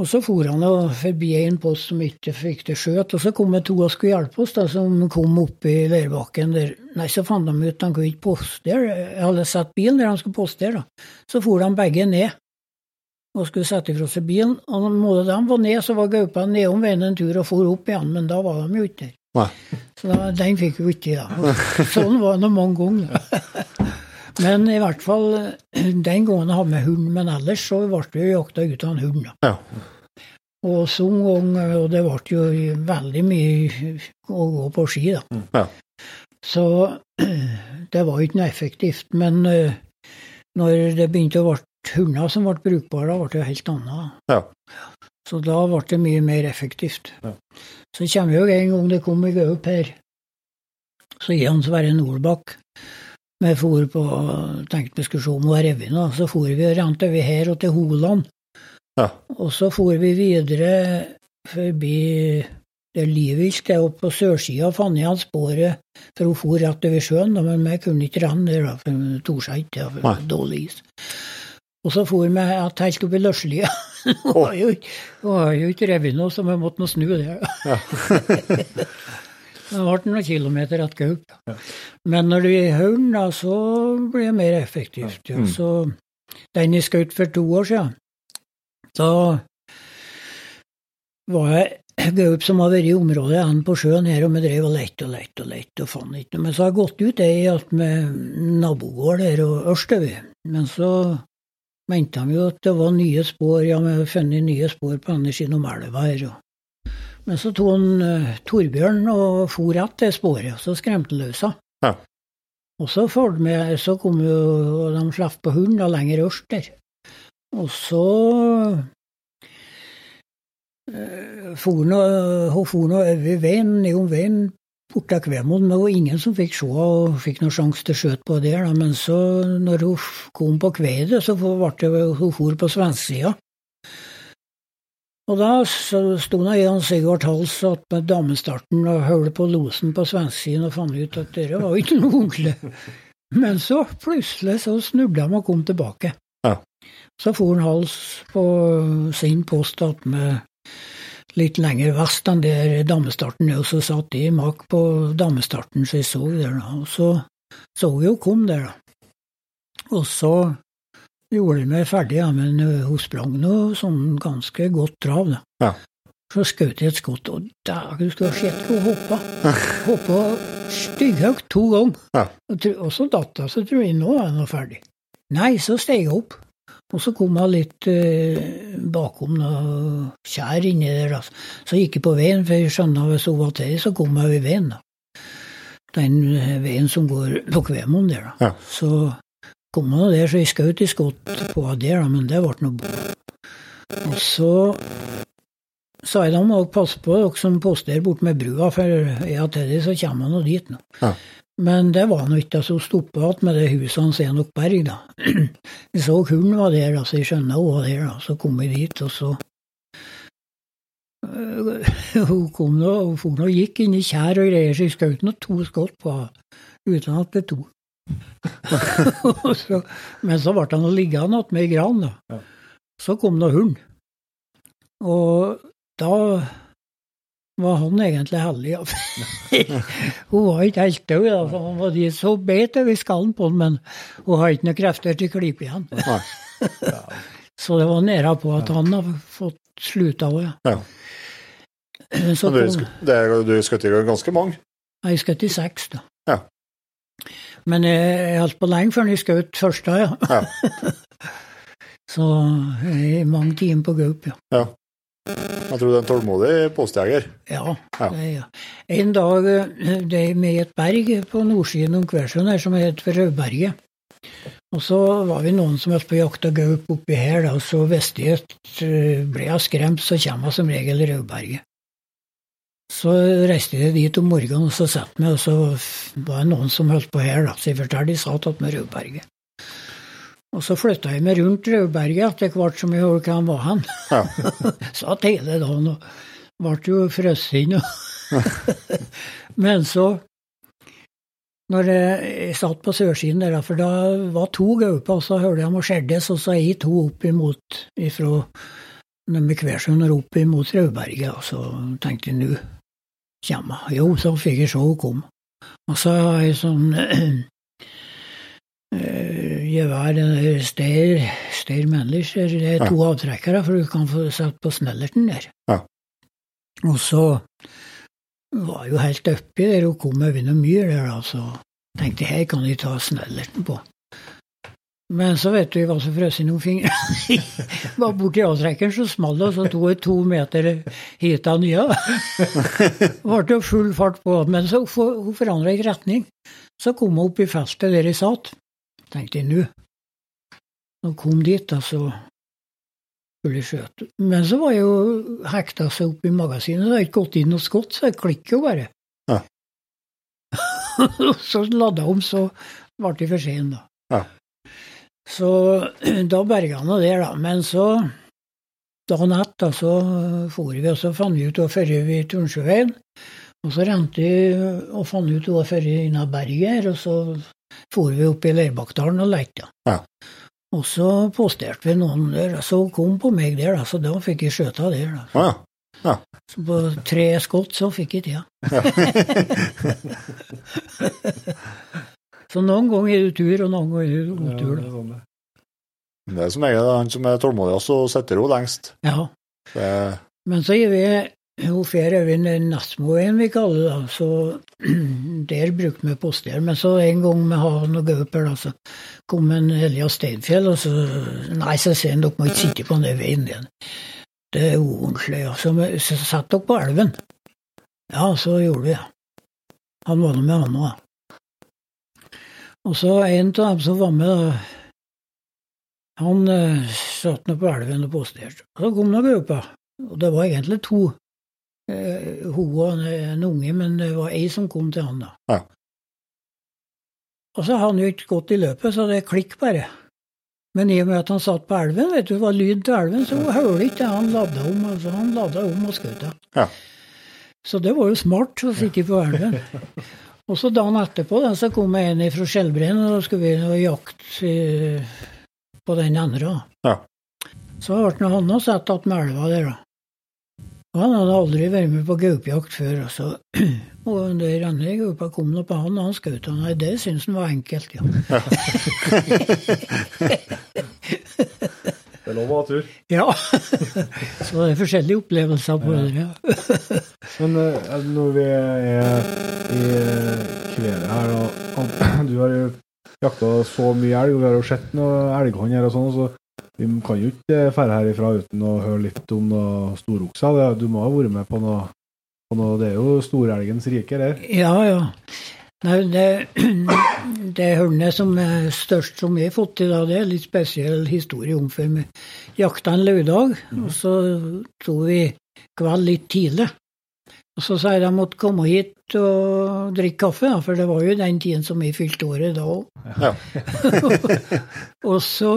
Og så for han forbi en post som ikke fikk det skjøt, og så kom det to og skulle hjelpe oss, da, som kom opp i leirbakken der. Nei, så fant de ut at han kunne ikke postere. Hadde satt bilen der han skulle postere, da. Så for de begge ned og skulle sette ifra seg bilen. Og når de var ned, så var gaupa nedom veien en tur og for opp igjen, men da var de jo ikke der. Så da, den fikk vi ikke, da. Sånn var det mange ganger. Men i hvert fall den gangen jeg hadde med hund, men ellers så ble vi jakta ut av en hund. Ja. Og så en gang, og det ble jo veldig mye å gå på ski, da. Ja. Så det var ikke noe effektivt. Men eh, når det begynte å bli hunder som ble brukbare, da ble det helt annet. Ja. Så da ble det mye mer effektivt. Ja. Så kommer jo en gang det kom en gaup her, så gir han Sverre Nordbakk. Vi for på, tenkte vi skulle se om hun var revet nå, så for vi og rente over her og til Holand. Ja. Og så for vi videre forbi det Livisk, det er oppe på sørsida, fant jeg sporet, for hun for rett over sjøen, men vi kunne ikke renne der, da, for hun torde seg ikke, for det var dårlig is. Og så for vi at helt opp i Løslia. Hun var jo ikke- noe, så vi måtte nå snu det. det ble noen kilometer etter gaup. Men når det er hund, da, så blir det mer effektivt. Ja. Mm. Så den jeg skjøt for to år siden, da var jeg gaup som har vært i området igjen på sjøen her, og vi drev og lette og lette og lette og fant ikke noe. Men så har jeg gått ut ei att med nabogård her og Ørstøy. Men så mente de jo at det var nye spor, ja, vi har funnet nye spor på andre siden om elva her. Og. Men så tok han uh, Torbjørn og for igjen til sporet, og så skremte han løs. Ja. Og så, med, så kom jo og de slapp på hund da, lenger øst der. Og så eh, for hun over veien, nedom veien bort til Kvemoen, men det var ingen som fikk se og fikk noen sjanse til å skjøte på der. Men så, når hun kom på kvedet, så ble det hun for på svensksida. Og da sto nå Jan Sigvard Hals att med damestarten og holdt på losen på svensksiden og fant ut at det var ikke noe ordentlig. Men så plutselig så snubla han og kom tilbake. Ja. Så for han Hals på sin post attmed litt lenger vest enn der damestarten er, og så satt de mak på damestarten, så jeg så der da. Og så så vi jo kom der, da. Og så gjorde meg ferdig, ja, men hun sprang nå sånn ganske godt trav, da. Ja. Så skjøt jeg et skudd, og dæven, du skulle ha sett hvor hun hoppa. Hoppa stygghøyt to ganger. Ja. Og, så datt hun, så tror jeg nå er hun ferdig. Nei, så steg jeg opp. Og så kom hun litt eh, bakom noe kjær inni der. Da. Så gikk jeg på veien, for jeg skjønte hvis hun var til, så kom jeg i veien. da. Den veien som går på Kvemoen der. da. Ja. Så kom nå der, så jeg skjøt i skott på der, men det ble noe bra. Og så sa jeg da må passe på dere som posterer bort med brua, for jeg til Teddy så kommer han nå dit nå. Ja. Men det var nå ikke så stoppa igjen med det huset hans Enok Berg, da. Vi så hunden var der, så jeg skjønner hun var der, da. Så kom jeg dit, og så Øh, Hun kom nå for nå gikk inn i kjær og greier, så jeg skjøt nå to skott på henne uten at det to. Så, men så ble han liggende attmed ei gran, da. Ja. Så kom nå hunden. Og da var han egentlig heldig. hun var ikke helt død, for han var de så beit over skallen på den, men hun har ikke noen krefter til å klype igjen. Så det var nære på at han har fått sluta òg, ja. Så du skjøt ganske mange? jeg skjøt i seks, da. Ja. Men jeg, jeg holdt på lenge før jeg skjøt første, ja. Ja. Så i mange timer på gaup, ja. ja. Jeg tror du er en tålmodig postjeger. Ja, Ja. det er jeg. En dag eh, det er med et berg på nordsiden om Kværsjøen her som heter Rødberget. Og så var vi noen som holdt på jakt jakte gaup oppi her, da, og så visste jeg at eh, ble jeg skremt, så kommer jeg som regel Rødberget. Så reiste jeg dit om morgenen, og så satt vi, og så var det noen som holdt på her, da, så jeg fortalte de satt attmed Rødberget. Og så flytta jeg meg rundt Rødberget etter hvert som jeg hørte hvor han var hen. Ja. Satt hele dagen og ble jo frosset inn. Men så, når jeg, satt på sørsiden der, for da var to gauper, og så hørte jeg dem skjeddes, og så jeg to opp imot ifra med Kværsjøen og opp imot Rødberget, og så tenkte jeg nå hun. Jo, så fikk jeg se hun kom. Og så har jeg sånn gevær, Steyr Steyr Mannlicher, det er to avtrekkere, for du kan få satt på snellerten der. Ja. Og så var jeg jo helt oppi der og kom over noe myr der, da, så tenkte jeg her kan jeg ta snellerten på. Men så vet du, jeg var så frøs i noen fingre. var borti avtrekkeren, så smalt det, og så tok jeg to meter hit av nye. Det ble jo full fart på, men så hun forandra ikke retning. Så kom hun opp i feltet der jeg satt. Tenkte jeg nå. Hun kom dit, da, så skulle jeg skjøte. Men så var jeg jo hekta seg opp i magasinet, så jeg hadde ikke gått inn og skutt, så jeg klikket jo bare. Ja. så ladda om, så ble det for sen, da. Ja. Så da berga det der, da. Men så dagen etter så for vi, og så fant vi ut hva før vi Turnsjøveien. Og så rente vi og fant ut hva før innan berget her, og så for vi opp i Leirbakkdalen og lette. Ja. Og så posterte vi noen der, og så kom på meg der, da, så da fikk jeg skjøta der. da. Ja. ja. Så på tre skott så fikk jeg tida. så noen ganger er det tur, og noen ganger er det Ja, otur. det er sånn det. Det er som jeg, han som er tålmodigst og setter jo lengst. Ja. Det, Men så gir vi hun fer over Nesmoveien, vi kaller det, så der brukte vi poster. Men så en gang vi hadde noe gauper, så kom en Elias Steinfjell, og så Nei, så sier han, dere må ikke sitte på den veien igjen. Det er ordentlig. Ja. Så satt dere på elven. Ja, så gjorde vi det. Han var nå med, han òg. Og så en av dem som var med, han eh, satt nå på elven og posterte. Og så kom nå gruppa, Og det var egentlig to. Eh, hun og en, unge, men det var ei som kom til han, da. Ja. Og så har han jo ikke gått i løpet, så det klikk bare. Men i og med at han satt på elven, vet du, det var lyd til elven, så hørte ikke det. Han lada om, altså, han lada om og skjøt. Ja. Så det var jo smart å sitte på elven. og så dagen etterpå da, så kom jeg inn fra Skjelbreen, og da skulle vi ha jakt eh, på den andre. Ja. Så ble han og satt attmed elva der, da. Og han hadde aldri vært med på gaupejakt før. Og, så, og det andre gaupa kom nå på han, og han skjøt han. Nei, det syntes han var enkelt, ja. ja. Det er lov å ha tur. ja. så det er forskjellige opplevelser på det. Ja. Men eh, når vi er i kvedet her, og og du har jo jakta så mye elg, og vi har jo sett noe elghånd her og sånn, så Vi kan jo ikke ferde herifra uten å høre litt om noe storokser. Du må ha vært med på noe, på noe Det er jo storelgens rike der. Ja, ja. Nei, det, det hørnet som er størst som vi har fått til, da, det er litt spesiell historie om. før vi jakta en lørdag, og så dro vi kveld litt tidlig. Og så sa jeg de måtte komme hit og drikke kaffe, da, for det var jo den tiden som vi fylte året da òg. Ja. og så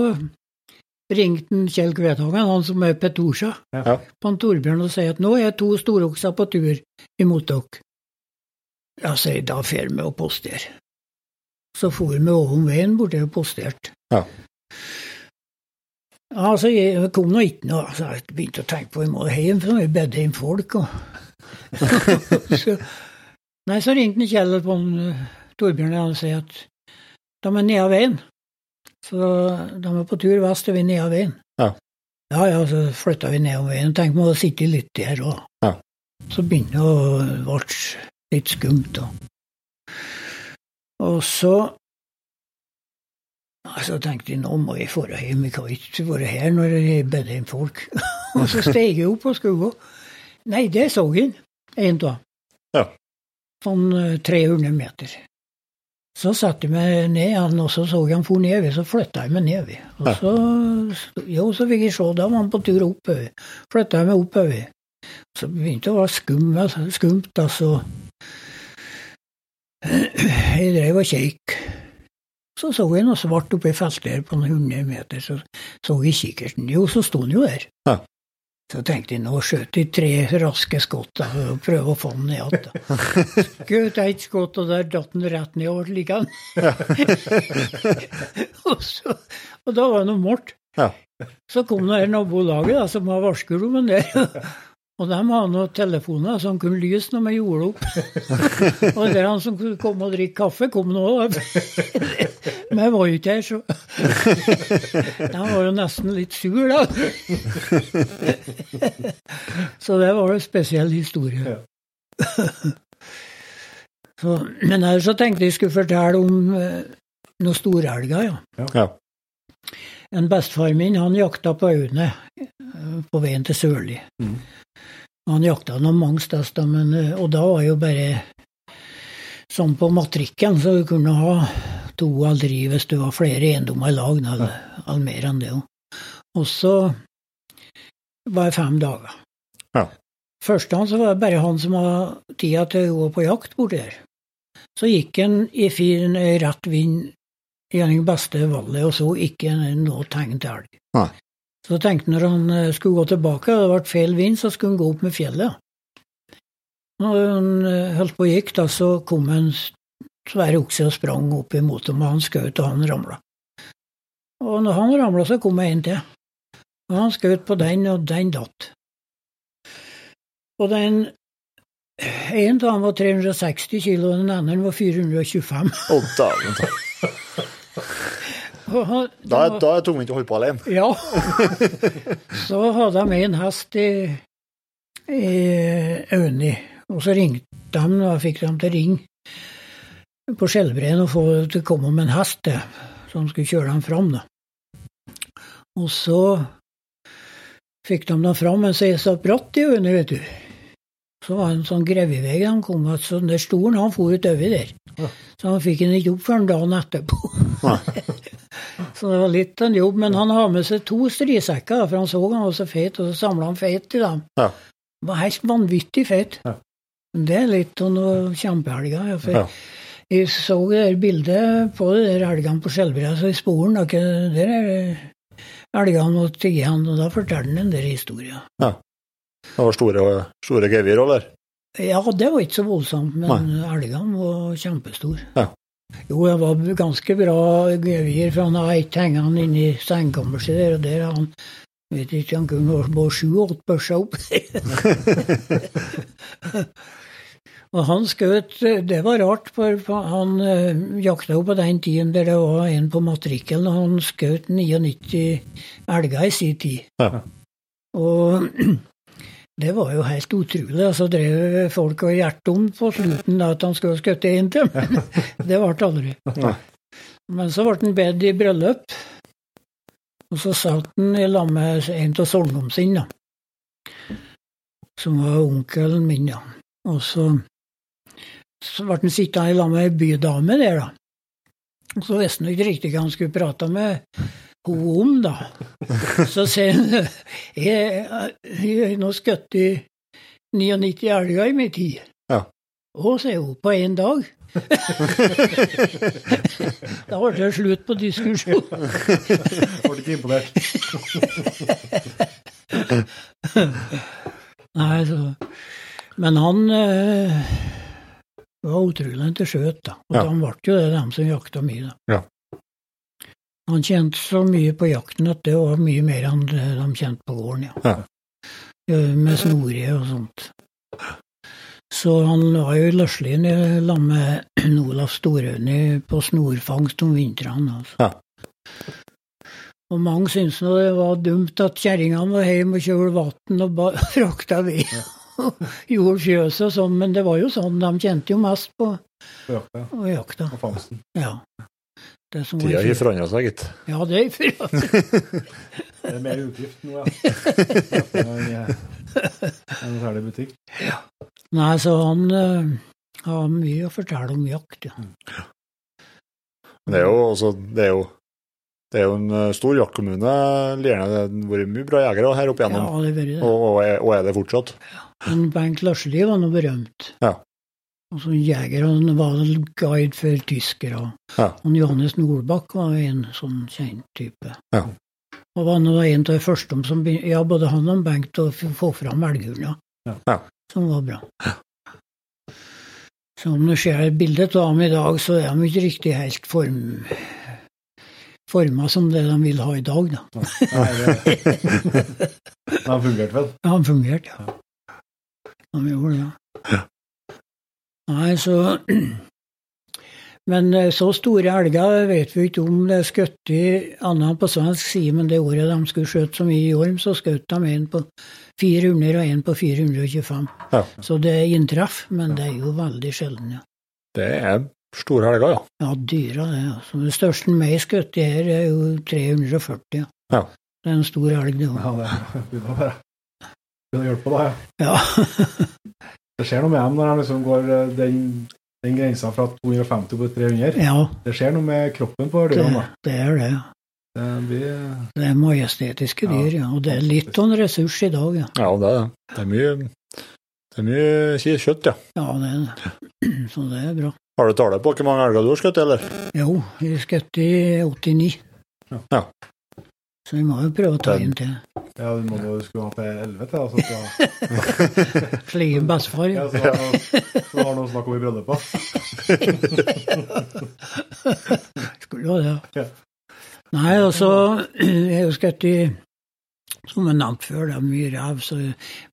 ringte Kjell Kvedhagen, han som er Petosja, Ja. på en Torbjørn og sier at nå er to storokser på tur imot dere. Ja, sier da drar vi og posterer. Så for vi over veien borti og posterte. Ja. Ja, så jeg kom nå ikke noe, så jeg begynte å tenke på vi må hjem, for vi bedde hjem folk. Og så, nei, så ringte Kjell på eh, Torbjørn og sa at de er nede av veien. Så de er på tur vest, og vi er nede av veien. Ja. Ja, ja, så flytta vi ned av veien. Tenk vi å sitte litt der òg. Ja. Så begynte det å bli litt skumt. da. Og så Så tenkte jeg nå må jeg dra hjem, vi kan ikke være her når jeg bedder inn folk. og så steg jeg opp og skulle gå. Nei, det så jeg en dag. Ja. Sånn eh, 300 meter. Så satte jeg meg ned han og så så jeg han for nedover, så flytta jeg meg nedover. Og så, jo, så fikk jeg se, da var han på tur oppover. Flytta jeg meg oppover. Så begynte det å være skummelt, skumt, altså. Jeg drev og kikk. Så så jeg noe svart oppe i feltet her på noen hundre meter, så så jeg kikkerten. Jo, så sto han jo der. Ja. Så tenkte jeg nå skjøt de tre raske skott da, og prøve å få den ned igjen. Skjøt ett skudd, og der datt den rett ned og like han. og, så, og da var det noe mørkt. Ja. Så kom det nabolaget da, som har varskerommen der. Og de hadde noen telefoner som kunne lyse når vi gjorde opp. og det er han som kunne komme og drikke kaffe, kom nå. Men jeg var jo ikke her, så De var jo nesten litt sur, da. så det var en spesiell historie. så, men ellers så tenkte jeg skulle fortelle om eh, noen storelger, ja. Ja. En bestefar min han jakta på Aune på veien til Sørli. Mm. Han jakta noen mange steder, men eh, Og da var jo bare sånn på matrikken, så du kunne ha to eller tre hvis du var flere eiendommer i lag, eller, eller mer enn det. Og så var det fem dager. Ja. Første han så var det bare han som hadde tida til å gå på jakt borti der. Så gikk han i fin rett vind gjennom beste valget og så ikke noe tegn til elg. Så tenkte han når han eh, skulle gå tilbake, og det ble feil vind, så skulle han gå opp med fjellet. Når han eh, holdt på og gikk, da, så kom en svær okse og sprang opp imot ham, og han skjøt, og han ramla. Og når han ramla, så kom det en til. Og han skjøt på den, og den datt. Og den en dem var 360 kilo, og den andre var 425. Å, dæven ta. Da, da er det tungvint å holde på alene. Ja. Så hadde de en hest i, i Auni, og så ringte de, og fikk dem til å ringe på Skjellbreien og få til å komme med en hest til, som skulle kjøre dem fram. da. Og så fikk de dem fram, men så er det bratt i Auni, vet du. Så var det en sånn grevevei de kom med, så den der stolen han for utover der. Så han fikk den ikke opp før en dagen etterpå. Så det var litt av en jobb, men han har med seg to strisekker, for han så han var så feit, og så samla han feit til dem. Ja. Han var helt vanvittig feit. Ja. Det er litt av noen kjempehelger. Ja, for Ja. Jeg så det der bildet på de der elgene på Skjelbreia, så i sporen da, der er elgene og tiggene, og da forteller han den der historien. Ja. Det var store, store gevir, eller? Ja, det var ikke så voldsomt, men elgene var kjempestore. Ja. Jo, det var ganske bra gevir, for han har ett hengende inne i sengekammerset der, og der har han vet ikke, han kunne både sju-åtte børser opp. og han skjøt Det var rart, for han eh, jakta jo på den tiden der det var en på matrikkelen, og han skjøt 99 elger i sin tid. Ja. Og det var jo helt utrolig. Så drev folk og hjertet om på slutten da, at han skulle skutt en til. Men det ble aldri. Men så ble han bedt i bryllup. Og så satt han i lag med en av sønnene sine, da. Som var onkelen min, da. Og så, så ble han sittende i lag med ei bydame der, da. Og så visste han ikke riktig hva han skulle prate med henne om, da. Så sier hun jeg jeg nå skutt i 99 elger i min tid. Ja. Å, sier hun, på én dag? da ble det slutt på diskusjonen. Ble ikke imponert. Nei, så Men han øh, var utrolig til skjøt, da. Og Ja. han ble jo det, dem som jakta mye, da. Ja. Han tjente så mye på jakten at det var mye mer enn de tjente på gården, ja. Ja. Med snorie og sånt. Så han var jo i Løslien lag med Olaf Storøyne på snorfangst om vintrene. Altså. Ja. Og mange syntes nå det var dumt at kjerringene var hjemme og kjølte vann og frakta ved. Gjorde fjøset og sånn, men det var jo sånn, de tjente jo mest på, På jakta på jakta. og fangsten. Ja. Det som Tida har forandra seg, gitt. Ja, det er seg. Det er mer utgift nå, ja. Enn En særlig butikk. Nei, så han uh, har mye å fortelle om jakt, ja. Det er jo også Det er jo, det er jo en eh, stor jaktkommune. Lierne det har vært mye bra jegere her opp igjennom. Ja, det har vært det. og, og, er, og er det fortsatt. Men Bengt Larsli var nå berømt. Ja. Og som jeger, han var guide for tyskere. Ja. Og Johannes Nordbakk var en sånn kjent type. Ja. Og var nå en av de første som Ja, både han og Bengt å få fram elghunder. Ja. Ja. Som var bra. Så om du ser et bilde av dem i dag, så er de ikke riktig helt form forma som det de vil ha i dag, da. Nei, det, det har fungert vel. Ja, han fungerte, ja. Han gjorde det. Nei, så Men eh, så store elger vet vi ikke om det er skutt i annet på svensk side, men det året de skulle skjøte så mye i orm, så skjøt de en på 400 og en på 425. Ja. Så det inntreff, men det er jo veldig sjelden, ja. Det er store elger, ja. Ja, dyra det. altså. Det største meg skutt i her er jo 340, ja. Ja. Det er en stor elg, det òg. Ja, det begynner å være Begynner å hjelpe deg. Ja. Ja. Det skjer noe med dem når de liksom går eh, den, den grensa fra 250 på 300. ja, Det skjer noe med kroppen på det, ørnene. da. det er det. Det blir Det er majestetiske dyr, ja. Og det er litt av en ressurs i dag, ja. Ja, det er det. Det er mye, det er mye kjøtt, ja. Ja, det er det. Så det er bra. Har du tale på hvor mange elger du har skutt, eller? Jo, vi skjøt i 89. Ja. Så vi må jo prøve å ta inn til Ja, du må jo skru ha til 11 til. Altså, så, slik bestefar. ja, Ja. så, så har noe snakk om i bryllupet. Skulle jo det. Ja. Nei, og så Jeg har jo skutt i som jeg nevnte før, det er mye rev, så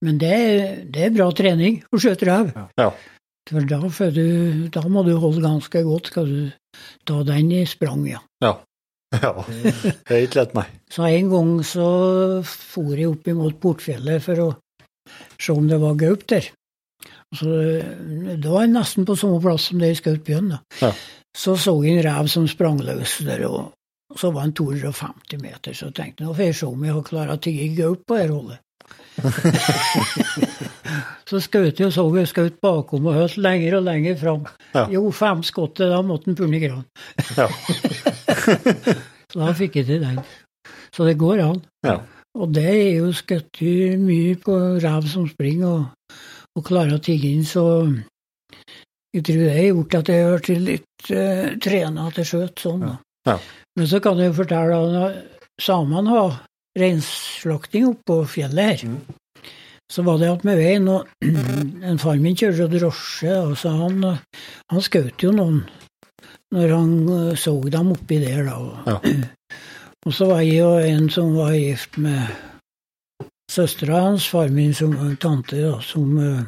Men det, er- det er bra trening å skjøte rev. Ja. For da, du, da må du holde ganske godt, skal du ta den i sprang, ja. Ja. Ja. Det er ikke lett, nei. Så en gang så for jeg opp imot Portfjellet for å se om det var gaup der. Så Det var nesten på samme plass som det jeg skjøt bjørn. Ja. Så så jeg en rev som sprang løs der, og så var han 250 meter. Så tenkte jeg nå får jeg se om jeg har klart å tigge gaup på dette holdet. så skjøt så jeg skjøt bakom og holdt lenger og lenger fram. Ja. Jo, fem skudd, da måtte han punne i gran. Ja. Så da fikk jeg til den. Så det går an. Ja. Og det er jo skutt mye på rev som springer og, og klarer å tigge inn, så jeg tror det har gjort at jeg har blitt litt uh, trena til skjøt sånn. da. Ja. Men så kan jeg jo fortelle at samene har reinslakting oppå på fjellet her, så var det at med veien, og en far min kjørte drosje, og så han, eh, han skjøt jo noen når han eh, så dem oppi der, da. Og, Ja. og så var jeg og en som var gift med søstera hans, far min som var tante, da, som eh,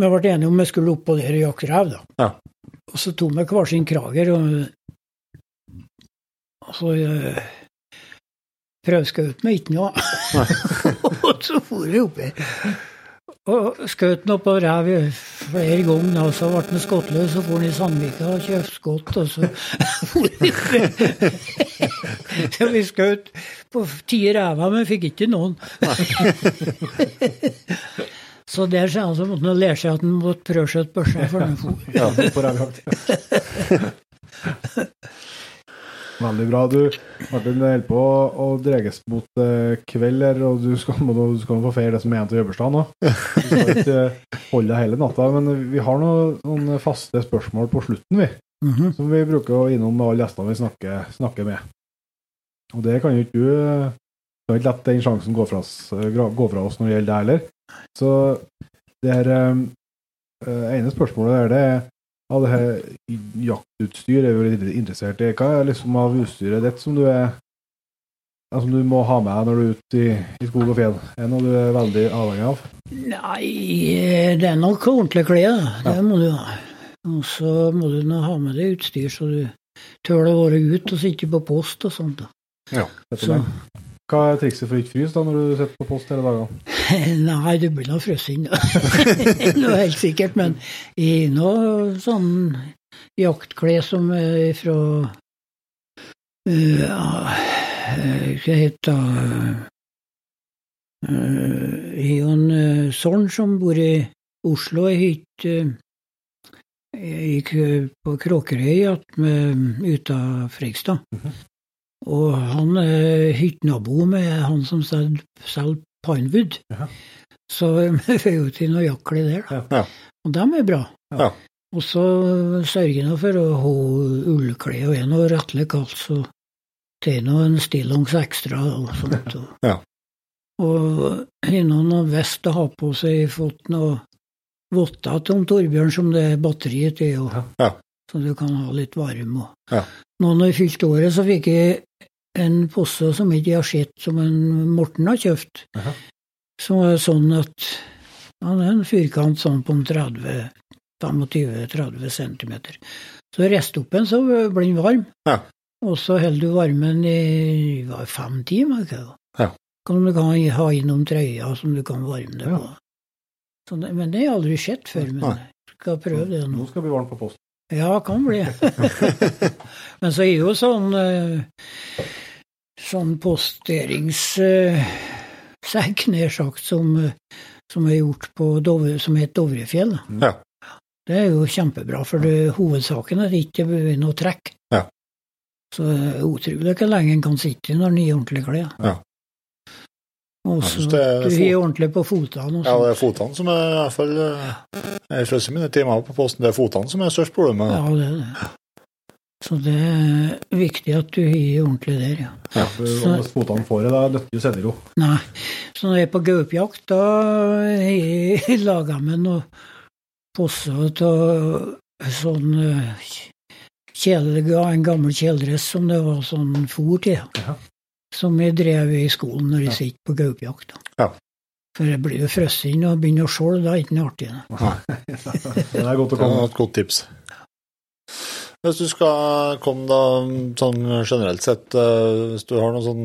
Vi ble enige om vi skulle oppå der og jakte rev, da. Ja. Og så tok vi hver sin krager, og, og så prøvskjøt meg ikke noe. og så for jeg oppi. og skjøt han oppå rev flere ganger, og så ble han skottløs. og for han i Sandvika og kjøpte skott, og så Så vi skjøt på ti rever, men fikk ikke noen. så der så han så måtte han lære seg at han måtte prøve å skjøte børsa før han for. Ja, på revjakt. Veldig bra. Du, Martin, holder på å- dreges mot eh, kveld her, og du skal, må, du skal få feire det som er igjen til Jøberstad nå. Du skal ikke eh, holde deg hele natta, men vi har noen, noen faste spørsmål på slutten, vi. Mhm. Som vi bruker å innom med alle gjestene vi snakker, snakker med. Og det kan jo ikke du eh, Det er ikke la den sjansen gå fra, oss, eh, gå fra oss når det gjelder det heller. Så det her eh, eh, ene spørsmålet der, det er av det her jaktutstyr er vi litt interessert i. Hva er liksom av utstyret ditt som du er ja, som du må ha med når du er ute i, i skog og fjell? Er noe du er veldig avhengig av? Nei, det er nok ordentlig klær. Det må du ha. Og så må du nå ha med deg utstyr så du tør å være ute og sitte på post og sånt. da. Og Så. Hva er trikset for å ikke fryse da, når du sitter på post hele dagene? Nei, du blir nå frosset. Noe helt sikkert. Men i noe sånn jaktklær som er fra uh, eh, Hva heter det uh, en uh, sønn som bor i Oslo. Jeg hytte uh, gikk eh, på Kråkerøy attmed ut av -hmm. Og han er hyttenabo med han som selger Pinewood. Ja. Så vi får jo til jakle der, da. Ja. Og dem er bra. Ja. Og så sørger jeg for å ha ullklær og en og rettelig så tar jeg nå en stillongs ekstra og sånt. Og, Ja. og har noen noe vest å ha på seg, fått noe votter til Torbjørn som det er batteriet til, og, Ja. så du kan ha litt varme. Og. Ja. Nå når jeg fylte året, så fikk jeg en pose som ikke har sett, som en Morten har kjøpt. Aha. Som er sånn at han er en firkant sånn på en 25-30 cm. Så rest opp en, så blir den varm. Ja. Og så holder du varmen i var fem timer. Ikke? Ja. Kan du kan ha innom trøya som du kan varme deg Ja. på. Så det, men det har jeg aldri sett før. Men Nei. skal prøve det nå. Nå skal det bli varmt på post. Ja, kan bli. Men så er jo sånn eh, sånn posteringssekk, nær sagt, som, eh, som er gjort på Dovre, som heter Dovrefjell. Ja. Det er jo kjempebra, for det, hovedsaken er ikke å trekke. Ja. Så det er utrolig hvor lenge en kan sitte når en gir ordentlig klær. Ja. Og Jeg så er du har ordentlig på fotene. Ja, det er fotene som er i hvert fall eh, Jeg frøs mine timer på posten. Det er fotene som er størst problem. Ja, det er det. Så det er viktig at du gir ordentlig der, ja. Ja. For Så- Hvis fotene får det, da døtter jo sedero. Nei. Så når jeg er på gaupejakt, da har jeg laga meg noen poser av sånn eh, kjele, en gammel kjeledress som det var sånn fôr til. Jaha. Som jeg drev i skolen når jeg Ja. gikk på gaupejakt. Ja. For jeg blir jo frosset inn og begynner å skjolde, da er ikke noe artig. da. Det er godt å komme med et godt tips. Hvis du skal komme da sånn generelt sett, eh, hvis du har noe sånn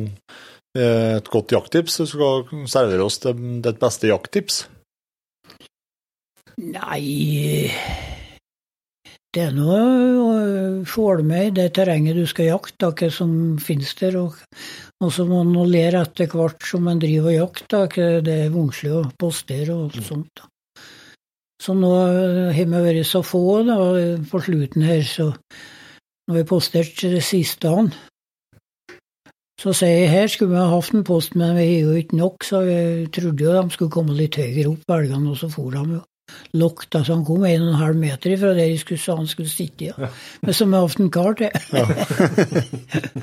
eh, et godt jakttips, du skal servere oss det, det beste jakttips. Nei Det er noe å få med i det terrenget du skal jakte, hva som finnes der. Og, og så må man lære etter hvert som man driver og jakter, det er vanskelig å postere og alt sånt. da. Så nå har vi vært så få da, på slutten her, så nå har vi postert det siste dagen. Så sier jeg her skulle vi ha hatt en post, men vi har jo ikke nok, så vi trodde jo de skulle komme litt høyere opp, elgene, og så for de jo lukta så han kom en og en halv meter ifra der jeg skulle, han skulle sitte. Ja. Men som jeg har hatt en kar til.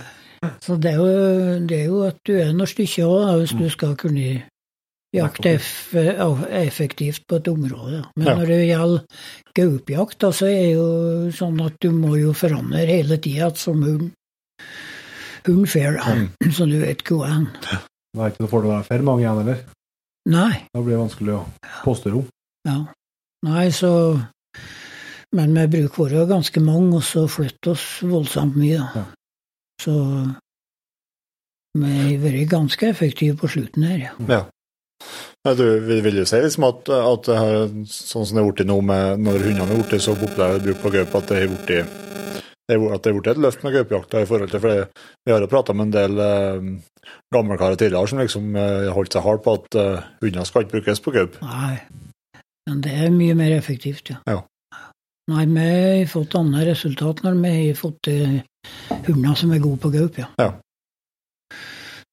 så det er, jo, det er jo at du er noe stykke òg, hvis du skal kunne jakte eff, effektivt på et område. Men Ja. når det gjelder gaupejakt, så er det jo sånn at du må jo forandre hele tida som hund. Hund fair, da. Så du vet hvor er han. Da er ikke noe fordel å være for mange igjen, eller? Nei. Da blir det vanskelig å poste rom. Ja. Nei, så Men vi bruker våre ganske mange, og så flytter oss voldsomt mye. Ja. Så vi har vært ganske effektive på slutten her, ja. Ja. Ja, Du vil, jo si liksom at, at det har, sånn som det er blitt nå med når hundene er blitt så populære bruk på gaupe, at det har blitt at det er blitt et løft med gaupejakta i forhold til for Vi har jo prata med en del eh, gamle karer tidligere som liksom eh, holdt seg hardt på at eh, hunder skal ikke brukes på gaupe. Nei, men det er mye mer effektivt, ja. Ja. Nei, vi har fått andre resultat når vi har fått eh, hunder som er gode på gaup, ja. Ja.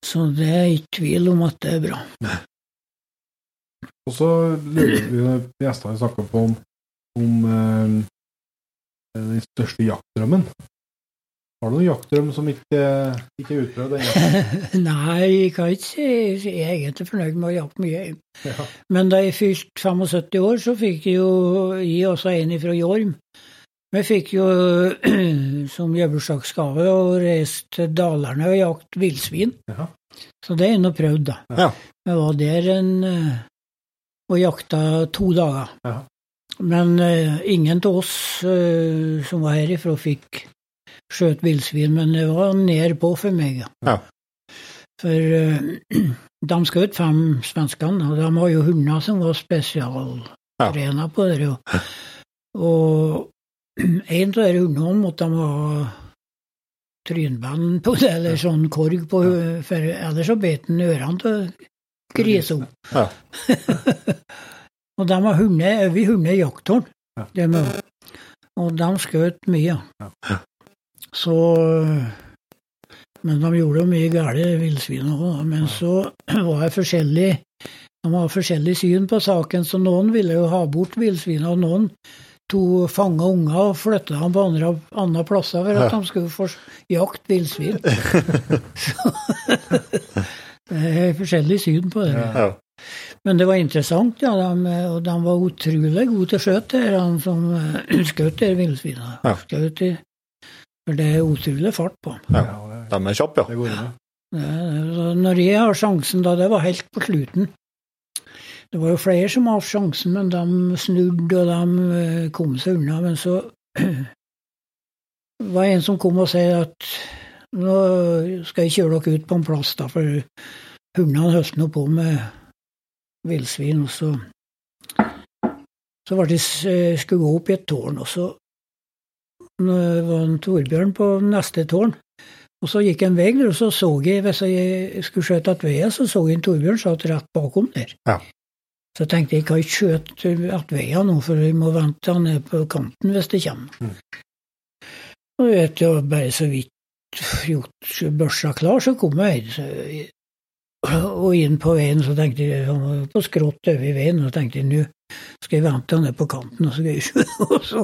Så det er ikke tvil om at det er bra. Og så lurer vi gjestene snakka på om, om eh, den største jaktdrømmen. Har du noen jaktdrøm som ikke, ikke er utprøvd ennå? Nei, jeg kan ikke si jeg er egentlig fornøyd med å jakte mye. Ja. Men da jeg fylte 75 år, så fikk jeg jo gi også en fra Jorm. Vi fikk jo som jobbursdagsgave å reise til Dalarne og jakte villsvin. Ja. Så det er nå prøvd, da. Ja. Vi var der en, eh, og jakta to dager. Ja. Men uh, ingen av oss uh, som var herifra, fikk skjøt villsvin, men det var ned på for meg. ja. Ja. For uh, de skjøt fem svenskene, og de har jo hunder som var spesialtrena på det. Og, og en av de hundene måtte de ha trynband på det, eller sånn korg på, for ellers så bet den ørene til grisa. Ja. og de har hunder over hunder jakthorn. Ja. Og de skjøt mye. Ja. Så Men de gjorde jo mye gale villsvin òg. Men så var det forskjellig De har forskjellig syn på saken, så noen ville jo ha bort villsvina, og noen to fanga unger og flytta dem på andre, andre plasser for at Ja. de skulle få jakte villsvin. Det er forskjellig syn på det. Ja. Ja. Men det var interessant, ja. De, og de var utrolig gode til å skjøte, de som eh, skjøt de villsvina. Ja. Skjøt de- For det er utrolig fart på dem. Ja. De er kjappe, ja. det går. Det- Når jeg har sjansen, da, det var helt på slutten. Det var jo flere som hadde sjansen, men de snudde og de eh, kom seg unna. Men så var det en som kom og sa at nå skal jeg kjøre dere ut på en plass, da, for hundene høster nå på med villsvin. Og så, så var det, eh, skulle gå opp i et tårn, og så nå var en Torbjørn på neste tårn. Og så gikk en vei og så så jeg, hvis jeg skulle skjøte ved, så så jeg en Torbjørn satt rett bakom der. Ja. Så jeg tenkte jeg kan ikke skjøte veien nå, for jeg må vente han er på kanten hvis det kommer. Mm. Og vet å bare så vidt gjort børsa klar, så kom jeg Og inn på veien, så tenkte jeg han var på skrått over veien, og tenkte jeg nå skal jeg vente han er på kanten, og så jeg. Og så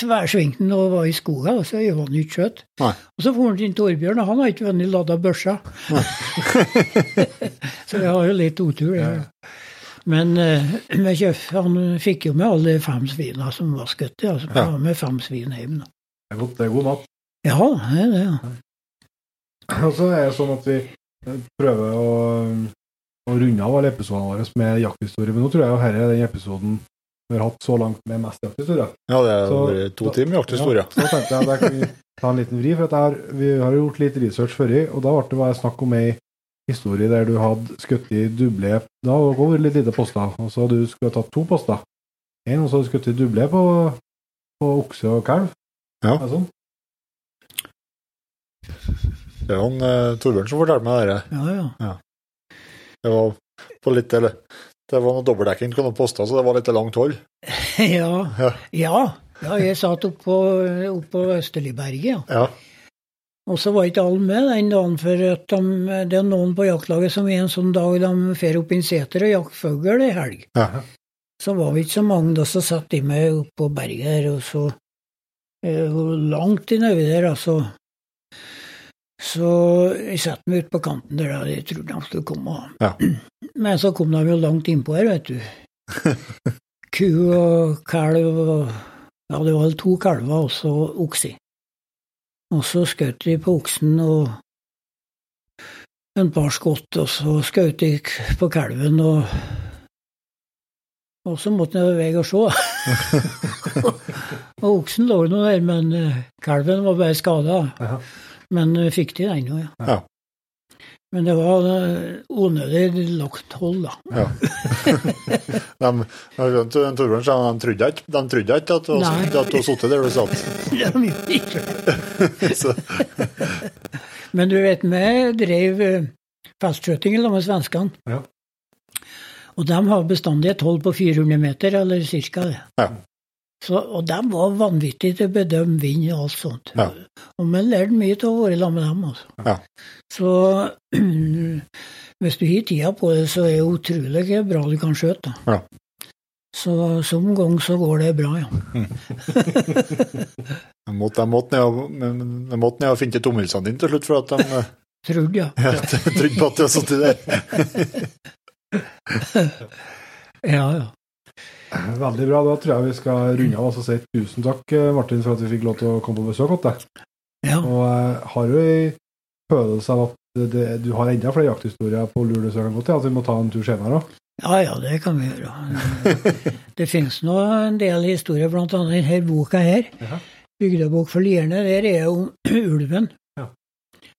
tversvingte han og var i skogen, og så gjorde han ikke skjøtt. Og så for han til Torbjørn, og han har ikke vunnet lada børsa. så jeg har jo litt otur. Ja. Men eh, med kjøff, han fikk jo med alle fem svina som var skutt. Altså, Ja. ja. med fem svin hjem. Da. Det er godt, det er god mat. Ja, det er det. Ja. Og så er det sånn at vi eh, prøver å, å runde av alle episodene våre med jakthistorie. Men nå tror jeg jo dette er den episoden vi har hatt så langt med mest jakthistorie. Ja, det er Så- to timer jakthistorie. Ja, så tenkte jeg at jeg kan vi ta en liten vri, for at jeg har, vi har gjort litt research før, og da ble det bare snakk om ei historie der du hadde skutt i duble Da hadde det vært litt lite poster, og så hadde du skulle tatt to poster. En, og så hadde du skutt i duble på, på okse og kalv. Ja. Er det sånn? Det er han eh, Torbjørn som fortalte meg det. Ja, ja. Det var på litt eller, Det var noe dobbeltdekking på noen poster, så det var litt langt hold. ja. Ja. ja. Ja, jeg satt oppå opp på Østerligberget, ja. Ja. Og så var ikke alle med den dagen, for de, det er noen på jaktlaget som en sånn dag de fer opp i en seter og jakter fugl i helg. Aha. Så var vi ikke så mange, da så satt de meg opp på berget her, og så eh, langt innover der, altså. Så jeg satte meg ut på kanten der, da jeg trodde de skulle komme. Ja. Men så kom de jo langt innpå her, vet du. Ku og kalv og Ja, det var to kalver og så okse. Og så skjøt de på oksen og en par skudd, og så skjøt de på kalven, og og så måtte jeg vei og se. og oksen lå nå der, men eh, kalven var bare skada. Men eh, fikk de den nå, ja. Ja. Men det var onødig lagt hold, da. Ja. de, Torbjørn sa de trodde ikke de trodde ikke at du hadde sittet der du satt. De gjorde ikke Men du vet, vi drev eh, festskjøting sammen med svenskene. Ja. Og de har bestandig et hold på 400 meter, eller ca. det. Ja. Så, og de var vanvittige til å bedømme vind og alt sånt. Ja. Og man lærte mye av å være sammen med dem. altså. Ja. Så hvis du har tida på det, så er det utrolig bra du kan skjøte. Ja. Så som gang så går det bra, ja. de måtte, de måtte de måtte tomhylsene dine til slutt, for at de eh, Trodde, ja. ja, trodde på at du hadde sittet der. Ja, ja. Veldig bra. Da tror jeg vi skal runde av og si tusen takk, eh, Martin, for at vi fikk lov til å komme på besøk hos deg. ja. Og jeg har jo en følelse av at det, du har enda flere jakthistorier på lur du kan gå til, at vi må ta en tur senere òg. Ja, ja, det kan vi gjøre. Det finnes nå en del historier, annet denne boka her. Ja. Bygdebok for lierne. Der er jo ulven. Ja.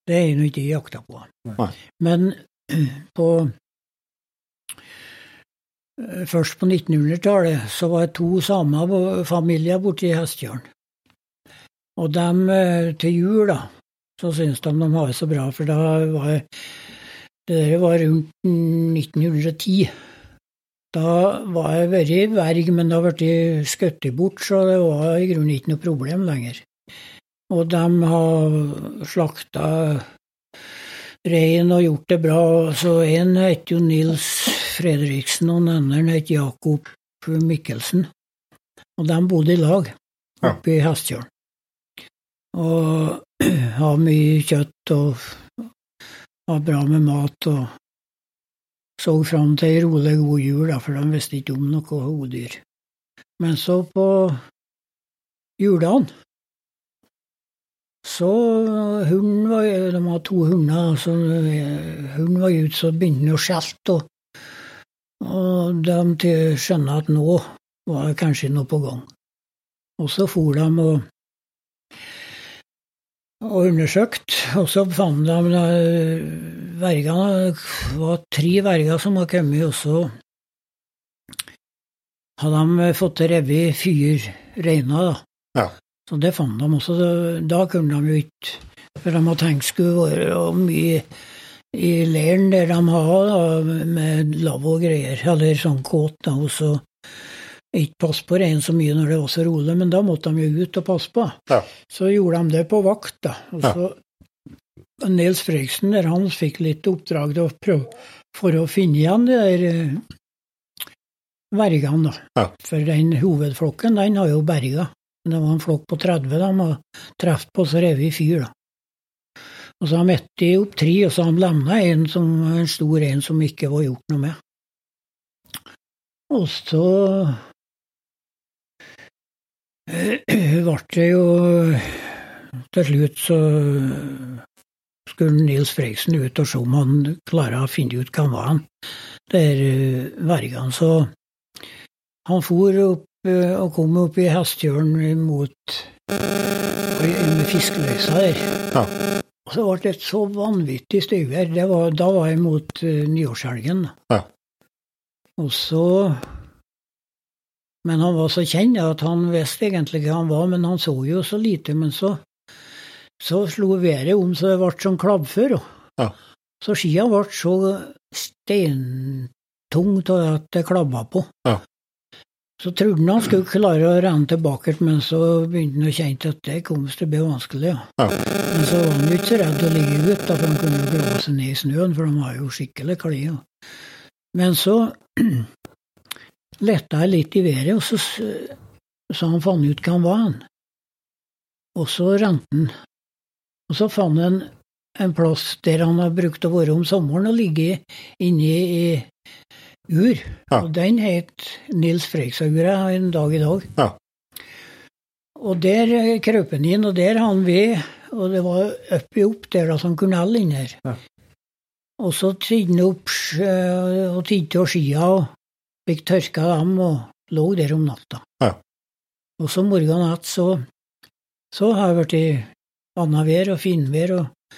Det er jo ikke jakta på. Nei. Men på Først på 1900-tallet så var det to samefamilier borte i Hestjørn. Og dem eh, til jul, da, så syntes de de har det så bra, for da var det der var rundt 1910. Da var jeg vært verg, men det ble blitt skutt bort, så det var i grunnen ikke noe problem lenger. Og de har slakta rein og gjort det bra. Så en heter jo Nils Fredriksen, og den andre het Jakob Mikkelsen. Og de bodde i lag Ja. oppe i Hestjørn. Og har mye kjøtt og var bra med mat og så fram til ei rolig, god jul, da, for de visste ikke om noe hodyr. Men så på julene så hunden var, De hadde to hunder, så hunden var ute, så begynte han å skjelte. Og, og de skjønte at nå var det kanskje noe på gang. Og så for de og og undersøkte, og så fant de eh, vergene Det var tre verger som hadde kommet, og så hadde de fått revet fire reiner, da. Ja. Så det fant de også. Da- Da kunne de jo ikke For de hadde tenkt skulle være mye i leiren der de har, da, med lavvo og greier, eller sånn kåt, da, og så ikke passe på reinen så mye når det var så rolig, men da måtte de jo ut og passe på. Ja. Så gjorde de det på vakt, da. Og Ja. Nils Fredriksen der, han fikk litt oppdrag da, for å finne igjen de der eh, vergene, da. Ja. For den hovedflokken, den har jo berga. Det var en flokk på 30 de har truffet på, så rev vi fyr, da. Og så har de møtt opp tre, og så har de lemna en, en stor en som ikke var gjort noe med. Og så eh, ble det jo Til slutt så skulle Nils Freiksen ut og se om han klarer å finne ut var han der eh, vergene. Så han for opp eh, og kom opp i Hestjørn mot fiskeløysa der. Ja. Og så ble det et så vanvittig styggvær. Det Da var jeg mot uh, nyårshelgen. Ja. Og så Men han var så kjent at han visste egentlig hva han var, men han så jo så lite. Men så, så slo været om så det ble som klabbfør. Ja. Så skia ble så steintungt at det klabba på. Ja. Så trodde han han skulle klare å renne tilbake, men så begynte han å kjenne at det kom til å bli vanskelig. Ja. Ja. Men så var han ikke så redd å ligge ute, for han kunne grave seg ned i snøen, for de var jo skikkelig kalde. Men så lette jeg litt i været, og så, sa så han fant ut hva han var. han. Og så rente han. Og så fant han en plass der han har brukt å være om sommeren og ligge inne i ur. Ja. Og den het Nils Fredriksaura en dag i dag. Ja. Og der eh, krøp han inn, og der har han ved, og det var oppi opp der da, sånn kunne inn her. Ja. Og så tidde han opp og tidde av skia og fikk tørka dem og lå der om natta. Ja. Og så morgenen etter så, så har det blitt annenvær og finvær og,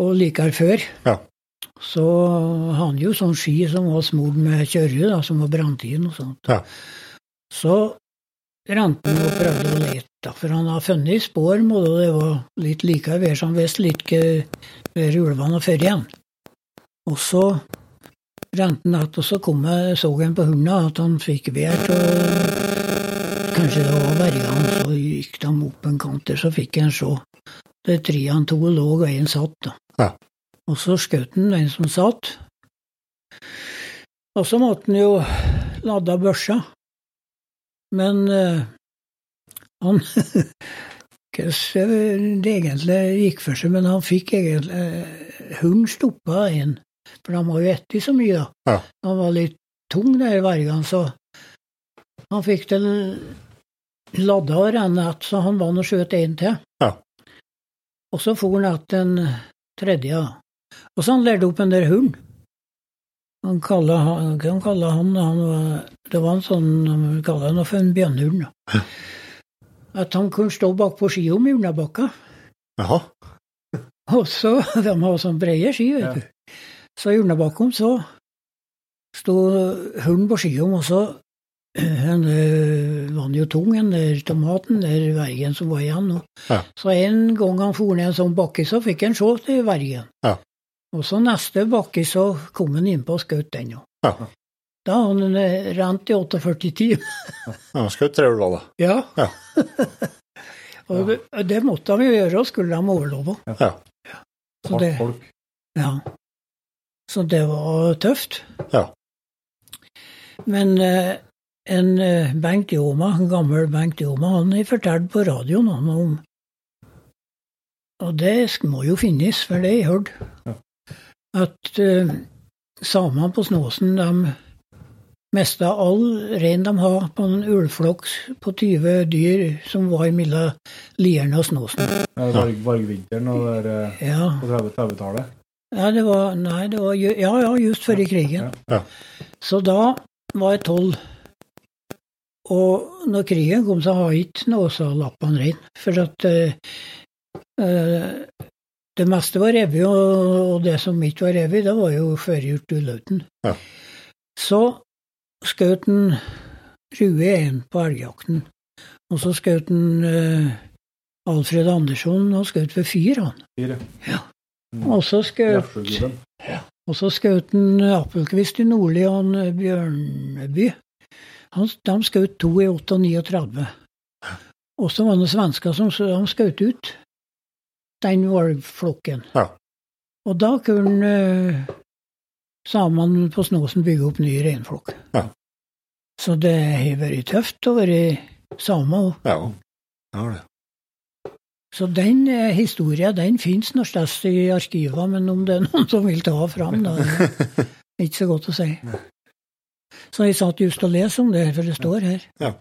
og likere før. Ja. Så hadde han jo sånn ski som var smurt med kjørre, da, som var brent inn og sånt. Ja. Så rente han og prøvde å lete, for han har funnet spor, og det var litt like ved, så han visste litt hvor ulvene har ført igjen. Og så rente han att, og så kom jeg, så han på hunden at han fikk vært, og kanskje det var vergene, så gikk de opp en kant der, så fikk han se. Det tre han to lå, og én satt, da. Ja. Og så skjøt han den som satt. Og så måtte han jo lade børsa. Men uh, han Hvordan det egentlig gikk for seg, men han fikk egentlig uh, Hunden stoppa en, for han var jo etter så mye, da. Ja. Han var litt tung, der hver gang. så han fikk den ladda og renne att, så han var og skjøt en til. Ja. Og så for han att den tredje. Og så han lærte opp en der hund. Han kalte han, han, han, han var, Det var en sånn Han kalte han for en bjørnhund. At han kunne stå bakpå skia om Urnabakka. Jaha. Og så De har sånn brede ski, vet Ja. du. Så i Urnabakom så sto hunden på skia, og så han var jo tung, den der tomaten, der vergen som var igjen. Ja. Så en gang han for ned en sånn bakke, så fikk han se til vergen. Ja. Og så neste bakke så kom han innpå og skjøt den. Ja. Da har han eh, rent i 48 timer. Ja, skjøt tre ulver, da. Ja. Ja. og det, det måtte de jo gjøre, og skulle de overleve. Ja. Så det, ja. Så det var tøft. Ja. Men eh, en eh, Bengt Joma, en gammel Bengt Joma, han fortalte på radioen han om Og det må jo finnes, for det har jeg hørt. Ja. At uh, samene på Snåsen, de mista all rein de har på en ulflokk på 20 dyr som var mellom Lierne og Snåsen. Ja, varg, vargvinteren og der, eh, Ja. på 30 30-tallet. Ja, det var, nei, det var, ja, ja, just før i krigen. Ja. Så da var jeg tolv. Og når krigen kom, så har jeg ikke Nåsalappene rein. For at uh, eh, det meste var revet, og, det som ikke var revet, det var jo førjult Ullauten. Ja. Så skjøt han Rue én på elgjakten. Og så skjøt han eh, Alfred Andersson og skjøt ved fyr, han. Ja. Og så skjøt Hjertsjøgubben. og så skjøt han Appelquist i Nordli og han eh, Bjørneby. Han, de skjøt to i 8 og 39. Og så var det svensker som så skjøt ut den valgflokken. Ja. Og da kunne eh, samene på Snåsen bygge opp ny reinflokk. Ja. Så det har vært tøft å være same òg. Ja. det har det. Så den eh, historien den finnes noe sted i arkivene, men om det er noen som vil ta fram, da er det ikke så godt å si. Så jeg satt just og leste om det, for det står her. Ja.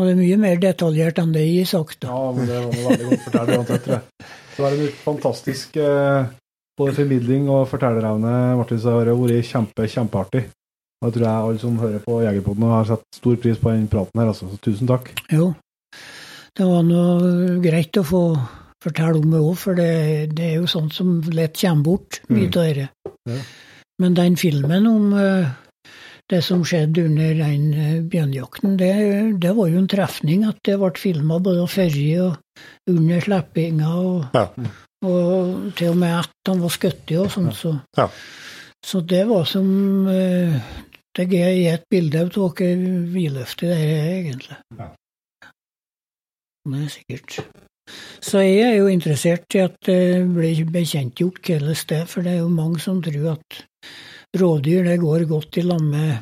Og det er mye mer detaljert enn det jeg har sagt. da. Ja, men det var veldig godt fortalt uansett, tror jeg. Så var det en fantastisk eh, både formidling og fortellerevne, Martin, så har det vært kjempe, kjempeartig. Og jeg tror jeg alle som hører på Jegerpoden, har satt stor pris på den praten her, altså. Så tusen takk. Jo, det var noe greit å få fortelle om det òg, for det, det er jo sånt som lett kommer bort, mye av dette. Ja. Men den filmen om eh, det som skjedde under den eh, bjørnjakten, det, det var jo en trefning at det ble filma både før og under slippinga, og, Ja. og til og med at han var skutt og sånn. Så. Ja. så det var som eh, Det gir et bilde av hvor vidløftig det er, egentlig. Ja. Det er sikkert. Så jeg er jo interessert i at det blir bekjentgjort hvordan det er, for det er jo mange som tror at rovdyr det går godt i lag med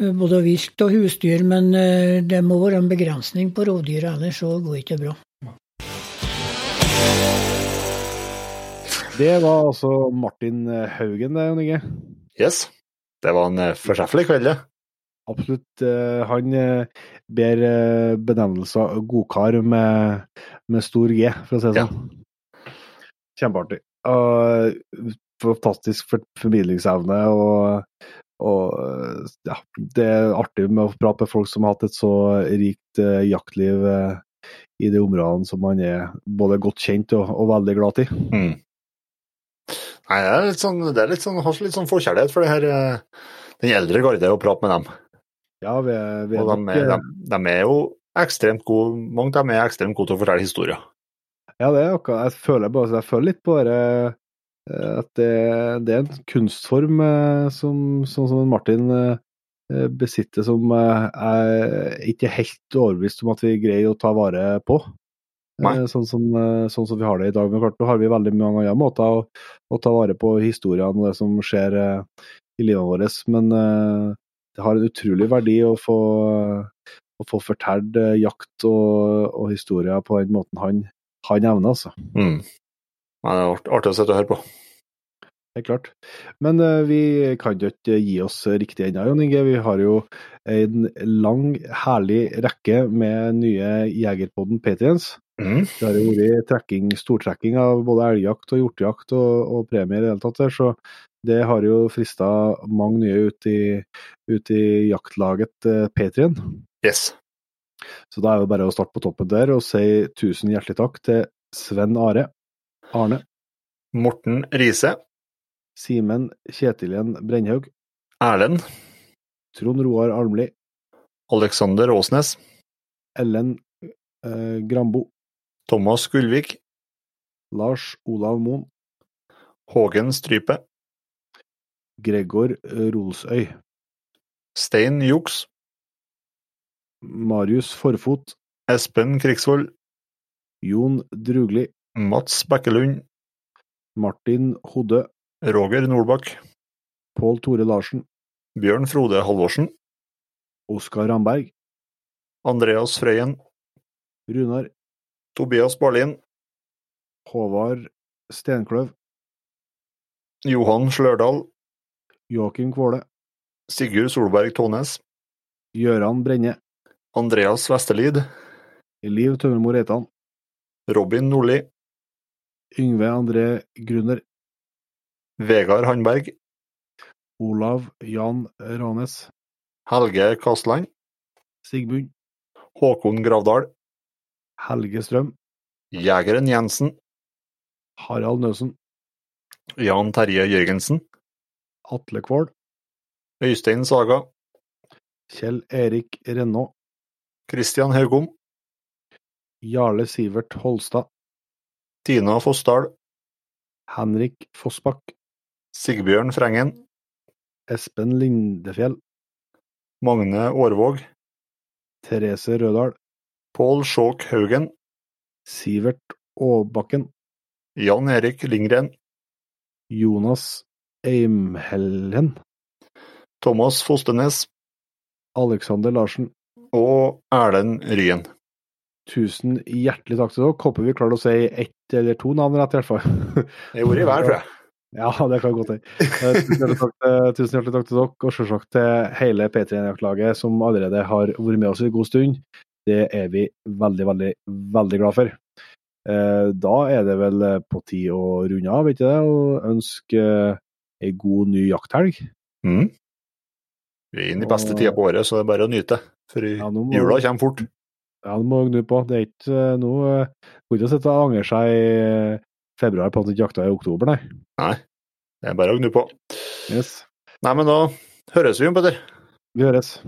eh, både vilt og husdyr, men eh, det må være en begrensning på rovdyr, ellers så går det ikke bra. Det var altså Martin Haugen, det, Jon Inge. Yes. Det var en eh, fortreffelig kveld, det. Absolutt. eh, Han ber benevnelser godkar med, med stor G, for å si det Ja. sånn. Kjempeartig. Og fantastisk for- formidlingsevne og, og ja, det er artig med å prate med folk som har hatt et så rikt eh, jaktliv eh, i de områdene som man er både godt kjent og, og veldig glad i. Mm. Nei, det er litt sånn, det er litt sånn, har litt sånn forkjærlighet for det her, eh, den eldre garde å prate med dem. Ja, vi vi Og de, er- eh, de, de er jo ekstremt gode, mange av dem er ekstremt gode til å fortelle historier. Ja, det er akkurat Jeg føler bare jeg føler litt på det at det, det er en kunstform eh, som, sånn som Martin eh, eh, besitter, som eh, jeg ikke er helt overbevist om at vi greier å ta vare på. Eh, Sånn som, eh, sånn som vi har det i dag. Men klart, nå har vi veldig mange andre måter å, å ta vare på historiene og det som skjer eh, i livet vårt. Men eh, det har en utrolig verdi å få, å få fortalt eh, jakt og, og historier på den måten han, han evner, altså. Mm. Nei, det er artig å sitte og høre på. Helt klart. Men uh, vi kan jo ikke gi oss riktig ennå, Jon Inge. Vi har jo en lang, herlig rekke med nye Jegerpodden Patriens. Mm. Det har jo vært trekking, stortrekking av både elgjakt og hjortejakt og, og premier i det hele tatt. Der, Så det har jo frista mange nye ut i, ut i jaktlaget uh, Patrien. Yes. Så da er det bare å starte på toppen der og si tusen hjertelig takk til Sven Are, Arne, Morten Riise, Simen Kjetiljen Brennhaug, Erlend, Trond Roar Almli, Alexander Åsnes, Ellen eh, Grambo, Thomas Gullvik, Lars Olav Moen, Hågen Strype, Gregor Rolsøy, Stein Juks, Marius Forfot, Espen Krigsvold, Jon Drugli, Mats Bekkelund, Martin Hodø, Roger Nordbakk, Pål Tore Larsen, Bjørn Frode Halvorsen, Oskar Ramberg, Andreas Frøyen, Runar, Tobias Barlin, Håvard Stenkløv, Johan Slørdal, Joakim Kvåle, Sigurd Solberg Tånes, Gøran Brenne, Andreas Vesterlid, Liv Tømmermo Reitan, Robin Nordli, Yngve André Grunner, Vegard Handberg, Olav Jan Ranes, Helge Kastland. Sigmund, Håkon Gravdal, Helge Strøm, Jegeren Jensen, Harald Nøsen, Jan Terje Jørgensen, Atle Kvål, Øystein Saga, Kjell Erik Rennaa. Christian Haugom, Jarle Sivert Holstad, Tina Fossdal, Henrik Fossbakk, Sigbjørn Frengen, Espen Lindefjell, Magne Aarvåg, Therese Rødahl. Pål Skjåk Haugen, Sivert Aabakken, Jan Erik Lindgren, Jonas Eimhellen, Thomas Fostenes. Alexander Larsen. og Erlend Ryen. Tusen hjertelig takk til dere. Håper vi klarte å si ett eller to navn rett, i hvert fall. Det gjorde i hver, tror jeg. Ja, det kan godt hende. Eh, Tusen hjertelig takk til- dere, og selvsagt til hele P3-jaktlaget som allerede har vært med oss i en god stund. Det er vi veldig, veldig, veldig glad for. Eh, Da er det vel på tide å runde av, ikke det? Og ønske ei god ny jakthelg. Mm. Vi er inne i beste tida på året, så det er bare å nyte. For jula kommer fort. Ja, det må du gnu på. Det er ikke eh, noe Kan ikke sitte og angre seg i februar på at du ikke jakta i oktober, nei. Nei, det er bare å gnu på. Yes. Nei, men da høres vi, Jon Petter. Vi høres.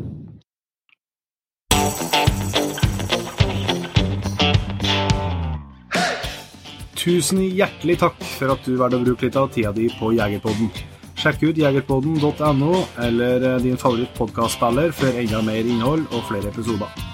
Tusen hjertelig takk for at du valgte å bruke litt av tida di på Jegerpodden. Sjekk ut jegerpodden.no eller eh, din favoritt favorittpodkastspiller for enda mer innhold og flere episoder.